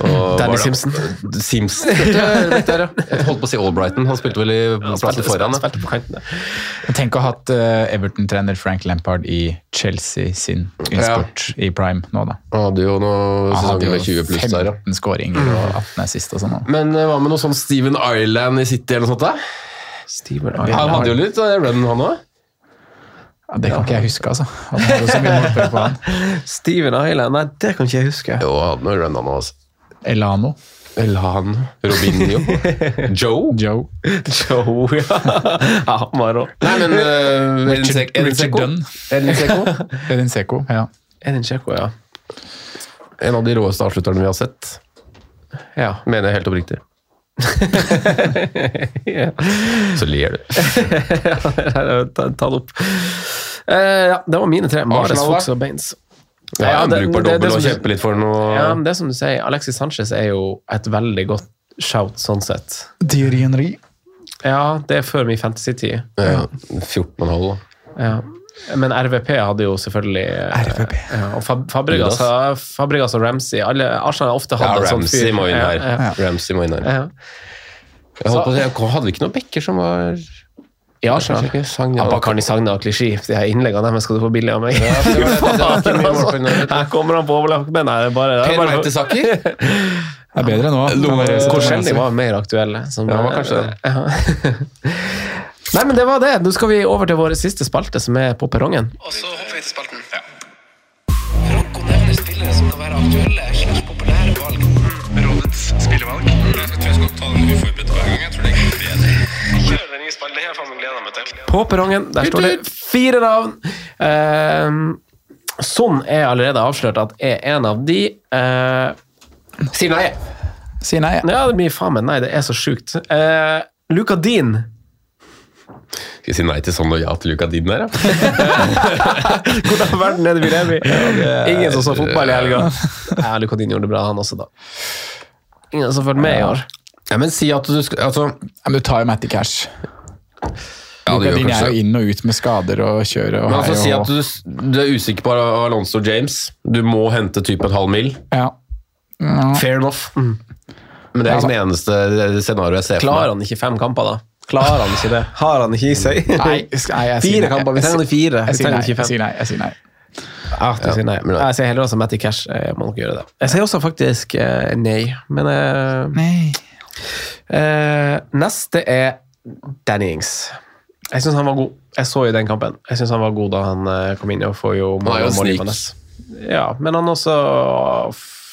[SPEAKER 3] og <laughs>
[SPEAKER 2] Danny Simpson. <laughs>
[SPEAKER 3] Simpson. der, ja. Jeg holdt på å si Albrighton. Han spilte vel i plassen foran.
[SPEAKER 2] Spilte på kanten
[SPEAKER 4] Tenk å ha hatt eh, Everton-trener Frank Lampard i Chelsea sin innspurt i prime nå, da.
[SPEAKER 3] Han hadde jo noen sesonger med 20 pluss der, ja.
[SPEAKER 4] 15 skåringer og 18 assist og sånn.
[SPEAKER 3] Men eh, hva med noe sånn Steven Island i City eller noe sånt? da?
[SPEAKER 2] Steven
[SPEAKER 3] Han hadde jo litt eh, run, han òg.
[SPEAKER 4] Ja, det kan ikke jeg huske, altså. At han hadde så mye målpoeng på han. <laughs>
[SPEAKER 2] Steven Island, nei, det kan ikke jeg huske.
[SPEAKER 3] Jo, han hadde noe run, òg. Altså.
[SPEAKER 4] Elano.
[SPEAKER 3] Elhan, Robinho, <laughs> Joe.
[SPEAKER 4] Joe.
[SPEAKER 2] Joe, ja. ja han var rå.
[SPEAKER 3] Nei, men uh,
[SPEAKER 4] Richard, Richard Dunn.
[SPEAKER 3] Edin Seko. <laughs>
[SPEAKER 4] Edin Seko, ja.
[SPEAKER 2] Edin Seko, ja.
[SPEAKER 3] En av de råeste avslutterne vi har sett.
[SPEAKER 2] Ja.
[SPEAKER 3] Mener jeg helt oppriktig. <laughs> Så ler du.
[SPEAKER 2] ta, ta det opp. Uh, ja, det var mine tre. Mares, Fox? Og Baines.
[SPEAKER 3] Ja,
[SPEAKER 2] Ja, det-
[SPEAKER 3] brukbar dobbel og kjempe litt for noe
[SPEAKER 2] Ja, men det er som du sier, Alexis Sanchez er jo et veldig godt shout sånn sett.
[SPEAKER 4] Thierry Henry.
[SPEAKER 2] Ja, det er før min fantasy-tid.
[SPEAKER 3] ja, 14,5. da.
[SPEAKER 2] Ja. Men RVP hadde jo selvfølgelig
[SPEAKER 4] RVP.
[SPEAKER 2] Ja, og Fabregas, Fabregas og Ramsey alle, Arsenal har ofte
[SPEAKER 3] Ja,
[SPEAKER 2] en sånn
[SPEAKER 3] fyr. må inn her.
[SPEAKER 2] Ja, ja.
[SPEAKER 3] Ramsey må inn her.
[SPEAKER 2] Ja.
[SPEAKER 3] Jeg holdt på å si, hadde vi ikke noen bekker som var
[SPEAKER 2] I Arsenal.
[SPEAKER 3] Ikke Sagna.
[SPEAKER 2] Og Klisjé. De her innleggene deres skal du få billig av meg.
[SPEAKER 3] Ja, det det. <laughs> Det.
[SPEAKER 2] Her kommer han på overlappen. er er
[SPEAKER 3] Per Mertesaker.
[SPEAKER 4] Det er bedre nå.
[SPEAKER 2] Hvor sjelden de var mer aktuelle. Som,
[SPEAKER 3] Ja, var kanskje det.
[SPEAKER 2] Ja. Nei, men det var det. Nå skal vi over til vår siste spalte, som er På perrongen.
[SPEAKER 5] Og så hopper vi til spalten. Franco nevner spillere som kan være aktuelle slags populære valg. Rådets spillevalg. Jeg tror jeg skal ta den uforberedt hver gang. Jeg tror det er bedre. Kjør den nye spalten. Det har jeg faen meg gleda meg til.
[SPEAKER 2] På perrongen, der står det fire navn. Uh, sånn er allerede avslørt at er en av de. Uh,
[SPEAKER 3] Sier nei.
[SPEAKER 4] Si nei.
[SPEAKER 2] ja, det blir faen meg nei, det er så sjukt. Uh, Luka Dean.
[SPEAKER 3] Skal vi si nei til sånn og ja til Luka Din der, ja? <laughs>
[SPEAKER 2] Hvordan verden er det vi lever i? Ingen som så fotball i helga. <laughs> Ja, Luka Dean gjorde det bra, han også, da. Ingen som fulgte med i år.
[SPEAKER 3] ja men si at du skal Altså
[SPEAKER 4] Ja, men du tar jo Matty Cash.
[SPEAKER 3] ja, du gjør
[SPEAKER 4] er
[SPEAKER 3] kanskje
[SPEAKER 4] jo inn og ut med skader og kjører og
[SPEAKER 3] Men altså
[SPEAKER 4] hei
[SPEAKER 3] si at du, du er usikker på Alonso James. Du må hente type en halv mil.
[SPEAKER 4] Ja.
[SPEAKER 3] Fair enough. Men det er liksom det eneste scenarioet jeg ser for
[SPEAKER 2] Klarer han ikke fem kamper, da? Klarer han ikke det? Har han ikke i seg?
[SPEAKER 4] Nei, jeg
[SPEAKER 2] Fire kamper, vi trenger fire.
[SPEAKER 4] Jeg sier nei. Jeg sier nei. Jeg sier nei.
[SPEAKER 2] Ja, du sier nei.
[SPEAKER 3] men-
[SPEAKER 2] Jeg sier heller også Matty Cash. Jeg må nok gjøre det. Jeg sier også faktisk eh, nei, men eh,
[SPEAKER 4] Nei.
[SPEAKER 2] eh, Neste er Danny Ings. Jeg syns han var god. Jeg så jo den kampen. Jeg synes han var god da han eh, kom inn og får jo
[SPEAKER 3] Han
[SPEAKER 2] mål-. Ja, men han også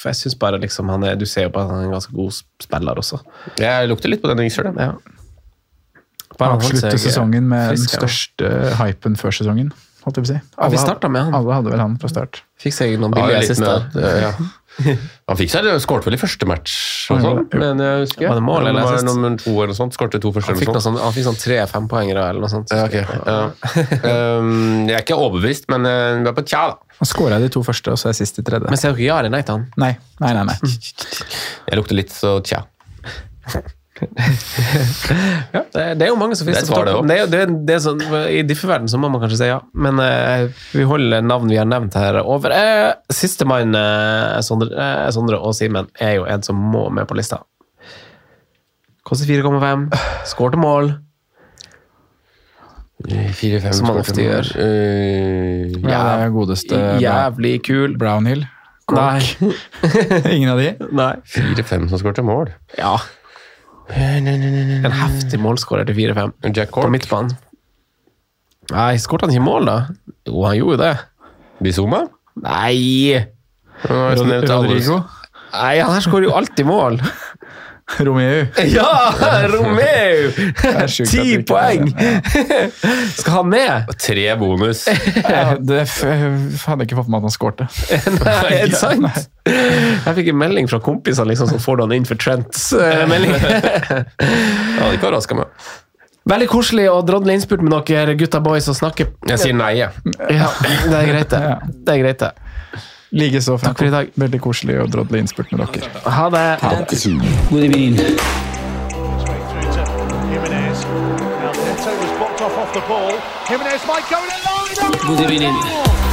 [SPEAKER 2] Jeg syns bare liksom han er Du ser jo på at han er en ganske god spiller også.
[SPEAKER 3] Jeg lukter litt på den sjøl.
[SPEAKER 2] Ja.
[SPEAKER 4] Avslutte
[SPEAKER 2] eh,
[SPEAKER 4] sesongen med den
[SPEAKER 2] største ja.
[SPEAKER 4] hypen før sesongen. Holdt jeg på å si.
[SPEAKER 2] Ja, vi startet med han.
[SPEAKER 4] Alle hadde vel han fra start.
[SPEAKER 2] Fikk seg noen
[SPEAKER 3] Ja,
[SPEAKER 2] billige
[SPEAKER 3] ja,
[SPEAKER 2] assister.
[SPEAKER 3] ja. <laughs> Han fikk seg, skårte vel i første match, og sånn, men jeg husker
[SPEAKER 2] Var det mål eller assist?
[SPEAKER 3] nummer to eller noe sånt. Skårte to første
[SPEAKER 2] Han fikk,
[SPEAKER 3] eller
[SPEAKER 2] noe
[SPEAKER 3] noe sånt.
[SPEAKER 2] sånn, han fikk sånn tre fempoengere eller noe sånt.
[SPEAKER 3] Ja, okay. Ja. Um, jeg er ikke overbevist, men uh, vi er på tja, da.
[SPEAKER 4] Han skåra de to første, og så er sist i tredje.
[SPEAKER 2] Men ser dere ja eller nei til han?
[SPEAKER 4] Nei, nei, nei. nei.
[SPEAKER 3] Jeg lukter litt, så tja.
[SPEAKER 2] Ja, det, det er jo mange som
[SPEAKER 3] er et
[SPEAKER 2] på
[SPEAKER 3] det
[SPEAKER 2] toppen. Det, det, det er sånn, I differverden så må man kanskje si ja, men eh, vi holder navn vi har nevnt her over. Eh, Sistemann, uh, Sondre, eh, Sondre og Simen, er jo en som må med på lista. Koster 4,5. Skårte mål.
[SPEAKER 3] Fire-fem
[SPEAKER 2] Som man ofte gjør.
[SPEAKER 3] Uh,
[SPEAKER 4] Ja, det er godeste
[SPEAKER 2] Jævlig kul.
[SPEAKER 4] Brownhill.
[SPEAKER 2] Nei. <laughs>
[SPEAKER 4] Ingen av de?
[SPEAKER 2] Nei.
[SPEAKER 3] Fire-fem som skårte mål.
[SPEAKER 2] Ja. En heftig målskårer til 4-5
[SPEAKER 3] Jack
[SPEAKER 2] på midtbanen. Nei, skårte han ikke mål, da? Jo, han gjorde jo det.
[SPEAKER 3] Bizuma.
[SPEAKER 2] Nei!
[SPEAKER 3] Han sånn
[SPEAKER 4] Rodrigo.
[SPEAKER 2] Nei, han her skårer jo alltid mål. <laughs>
[SPEAKER 4] Romeo.
[SPEAKER 2] Ja! <laughs> Romeo! Ti poeng! <laughs> Skal han med?
[SPEAKER 3] Tre bonus.
[SPEAKER 4] Ja, det f hadde ikke fått med at han skårte.
[SPEAKER 2] Nei, er det sant? Jeg fikk en melding fra kompisene liksom, som får han inn for Trents eh, melding.
[SPEAKER 3] Det hadde ikke overraska meg.
[SPEAKER 2] Veldig koselig å drodle innspurt med dere gutta boys og snakke.
[SPEAKER 3] Jeg sier nei, jeg.
[SPEAKER 2] Ja, det er greit, det. Det er greit, det.
[SPEAKER 4] Likeså,
[SPEAKER 2] Takk for i dag.
[SPEAKER 4] Veldig koselig å drodle innspurt med dere.
[SPEAKER 2] Ha det.
[SPEAKER 6] Ha det.
[SPEAKER 1] God evening.
[SPEAKER 7] Good through